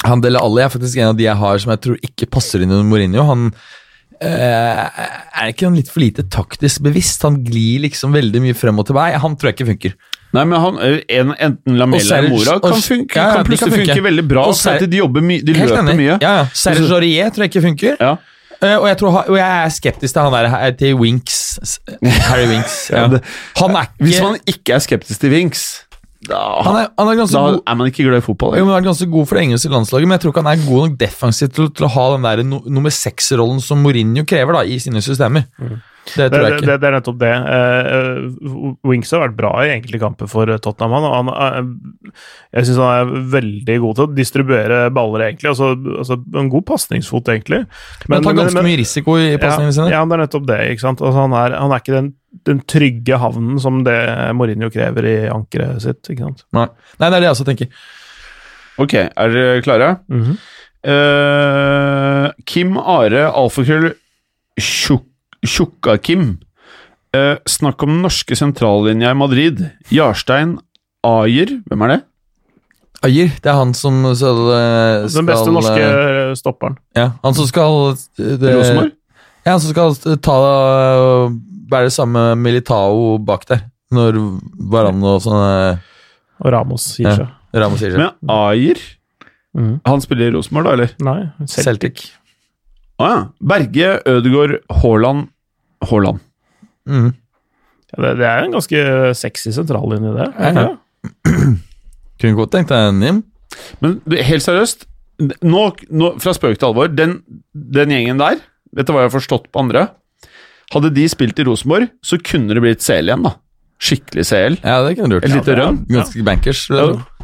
[SPEAKER 3] han Dele Alli er faktisk en av de jeg har som jeg tror ikke passer inn under Mourinho. Han eh, er ikke han litt for lite taktisk bevisst. Han glir liksom veldig mye frem og tilbake. Han tror jeg ikke funker.
[SPEAKER 4] Nei, men han, en, Enten Lamella eller Mora kan, funke,
[SPEAKER 3] ja, ja,
[SPEAKER 4] kan
[SPEAKER 3] funke.
[SPEAKER 4] funke veldig bra.
[SPEAKER 3] Og Ser-
[SPEAKER 4] de jobber mye, de løper
[SPEAKER 3] enig.
[SPEAKER 4] mye.
[SPEAKER 3] Ja, ja. Serge Aurier tror jeg ikke funker.
[SPEAKER 4] Ja.
[SPEAKER 3] Uh, og, jeg tror, og jeg er skeptisk til han der til Winks. Harry Winks. Ja, Han er ikke
[SPEAKER 4] Hvis man ikke er skeptisk til Winks, da,
[SPEAKER 3] han er, han er
[SPEAKER 4] da er man ikke glad i fotball.
[SPEAKER 3] Jo,
[SPEAKER 4] eller?
[SPEAKER 3] men Han er ganske god for det engelske landslaget, men jeg tror ikke han er god nok defensivt til, til å ha den der no, nummer seks-rollen som Mourinho krever da, i sine systemer. Det
[SPEAKER 5] Det,
[SPEAKER 3] tror jeg ikke.
[SPEAKER 5] det, det er nettopp det. Uh, Wings har vært bra i enkelte kamper for Tottenham. Han, han, uh, jeg syns han er veldig god til å distribuere baller, egentlig. Altså, altså En god pasningsfot, egentlig.
[SPEAKER 3] Men han tar ganske mye risiko i pasningene
[SPEAKER 5] ja,
[SPEAKER 3] sine.
[SPEAKER 5] ja, det er nettopp det. ikke sant? Altså, han, er, han er ikke den, den trygge havnen som det Mourinho krever i ankeret sitt. ikke sant?
[SPEAKER 3] Nei. Nei, det er det jeg også tenker.
[SPEAKER 4] Ok, er dere klare?
[SPEAKER 5] Mm
[SPEAKER 4] -hmm. uh, Kim Are, alfakrøll Tjuk- Tjukka-Kim. Eh, snakk om den norske sentrallinja i Madrid. Jarstein Ayer, hvem er det?
[SPEAKER 3] Ayer, det er han som skal, eh,
[SPEAKER 5] Den beste norske
[SPEAKER 3] eh,
[SPEAKER 5] stopperen.
[SPEAKER 3] Ja, han som skal eh,
[SPEAKER 4] Rosenborg?
[SPEAKER 3] Ja, han som skal ta Bære samme Militao bak der. Når Varan og sånne
[SPEAKER 5] Og Ramos gir
[SPEAKER 3] Ja.
[SPEAKER 5] seg.
[SPEAKER 3] Ramos seg.
[SPEAKER 4] Men Ayer
[SPEAKER 5] Mhm.
[SPEAKER 4] Han spiller i Rosenborg, da, eller?
[SPEAKER 5] Nei, Celtic.
[SPEAKER 3] Celtic.
[SPEAKER 4] Å ja. Berge, Ødegaard, Haaland Haaland.
[SPEAKER 3] Mm.
[SPEAKER 5] Ja, det, det er en ganske sexy sentrallinje, det.
[SPEAKER 3] Ja, ja. Kunne godt tenkt deg en Nim.
[SPEAKER 4] Men helt seriøst, nå, nå, fra spøk til alvor, den, den gjengen der, dette var jeg forstått på andre, hadde de spilt i Rosenborg, så kunne det blitt CL igjen, da. Skikkelig CL.
[SPEAKER 3] Ja, det kunne du gjort.
[SPEAKER 4] Et lite rønn.
[SPEAKER 3] Ganske bankers.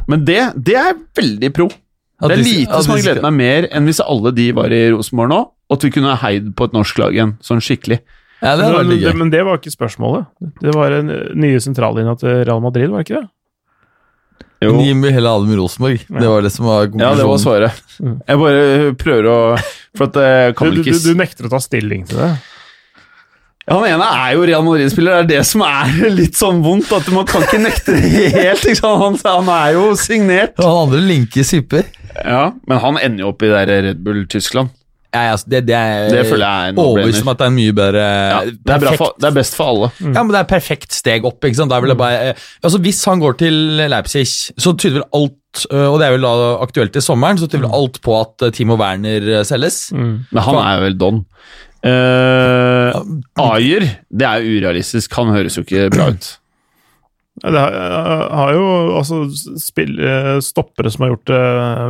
[SPEAKER 4] Men det, det er veldig pro.
[SPEAKER 3] At
[SPEAKER 4] Det er lite
[SPEAKER 3] de,
[SPEAKER 4] som har gledet meg mer enn hvis alle de var i Rosenborg nå, og at vi kunne heid på et norsk lag igjen, sånn skikkelig.
[SPEAKER 3] Ja, det
[SPEAKER 5] Men, det, men det var ikke spørsmålet. Det var en nye sentrallinja til Real Madrid, var det ikke det?
[SPEAKER 4] Jo.
[SPEAKER 3] Men Jimmy heller alle med Rosenborg. Det var det som var
[SPEAKER 4] Ja, det var svaret.
[SPEAKER 5] Mm.
[SPEAKER 4] Jeg bare prøver å For at det kan
[SPEAKER 5] Du, du,
[SPEAKER 4] ikke
[SPEAKER 5] du nekter å ta stilling til det.
[SPEAKER 4] Ja, Han ene er jo Real Madrid-spiller, det er det som er litt sånn vondt. At Man kan ikke nekte det helt. Han, han er jo signert.
[SPEAKER 3] Og han andre linker sipper.
[SPEAKER 4] Ja, Men han ender jo opp i der Red Bull Tyskland.
[SPEAKER 3] Ja, altså, det, det er
[SPEAKER 4] Det føler jeg er
[SPEAKER 3] overbevist om at det er en mye bedre
[SPEAKER 4] Ja, det, er bra for, det er best for alle.
[SPEAKER 3] Ja, men det er perfekt steg opp. ikke sant? Jeg bare, eh, altså Hvis han går til Leipzig, så tyder vel alt øh, og det er vel da aktuelt i sommeren, så tyder vel alt på at øh, Timo Werner selges.
[SPEAKER 5] Mm.
[SPEAKER 4] Men han er jo vel don. Uh, Ayer, det er urealistisk. Han høres jo ikke bra ut.
[SPEAKER 5] Det har, har jo altså spill, eh, Stoppere som har gjort det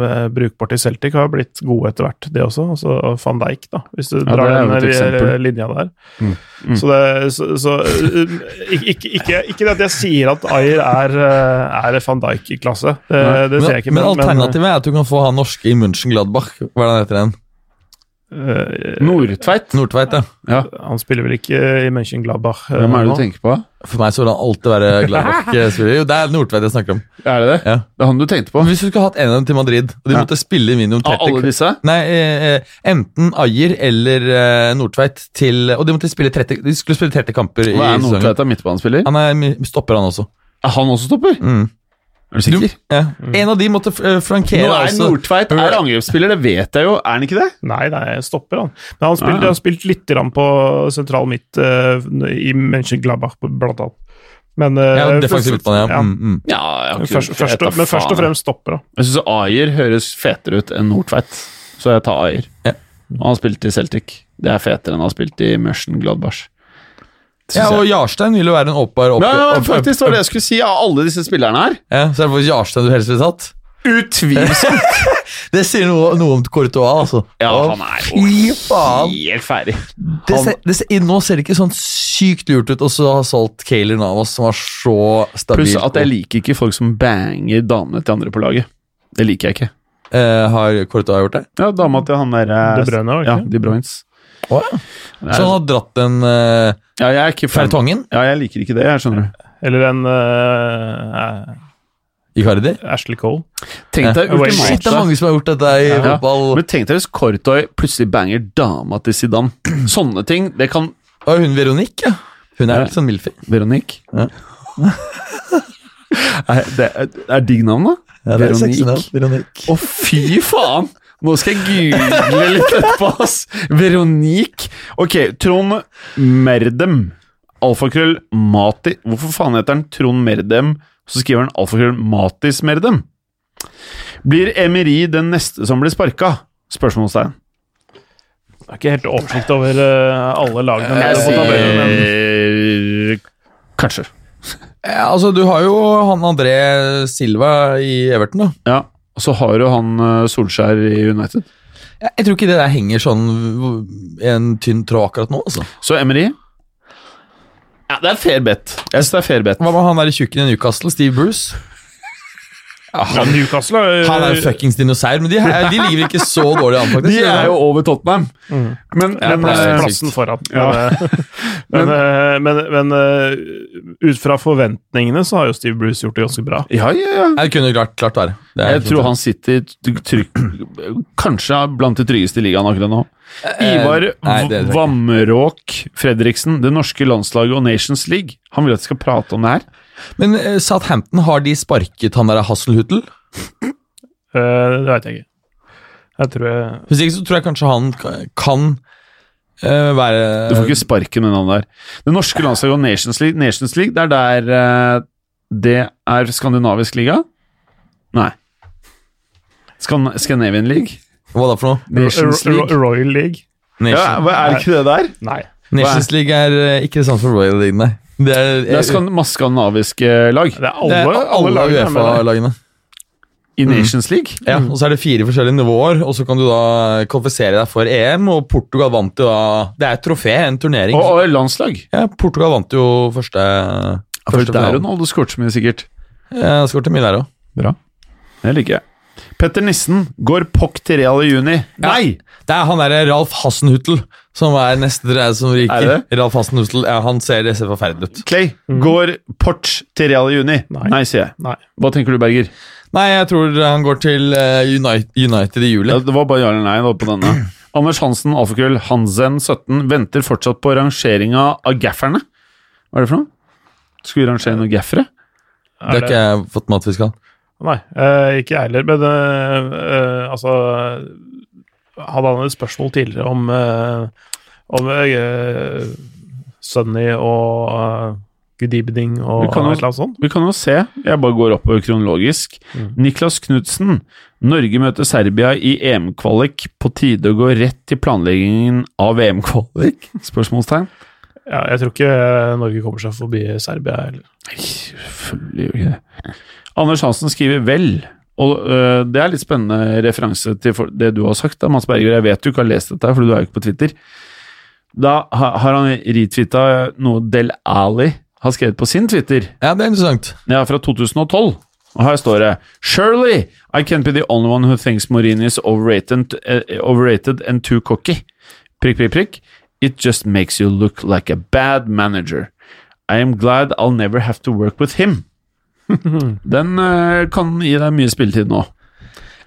[SPEAKER 5] eh, brukbart i Celtic, har blitt gode etter hvert, det også. Altså van Dijk, da, hvis du
[SPEAKER 4] Ja,
[SPEAKER 5] drar den
[SPEAKER 4] eksempel.
[SPEAKER 5] eh, linja der.
[SPEAKER 4] Mm. Mm.
[SPEAKER 5] Så, det, så, så eh, ikke, ikke, ikke, at jeg sier at Ayer er, eh, er van Dijk i
[SPEAKER 4] klasse,
[SPEAKER 5] det, det
[SPEAKER 3] Men,
[SPEAKER 5] ser jeg ikke.
[SPEAKER 3] men alternativet er at du kan få han norske i München Gladbach. Hva er det han heter igjen?
[SPEAKER 5] Eh,
[SPEAKER 4] Nordtveit?
[SPEAKER 3] Nordtveit, ja.
[SPEAKER 4] Ja.
[SPEAKER 5] Han spiller vel ikke i Mönchengladbach eh,
[SPEAKER 4] Hvem er det
[SPEAKER 5] nå?
[SPEAKER 4] du tenker på?
[SPEAKER 3] For meg så vil han alltid være Gladbach-spiller. Jo, det er Nordtveit jeg snakker om.
[SPEAKER 4] Er det det?
[SPEAKER 3] Ja.
[SPEAKER 4] Det er han du tenkte på?
[SPEAKER 3] Men Hvis du skulle hatt en av dem til Madrid, og de
[SPEAKER 4] Ja.
[SPEAKER 3] måtte spille minimum 30 Av
[SPEAKER 4] alle disse?
[SPEAKER 3] Nei, eh, eh, enten Ayer eller eh, Nordtveit til Og de måtte spille 30 De skulle spille 30 kamper i
[SPEAKER 4] Hva er
[SPEAKER 3] sesongen.
[SPEAKER 4] Nordtveit av midtbanespiller?
[SPEAKER 3] Han er stopper, han også.
[SPEAKER 4] Er han også stopper?
[SPEAKER 3] Mm.
[SPEAKER 4] Er du sikker?
[SPEAKER 3] Ja. En av de måtte uh, flankere
[SPEAKER 4] Nå er
[SPEAKER 3] altså.
[SPEAKER 4] Nordtveit er angrepsspiller, det vet jeg jo. Er han ikke det?
[SPEAKER 5] Nei, nei, stopper han. Men han spilte,
[SPEAKER 4] Ah.
[SPEAKER 5] han spilt litt grann på sentral midt uh, i Mönchengladbach, blant annet. Men, Det
[SPEAKER 3] Ja, defensiv midtbane, ja.
[SPEAKER 5] ja.
[SPEAKER 3] Mm, mm.
[SPEAKER 4] Ja, jeg har ikke
[SPEAKER 5] Først, først, men først og fremst stopper, da.
[SPEAKER 4] Jeg syns Ayer høres fetere ut enn Nordtveit, så jeg tar Ayer.
[SPEAKER 3] Ja.
[SPEAKER 4] Og han har spilt i Celtic. Det er fetere enn han har spilt i Mørsen Gladbach.
[SPEAKER 3] Ja, og Jarstein vil jo være en åpenbar opp...
[SPEAKER 4] Ja, faktisk var det jeg skulle si av alle disse spillerne her.
[SPEAKER 3] Ja, så er det faktisk Jarstein du helst ville tatt.
[SPEAKER 4] Utvilsomt!
[SPEAKER 3] Det sier noe, noe om Courtois, altså.
[SPEAKER 4] Ja, han er jo
[SPEAKER 3] faen!
[SPEAKER 4] helt ferdig.
[SPEAKER 3] Det ser, det ser, nå ser det ikke sånn sykt lurt ut å ha solgt Kayler Navas, som var så stabil.
[SPEAKER 4] Pluss at jeg liker ikke folk som banger damene til andre på laget. Det liker jeg ikke.
[SPEAKER 3] Eh, har Courtois gjort det?
[SPEAKER 4] Ja, dama til han der eh,
[SPEAKER 5] De Bruyne,
[SPEAKER 4] Ja. De Bruynes.
[SPEAKER 3] Å, ja. Så han har dratt en uh,
[SPEAKER 4] Ja, jeg er ikke.
[SPEAKER 3] Fertongen?
[SPEAKER 4] Ja, jeg liker ikke det, jeg skjønner du.
[SPEAKER 5] Eller en uh,
[SPEAKER 3] Icardi?
[SPEAKER 5] Ashley Cole.
[SPEAKER 4] Tenk deg
[SPEAKER 5] Ja.
[SPEAKER 3] Shit, det er mange som har gjort dette i
[SPEAKER 4] ja.
[SPEAKER 3] fotball.
[SPEAKER 4] Men tenk deg hvis Kortoy plutselig banger dama til Zidane. Sånne ting, det kan
[SPEAKER 3] Og hun Veronique, ja. Hun er
[SPEAKER 4] Ja.
[SPEAKER 3] litt sånn Milfi.
[SPEAKER 4] Veronique.
[SPEAKER 3] Ja.
[SPEAKER 4] er, det er, er digg navn, da. Veronique.
[SPEAKER 3] Veronique.
[SPEAKER 4] Å, fy faen! Nå skal jeg google litt etterpå, ass. Veronique. Ok, Trond Merdem. Alfakrøll Mati Hvorfor faen heter han Trond Merdem? Så skriver han alfakrøll Matis Merdem. Blir Emery den neste som blir sparka? Spørsmålstegn.
[SPEAKER 5] Det er ikke helt oversikt over eh, alle lagene Jeg sier tabellen, men
[SPEAKER 4] Kanskje.
[SPEAKER 3] Ja, altså, du har jo han André Silva i Everton, da.
[SPEAKER 4] Ja. Og så har jo han eh, Solskjær i United.
[SPEAKER 3] Jeg, jeg tror ikke det der henger sånn i en tynn tråd akkurat nå, altså.
[SPEAKER 4] Så Emery Ja, det er fair bet. Jeg synes det er fair bet.
[SPEAKER 3] Hva med han der tjukken i Newcastle, Steve Bruce?
[SPEAKER 5] Ja, Newcastle er,
[SPEAKER 3] Han er fuckings dinosaur, men de, her- de ligger ikke så dårlig an, faktisk.
[SPEAKER 4] De er jo over Tottenham. Men, men
[SPEAKER 3] plass-
[SPEAKER 4] eh,
[SPEAKER 5] plassen foran.
[SPEAKER 4] Ja.
[SPEAKER 5] Men, eh, men, men, men eh, ut fra forventningene så har jo Steve Bruce gjort det ganske bra.
[SPEAKER 4] Ja, ja, ja.
[SPEAKER 3] Det kunne klart, klart være. Det er
[SPEAKER 4] Jeg tror han sitter trygg Kanskje blant de tryggeste i ligaen akkurat nå. Ivar
[SPEAKER 3] jeg.
[SPEAKER 4] Vammeråk Fredriksen, det norske landslaget og Nations League. Han vil at vi skal prate om det her.
[SPEAKER 3] Men eh, Southampton, har de sparket han der Hasselhuttel?
[SPEAKER 5] Uh, det veit jeg ikke. Jeg tror jeg
[SPEAKER 3] Hvis ikke så tror jeg kanskje han ka- kan eh, være
[SPEAKER 4] Du får ikke sparken med navnet der. Det norske landslaget og Nations League, Nations League det er der eh, Det er skandinavisk liga? Nei. Skan Scandinavian League?
[SPEAKER 3] Hva da for noe?
[SPEAKER 4] Nations League?
[SPEAKER 5] Ro- Royal League?
[SPEAKER 3] Nation.
[SPEAKER 4] Ja, er det ikke det der?
[SPEAKER 5] Nei.
[SPEAKER 3] Nations League er eh, ikke det samme som Royal League, nei. Det er,
[SPEAKER 4] Det er skan masse skandinaviske lag.
[SPEAKER 5] Det er
[SPEAKER 3] det
[SPEAKER 5] alle,
[SPEAKER 3] er
[SPEAKER 5] alle,
[SPEAKER 3] alle. Uefa-lagene.
[SPEAKER 4] I Nations League?
[SPEAKER 3] Ja, og så er det fire forskjellige nivåer, og så kan du da kvalifisere deg for EM, og Portugal vant jo da Det er et trofé, en turnering.
[SPEAKER 4] Og, og landslag.
[SPEAKER 3] Ja, Portugal vant jo første,
[SPEAKER 4] For
[SPEAKER 3] første
[SPEAKER 4] Der er
[SPEAKER 3] nå,
[SPEAKER 4] Ronaldo skåret så mye, sikkert.
[SPEAKER 3] Ja, Skåret mye der òg.
[SPEAKER 4] Bra. Det liker jeg. Petter Nissen går pokk til Real i juni. Nei!
[SPEAKER 3] Det er han derre Ralf Hassenhuttel som er neste tre som ryker.
[SPEAKER 4] Er det
[SPEAKER 3] Ralf Hassenhuttel, ja, Han ser det ser forferdelig ut.
[SPEAKER 4] Clay går Porch til Real i juni.
[SPEAKER 5] Nei.
[SPEAKER 4] Nei, sier jeg.
[SPEAKER 5] Nei.
[SPEAKER 4] Hva tenker du, Berger?
[SPEAKER 3] Nei, jeg tror han går til eh, United, United i juli.
[SPEAKER 4] Ja, det var bare ja eller nei da på denne. Anders Hansen, alfakrøll, Hansen17, venter fortsatt på rangeringa av gafferne. Hva er det for noe? Skulle vi rangere noen gaffere?
[SPEAKER 3] Det har ikke jeg fått med at vi skal.
[SPEAKER 5] Nei, eh, ikke jeg heller. Men eh, eh, altså Hadde han et spørsmål tidligere om om Sunny og Good evening og
[SPEAKER 4] Vi
[SPEAKER 5] annet sånt?
[SPEAKER 4] Vi kan jo se. Jeg bare går oppover kronologisk. Niklas Knutsen. Norge møter Serbia i EM-kvalik. På tide å gå rett til planleggingen av EM-kvalik? Spørsmålstegn.
[SPEAKER 5] Ja, jeg tror ikke Norge kommer seg forbi Serbia heller.
[SPEAKER 4] Selvfølgelig gjør ikke det. Anders Hansen skriver 'vel'. Og øh, Det er litt spennende referanse til det du har sagt. da, Mads Berger. Jeg vet du ikke har lest dette, for du er jo ikke på Twitter. Da ha- har han retweeta noe Del Ali har skrevet på sin Twitter.
[SPEAKER 3] Ja, det er interessant.
[SPEAKER 4] Ja, fra 2012. Og her står det Surely I can't be the only one who thinks Mourinho is overrated, uh, overrated and too cocky. Prikk, prikk, prikk. It just makes you look like a bad manager. I am glad I'll never have to work with him. Den eh, kan gi deg mye spilletid nå.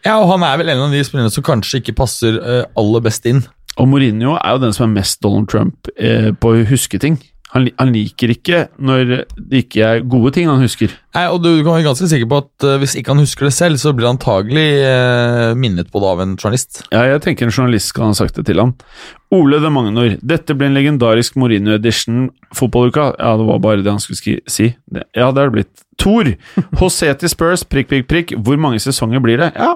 [SPEAKER 3] Ja, og han er vel en av de spillerne som kanskje ikke passer eh, aller best inn.
[SPEAKER 4] Og Mourinho er jo den som er mest Donald Trump eh, på å huske ting. Han, han liker ikke når det ikke er gode ting han husker.
[SPEAKER 3] Nei, og du kan være ganske sikker på at uh, hvis ikke han husker det selv, så blir han antagelig uh, minnet på det av en journalist.
[SPEAKER 4] Ja, jeg tenker en journalist skal ha sagt det til han. Ole de Magnor. Dette ble en legendarisk Mourinho-edition fotballuka. Ja, det var bare det han skulle si. Det, ja, det er det blitt. Tor. Hoseti til Spurs, prikk, prikk, prikk. Hvor mange sesonger blir det? Ja,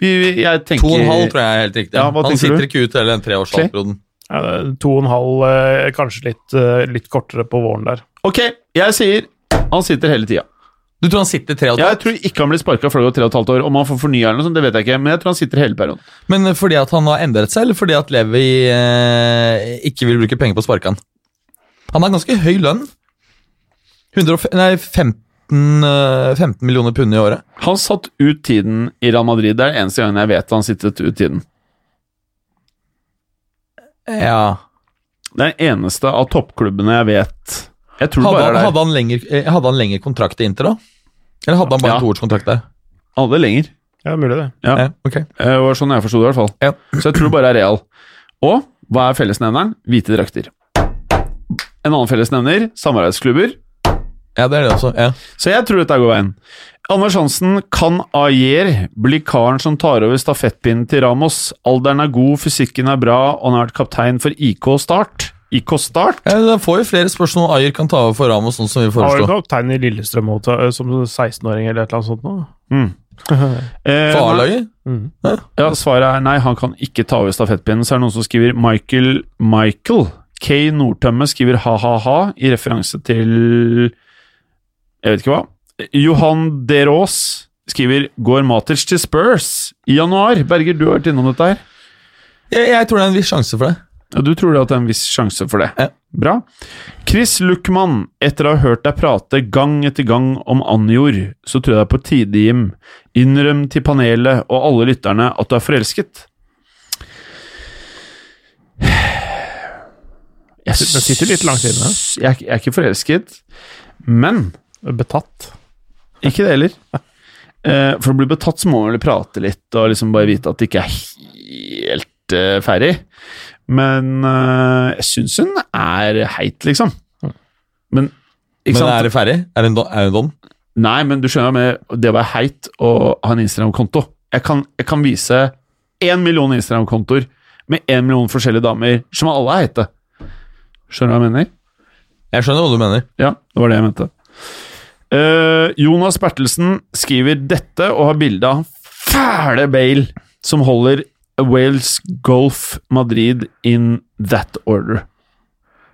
[SPEAKER 4] vi, jeg tenker
[SPEAKER 3] To og en halv tror jeg er helt riktig.
[SPEAKER 4] Ja, hva
[SPEAKER 3] han sitter
[SPEAKER 4] du?
[SPEAKER 3] ikke ut hele den
[SPEAKER 5] det er to og en halv, eh, kanskje litt, eh, litt kortere på våren der.
[SPEAKER 4] Ok, jeg sier han sitter hele tida.
[SPEAKER 3] Du tror han sitter tre og et halvt?
[SPEAKER 4] Jeg tror ikke han blir sparka før det går tre og et halvt år. Om han får fornya eller noe sånt, det vet jeg ikke, men jeg tror han sitter hele perioden.
[SPEAKER 3] Men eh, fordi at han har endret seg, eller fordi at Levi eh, ikke vil bruke penger på å sparke han? Han har ganske høy lønn. 150, nei, 15, eh, 15 millioner pund i året.
[SPEAKER 4] Han satt ut tiden i Real Madrid. Det er eneste gangen jeg vet han sittet ut tiden.
[SPEAKER 3] Ja.
[SPEAKER 4] Det er den eneste av toppklubbene jeg vet Jeg tror
[SPEAKER 3] Hadde
[SPEAKER 4] bare
[SPEAKER 3] han, hadde, han lengre, eh, hadde han lenger kontrakt i Inter, da? Eller hadde han bare
[SPEAKER 4] Ja.
[SPEAKER 3] en toårskontrakt der?
[SPEAKER 4] alle lenger.
[SPEAKER 5] Ja, mulig det.
[SPEAKER 4] Ja.
[SPEAKER 3] Ja, okay.
[SPEAKER 4] Det var sånn jeg forsto det, i hvert fall.
[SPEAKER 3] Ja.
[SPEAKER 4] Så jeg tror bare det er real. Og hva er fellesnevneren? Hvite drakter. En annen fellesnevner samarbeidsklubber.
[SPEAKER 3] Ja, det er det også. Ja.
[SPEAKER 4] Så jeg tror dette går veien. Anders Hansen kan Ayer bli karen som tar over stafettpinnen til Ramos. Alderen er god, fysikken er bra, og han har vært kaptein for IK Start. IK Start?
[SPEAKER 3] Ja, Da får vi flere spørsmål Ayer kan ta over for Ramos, sånn som vi
[SPEAKER 5] foreslo. Har
[SPEAKER 3] du
[SPEAKER 5] kaptein i Lillestrøm også, som 16-åring eller et eller annet sånt. nå.
[SPEAKER 4] Mm. Eh,
[SPEAKER 3] For A-laget?
[SPEAKER 5] Mm.
[SPEAKER 4] Ja, Svaret er nei, han kan ikke ta over stafettpinnen. Så er det noen som skriver Michael Michael. Kay Nordtømme skriver ha-ha-ha i referanse til Jeg vet ikke hva. Johan Derås skriver 'Går Matic til Spurs i januar'? Berger, du har vært innom dette her.
[SPEAKER 3] Jeg, jeg tror det er en viss sjanse for det.
[SPEAKER 4] Ja, Du tror det er en viss sjanse for det?
[SPEAKER 3] Ja.
[SPEAKER 4] Bra. Chris Luckman, etter å ha hørt deg prate gang etter gang om Anjor, så tror jeg det er på tide, Jim. Innrøm til panelet og alle lytterne at du er forelsket. Jeg Jeg, jeg er ikke forelsket, men
[SPEAKER 5] Betatt.
[SPEAKER 4] ikke det heller. Eh, For å bli betatt så må man vel prate litt og liksom bare vite at det ikke er helt eh, ferdig. Men eh, jeg syns hun er heit, liksom. Men ikke
[SPEAKER 3] Men
[SPEAKER 4] sant?
[SPEAKER 3] er det ferdig? Er det en, don? er det en dom?
[SPEAKER 4] Nei, men du skjønner med det å være heit og ha en Instagram-konto. Jeg kan, jeg kan vise én million Instagram-kontoer med én million forskjellige damer som alle er heite. Skjønner du hva jeg mener?
[SPEAKER 3] Jeg skjønner hva du mener.
[SPEAKER 4] Ja, det var det jeg mente. Eh, Jonas Bertelsen skriver dette og har bilde av fæle Bale som holder Wales Golf Madrid in that order.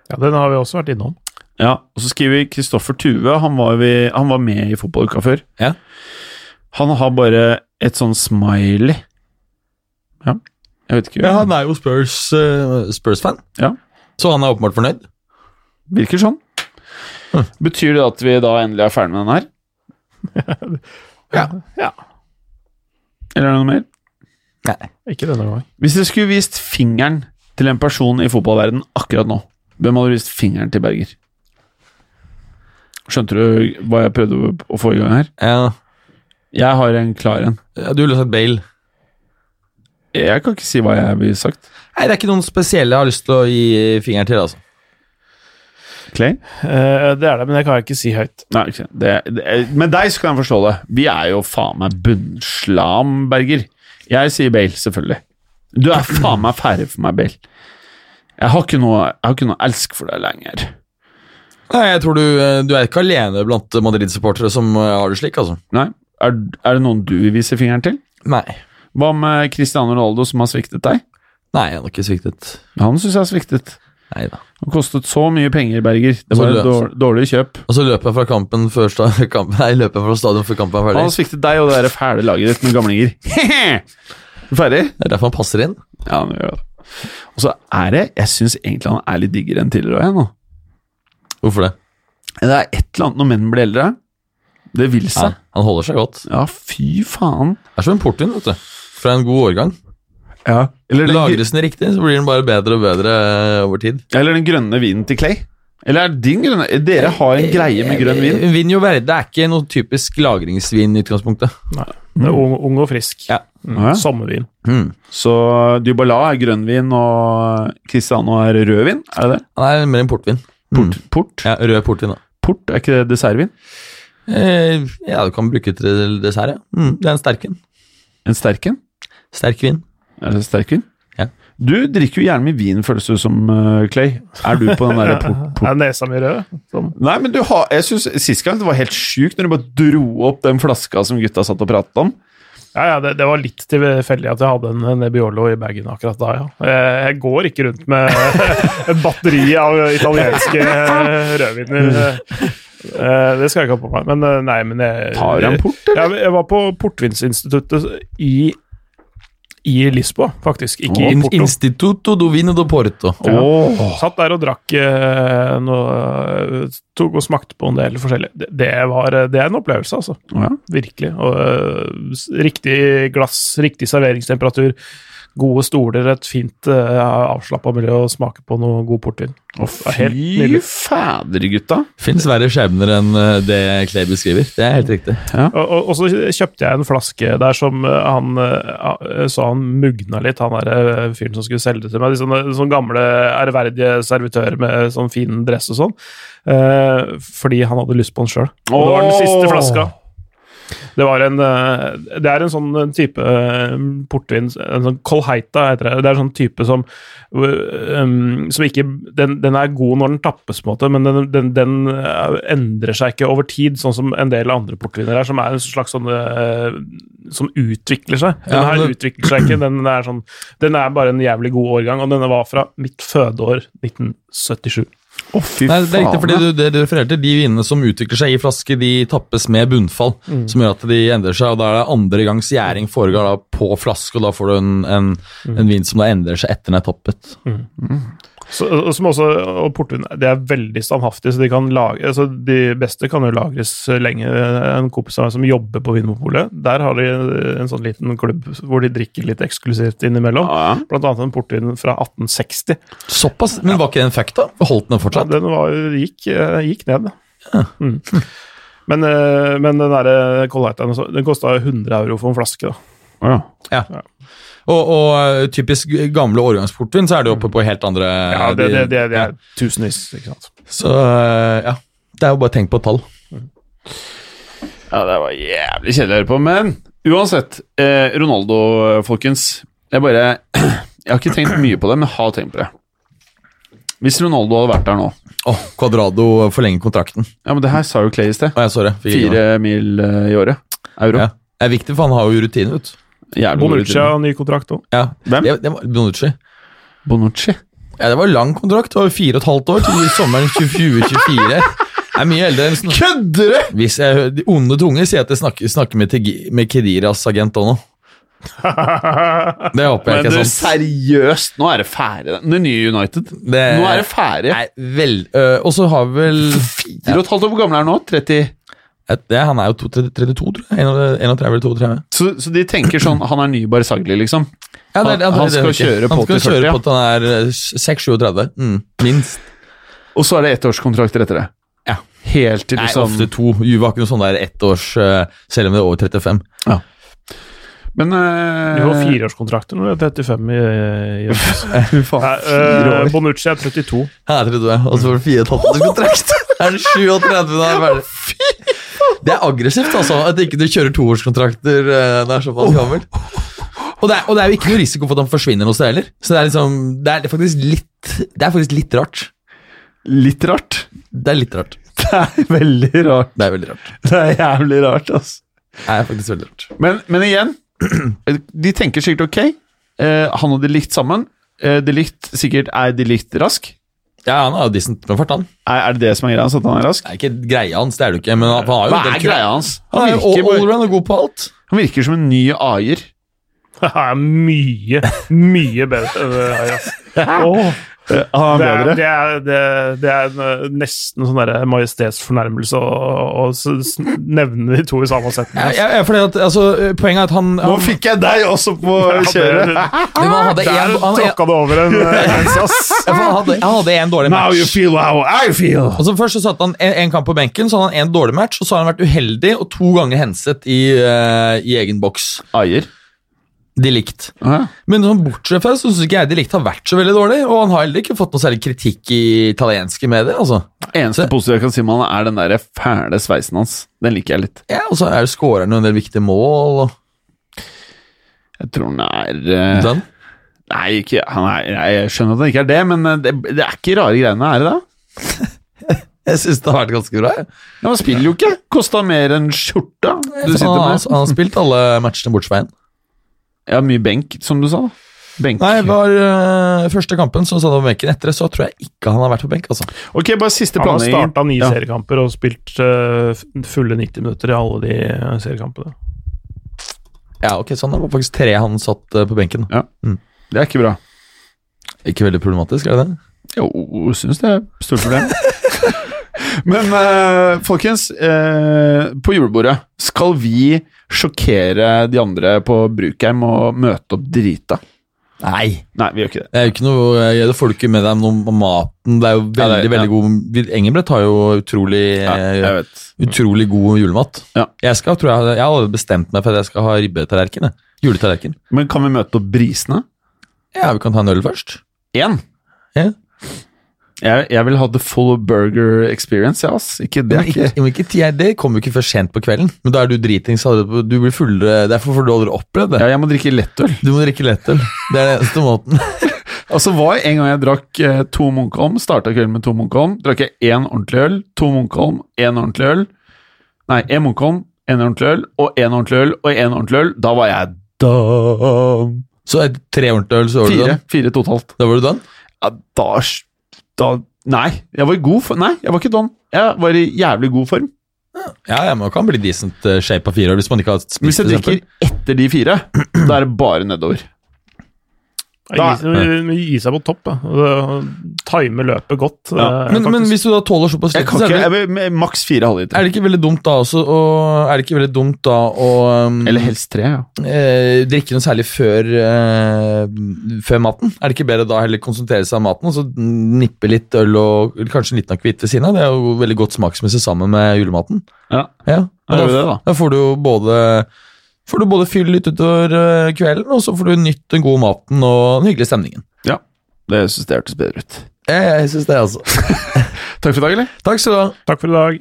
[SPEAKER 5] Ja, Den har vi også vært innom.
[SPEAKER 4] Ja, og så skriver Kristoffer Tuve, han var, vi, han var med i fotballuka før.
[SPEAKER 3] Ja.
[SPEAKER 4] Han har bare et sånn smiley. Ja, jeg vet ikke.
[SPEAKER 3] Ja, Han er jo Spurs, eh, Spurs-fan,
[SPEAKER 4] Ja.
[SPEAKER 3] så han er åpenbart fornøyd.
[SPEAKER 4] Virker sånn. Betyr det at vi da endelig er ferdig med den her?
[SPEAKER 5] Ja.
[SPEAKER 4] Eller er det noe mer?
[SPEAKER 3] Nei.
[SPEAKER 5] Ikke denne gangen.
[SPEAKER 4] Hvis dere skulle vist fingeren til en person i fotballverden akkurat nå, hvem hadde vist fingeren til Berger? Skjønte du hva jeg prøvde å få i gang her?
[SPEAKER 3] Ja,
[SPEAKER 4] Jeg har en klar en.
[SPEAKER 3] ja, Du ville sagt Bale.
[SPEAKER 4] Jeg kan ikke si hva jeg ville sagt.
[SPEAKER 3] Nei, det er ikke noen spesielle jeg har lyst til å gi fingeren til, altså.
[SPEAKER 4] Clay?
[SPEAKER 5] Uh, det er det, men det kan jeg ikke si høyt.
[SPEAKER 4] Nei, ikke det, det, Med deg så kan jeg forstå det. Vi er jo faen meg bunnslam, Berger. Jeg sier Bale, selvfølgelig. Du er faen meg ferdig for meg, Bale. Jeg har ikke noe, jeg har ikke noe elsk for deg lenger.
[SPEAKER 3] Nei, jeg tror du, eh, du er ikke alene blant Madrid-supportere som eh, har det slik, altså.
[SPEAKER 4] Nei? Er, er det noen du viser fingeren til?
[SPEAKER 3] Nei.
[SPEAKER 4] Hva med Cristiano Ronaldo, som har sviktet deg?
[SPEAKER 3] Nei, han har ikke sviktet.
[SPEAKER 4] Han syns jeg har sviktet.
[SPEAKER 3] Nei da.
[SPEAKER 4] Han kostet så mye penger, Berger. Det var et dårlig, dårlig kjøp.
[SPEAKER 3] Og så løper jeg fra kampen før sta kampen, Nei, løp jeg fra stadion før kampen er
[SPEAKER 4] Han sviktet deg og det der fæle laget ditt med gamlinger. Er ferdig?
[SPEAKER 3] Det er derfor han passer inn.
[SPEAKER 4] Ja, han gjør det. Og så er det Jeg syns egentlig han er litt diggere enn tidligere òg, nå.
[SPEAKER 3] Hvorfor det?
[SPEAKER 4] Det er et eller annet når menn blir eldre. Det vil
[SPEAKER 3] Ja,
[SPEAKER 4] seg.
[SPEAKER 3] han holder seg godt.
[SPEAKER 4] Ja, fy faen.
[SPEAKER 3] Det er som en portvin, vet du. Fra en god årgang.
[SPEAKER 4] Ja. Eller, den,
[SPEAKER 3] Lagres den riktig, så blir den bare bedre og bedre eh, over tid.
[SPEAKER 4] eller den grønne vinen til Clay. Eller er din grønne Dere har en greie med grønn vin.
[SPEAKER 3] Vin jo Verde er ikke noe typisk lagringsvin i utgangspunktet.
[SPEAKER 5] Nei. Det er ung, ung og frisk.
[SPEAKER 3] Ja.
[SPEAKER 5] Mm.
[SPEAKER 4] Ja.
[SPEAKER 5] Sommervin.
[SPEAKER 4] Så Dybala er grønnvin, og Cristiano er rødvin. Er det det?
[SPEAKER 3] Han er mer en portvin.
[SPEAKER 4] Port? Port,
[SPEAKER 3] Ja, rød portvin, da.
[SPEAKER 4] Port er ikke det dessertvin?
[SPEAKER 3] Eh, ja, du kan bruke til dessert, ja. Mm, det er en sterken. En
[SPEAKER 4] sterken?
[SPEAKER 3] Sterk vin.
[SPEAKER 4] Er det sterkvin?
[SPEAKER 3] Ja.
[SPEAKER 4] Du drikker jo gjerne mye vin, føles det som, uh, Clay. Er du på den derre
[SPEAKER 5] Er nesa mi rød? Sånn.
[SPEAKER 4] Nei, men du har Jeg synes Sist gang det var helt sjukt når du bare dro opp den flaska som gutta satt og pratet om.
[SPEAKER 5] Ja, ja, det, det var litt tilfeldig at jeg hadde en Nebbiolo i bagen akkurat da, ja. Jeg, jeg går ikke rundt med et batteri av italienske eh, rødviner. Eh, Det skal jeg ikke ha på meg. Men eh, nei, men jeg
[SPEAKER 4] Tar du en port, eller?
[SPEAKER 5] Jeg, jeg var på Portvinsinstituttet i, i Lisboa, faktisk. Ikke i Porto.
[SPEAKER 3] Instituto do Vino do Porto.
[SPEAKER 5] Ja.
[SPEAKER 4] Oh.
[SPEAKER 5] Satt der og drakk eh, noe eh, Tok og smakte på en del forskjellig. Det, det, var, eh, det er en opplevelse, altså.
[SPEAKER 4] Ja.
[SPEAKER 5] Virkelig. Og, riktig glass, riktig serveringstemperatur. Gode stoler, et fint uh, avslappa miljø og smake på noe god portvin.
[SPEAKER 4] Å, fy fader, gutta.
[SPEAKER 3] Fins verre skjebner enn eh, det Clay beskriver. Det er helt riktig.
[SPEAKER 5] Og, og, og så kjøpte jeg en flaske der som eh, han eh, sa han mugna litt, han der eh, fyren som skulle selge det til meg. De sånne, sånne gamle, ærverdige servitører med sånn fin dress og sånn. Uh, fordi han hadde lyst på den sjøl. Og det var den siste flaska. Det, var en, eh, det er en sånn type eh, portvin En sånn Kolheita heter det. Det er en sånn type som um, som ikke den, den er god når den tappes, på en måte, men den, den, den eh, endrer seg ikke over tid, sånn som en del andre portviner er, som er en slags sånn eh, Som utvikler seg. Den her utvikler seg ikke. Den er, sånn, den er bare en jævlig god årgang, og denne var fra mitt fødeår 1977.
[SPEAKER 4] Å, fy
[SPEAKER 3] Nei, det er riktig, fordi du, det du refererer til, De vinene som utvikler seg i flaske, de tappes med bunnfall, som gjør at de endrer seg. og Da er det andre gangs gjæring foregår da på flaske, og da får du en, en, en vin som da endrer seg etter den er tappet.
[SPEAKER 5] Så, som også, og portvin det er veldig standhaftig, så de kan lage, altså de beste kan jo lagres lenge. En kompis av meg som jobber på Vinmopolet, der har de en sånn liten klubb hvor de drikker litt eksklusivt innimellom.
[SPEAKER 4] Ja.
[SPEAKER 5] Blant annet en portvin fra 1860.
[SPEAKER 3] Såpass, Men var ikke den da? Holdt den
[SPEAKER 5] Ja,
[SPEAKER 3] fortsatt?
[SPEAKER 5] den var, gikk, eh, gikk ned. Mm. Men, eh, men den derre Colheitaen den kosta 100 euro for en flaske. da.
[SPEAKER 4] Ja.
[SPEAKER 3] Ja. Og, og uh, typisk gamle årgangsportvin, så er det oppe på helt andre
[SPEAKER 5] Ja, det, det, det, det
[SPEAKER 3] ja.
[SPEAKER 5] er tusenvis, ikke sant.
[SPEAKER 3] Så uh, ja. Det er jo bare tenk på tall.
[SPEAKER 4] Ja, det var jævlig kjedelig å høre på, men uansett. Eh, Ronaldo, folkens. Jeg bare Jeg har ikke tenkt mye på det, men har tenkt på det. Hvis Ronaldo hadde vært der nå
[SPEAKER 3] Åh, Quadrado forlenger kontrakten.
[SPEAKER 4] Ja, men det her sa jo Clay i sted.
[SPEAKER 3] Oh, jeg sorry.
[SPEAKER 4] Fire mil eh, i året. Euro.
[SPEAKER 3] Ja. Det er viktig, for han har jo rutine,
[SPEAKER 4] ut.
[SPEAKER 5] Bonucci har ny kontrakt òg.
[SPEAKER 3] Ja.
[SPEAKER 4] Hvem?
[SPEAKER 3] Det, det var Bonucci.
[SPEAKER 4] Bonucci.
[SPEAKER 3] Ja, det var lang kontrakt. Det var fire og et halvt år til sommeren 2024. Jeg Er mye eldre enn sånn.
[SPEAKER 4] Kødder du?!
[SPEAKER 3] Hvis jeg, De onde tunge sier at jeg snakker, snakker med, med Kediras agent òg nå. Det håper jeg
[SPEAKER 4] Men
[SPEAKER 3] ikke er sant.
[SPEAKER 4] seriøst, nå er det ferdig. Det nye United.
[SPEAKER 3] Det,
[SPEAKER 4] Nå er det ferdig.
[SPEAKER 3] Nei, vel øh, Og så har vel
[SPEAKER 4] Fire og et halvt år. Hvor gammel er han nå? 30?
[SPEAKER 3] Et, det, Han er jo 32, tror jeg. 31 eller 32.
[SPEAKER 4] Så, så de tenker sånn Han er ny Barzagli, liksom?
[SPEAKER 3] Ja, det,
[SPEAKER 4] Han-
[SPEAKER 3] det,
[SPEAKER 4] han skal kjøre på
[SPEAKER 3] Han skal
[SPEAKER 4] til 40,
[SPEAKER 3] kjøre
[SPEAKER 4] ja.
[SPEAKER 3] på til han er 6-37. Mm, minst.
[SPEAKER 4] Og så er det ettårskontrakter etter det.
[SPEAKER 3] Ja.
[SPEAKER 4] Helt til
[SPEAKER 3] Nei,
[SPEAKER 4] liksom
[SPEAKER 3] ofte to. Juve har ikke noe sånn der ettårs øh, Selv om det er over 35.
[SPEAKER 4] Men eh,
[SPEAKER 5] Du har fireårskontrakter når du er 35 i, i
[SPEAKER 4] Fy faen,
[SPEAKER 5] Nei, eh. Bonucci er 32.
[SPEAKER 3] Her er det du er, og så får du fire og et halvt års kontrakt. Er det 37 da er det ferdig? Det er aggressivt, altså, at ikke du kjører toårskontrakter uh, når du er såpass gammel. Og det, er, og det er jo ikke noe risiko for at han forsvinner noe sted heller. Så det er liksom, det er faktisk litt Det er faktisk litt rart.
[SPEAKER 4] Litt rart.
[SPEAKER 3] Det er litt rart.
[SPEAKER 4] Det er veldig rart.
[SPEAKER 3] Det er veldig rart.
[SPEAKER 4] Det er jævlig rart, altså.
[SPEAKER 3] Det er faktisk veldig rart.
[SPEAKER 4] Men, men igjen, de tenker sikkert ok. Eh, han og de likt sammen. Eh, de likt, sikkert er de likt rask.
[SPEAKER 3] Ja, han har decent med fart, han.
[SPEAKER 4] Er, er det det som er greia hans, at han er rask?
[SPEAKER 3] Det er ikke greia hans, det er det ikke, men han har jo
[SPEAKER 4] Hva er greia hans?
[SPEAKER 3] Han er
[SPEAKER 4] virker, bare,
[SPEAKER 3] allround og god på alt.
[SPEAKER 4] han virker som en ny aier.
[SPEAKER 5] Er mye, mye bedre. enn Ajas. Åh,
[SPEAKER 4] Eh, han
[SPEAKER 5] det,
[SPEAKER 4] er
[SPEAKER 5] er, det, er, det, det er en, nesten sånn derre majestetsfornærmelse å nevne de to i samme setning.
[SPEAKER 3] Ja, ja, fordi at, altså, poenget er at han,
[SPEAKER 4] Nå fikk jeg deg også på kjøret!
[SPEAKER 5] Der tråkka det over en eh, grense, ass.
[SPEAKER 3] Ja, for han hadde, han hadde en dårlig
[SPEAKER 4] Now you
[SPEAKER 3] match.
[SPEAKER 4] feel how I feel.
[SPEAKER 3] Og så Først så satt han en, en kamp på benken, så hadde han en dårlig match, og så har han vært uheldig og to ganger henset i, uh, i egen boks.
[SPEAKER 4] Aier.
[SPEAKER 3] De likt.
[SPEAKER 4] Ja.
[SPEAKER 3] Men sånn bortsett fra det, så syns ikke jeg de likt har vært så veldig dårlig, og han har heller ikke fått noe særlig kritikk i italienske medier. altså.
[SPEAKER 4] Eneste positive jeg kan si med han, er den der fæle sveisen hans. Den liker jeg litt.
[SPEAKER 3] Ja, Og så er det skåreren en del viktige mål. og
[SPEAKER 4] Jeg tror han er uh...
[SPEAKER 3] Den?
[SPEAKER 4] Nei, ikke, han er, jeg skjønner at han ikke er det, men eh, det, det er ikke rare greiene, er det det?
[SPEAKER 3] Jeg syns det har vært ganske bra.
[SPEAKER 4] Ja, Han spiller jo ikke! Kosta mer enn skjorta du
[SPEAKER 3] Han,
[SPEAKER 4] sitter med.
[SPEAKER 3] han har spilt alle matchene bortsett fra veien.
[SPEAKER 4] Ja, mye benk, som du sa. Benk.
[SPEAKER 3] Nei, var uh, første kampen så satt han på benken. Etter det så tror jeg ikke han har vært på benk. altså.
[SPEAKER 4] Ok, bare siste
[SPEAKER 5] Han har starta ni
[SPEAKER 4] Ja.
[SPEAKER 5] seriekamper og spilt uh, fulle 90 minutter i alle de eh, seriekampene.
[SPEAKER 3] Ja, ok, sånn Det var faktisk tre han satt uh, på benken.
[SPEAKER 4] Ja, Det er ikke bra.
[SPEAKER 3] Ikke veldig problematisk, er det det?
[SPEAKER 4] Jo, syns det er stort problem. Men uh, folkens, uh, på julebordet skal vi sjokkere de andre på Brukheim og møte opp drita?
[SPEAKER 3] Nei.
[SPEAKER 4] Nei, vi gjør ikke det.
[SPEAKER 3] Det er jo ikke noe, det får du ikke med deg noe om maten. Det er jo
[SPEAKER 4] Ja,
[SPEAKER 3] veldig
[SPEAKER 4] ja.
[SPEAKER 3] veldig god Engelbrett har jo utrolig,
[SPEAKER 4] Ja,
[SPEAKER 3] eh, utrolig god julemat.
[SPEAKER 4] Ja.
[SPEAKER 3] Jeg, skal, tror jeg, jeg har bestemt meg for at jeg skal ha ribbetallerken. Juletallerken.
[SPEAKER 4] Men kan vi møte opp brisene?
[SPEAKER 3] Ja, vi kan ta en øl først.
[SPEAKER 4] Én.
[SPEAKER 3] Ja.
[SPEAKER 4] Jeg, jeg vil ha the full burger experience, ja, ass. Ikke det.
[SPEAKER 3] Men ikke, men ikke, ti- det kommer jo ikke før sent på kvelden. Men da er du dritings. Du blir fullere, derfor får du aldri opplevd det.
[SPEAKER 4] Ja, jeg må drikke lettøl.
[SPEAKER 3] Du må drikke lettøl. Det er den eneste måten.
[SPEAKER 4] Altså var En gang jeg drakk eh, to Munkholm, starta kvelden med to Munkholm, drakk jeg én ordentlig øl, to Munkholm, én ordentlig øl Nei, én Munkholm, én ordentlig øl, og én ordentlig øl, og én ordentlig øl. Da var jeg done.
[SPEAKER 3] Så tre ordentlige øl, så var du
[SPEAKER 4] Fire.
[SPEAKER 3] done.
[SPEAKER 4] Fire totalt.
[SPEAKER 3] Da var du done.
[SPEAKER 4] Ja, da, da Nei, jeg var i god form. Nei, jeg var ikke don. Jeg var i jævlig god form.
[SPEAKER 3] Ja, ja, man kan bli decent eh, shape av fire år hvis man ikke har spist
[SPEAKER 4] Hvis jeg drikker etter de fire, da er det bare nedover. Da-
[SPEAKER 5] Gi, seg på topp, da. Og Time løpet godt.
[SPEAKER 4] Ja.
[SPEAKER 5] eh,
[SPEAKER 3] Men, men hvis du da tåler såpass lite, så er
[SPEAKER 4] jeg
[SPEAKER 3] det,
[SPEAKER 4] maks fire halvliter.
[SPEAKER 3] er det ikke veldig dumt da også å Er det ikke veldig dumt da å um,
[SPEAKER 4] Eller helst tre, ja.
[SPEAKER 3] eh, drikke noe særlig før, eh, før maten? Er det ikke bedre da heller konsentrere seg om maten og så nippe litt øl og kanskje kanskje litt akevitt ved siden av? Det er jo veldig godt smaksmessig sammen med julematen.
[SPEAKER 4] Ja,
[SPEAKER 3] Ja,
[SPEAKER 4] da, det, da.
[SPEAKER 3] da får du jo både Får du både fylle litt utover eh, kvelden, og så får du nytt den gode maten og den hyggelige stemningen.
[SPEAKER 4] Ja, det syns jeg hørtes bedre ut.
[SPEAKER 3] Jeg, jeg syns det, altså.
[SPEAKER 4] Takk for i dag, eller?
[SPEAKER 3] Takk skal du ha.
[SPEAKER 5] Takk for i dag.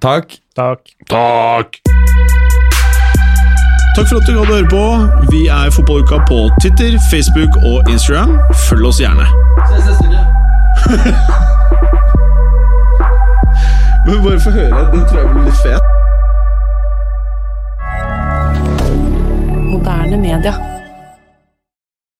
[SPEAKER 3] Takk.
[SPEAKER 5] Takk.
[SPEAKER 4] Takk!
[SPEAKER 1] Takk for at du hadde høre på. Vi er Fotballuka på Twitter, Facebook og Instagram. Følg oss gjerne. Men bare få høre. Den tror jeg blir litt fet.
[SPEAKER 6] Moderne media.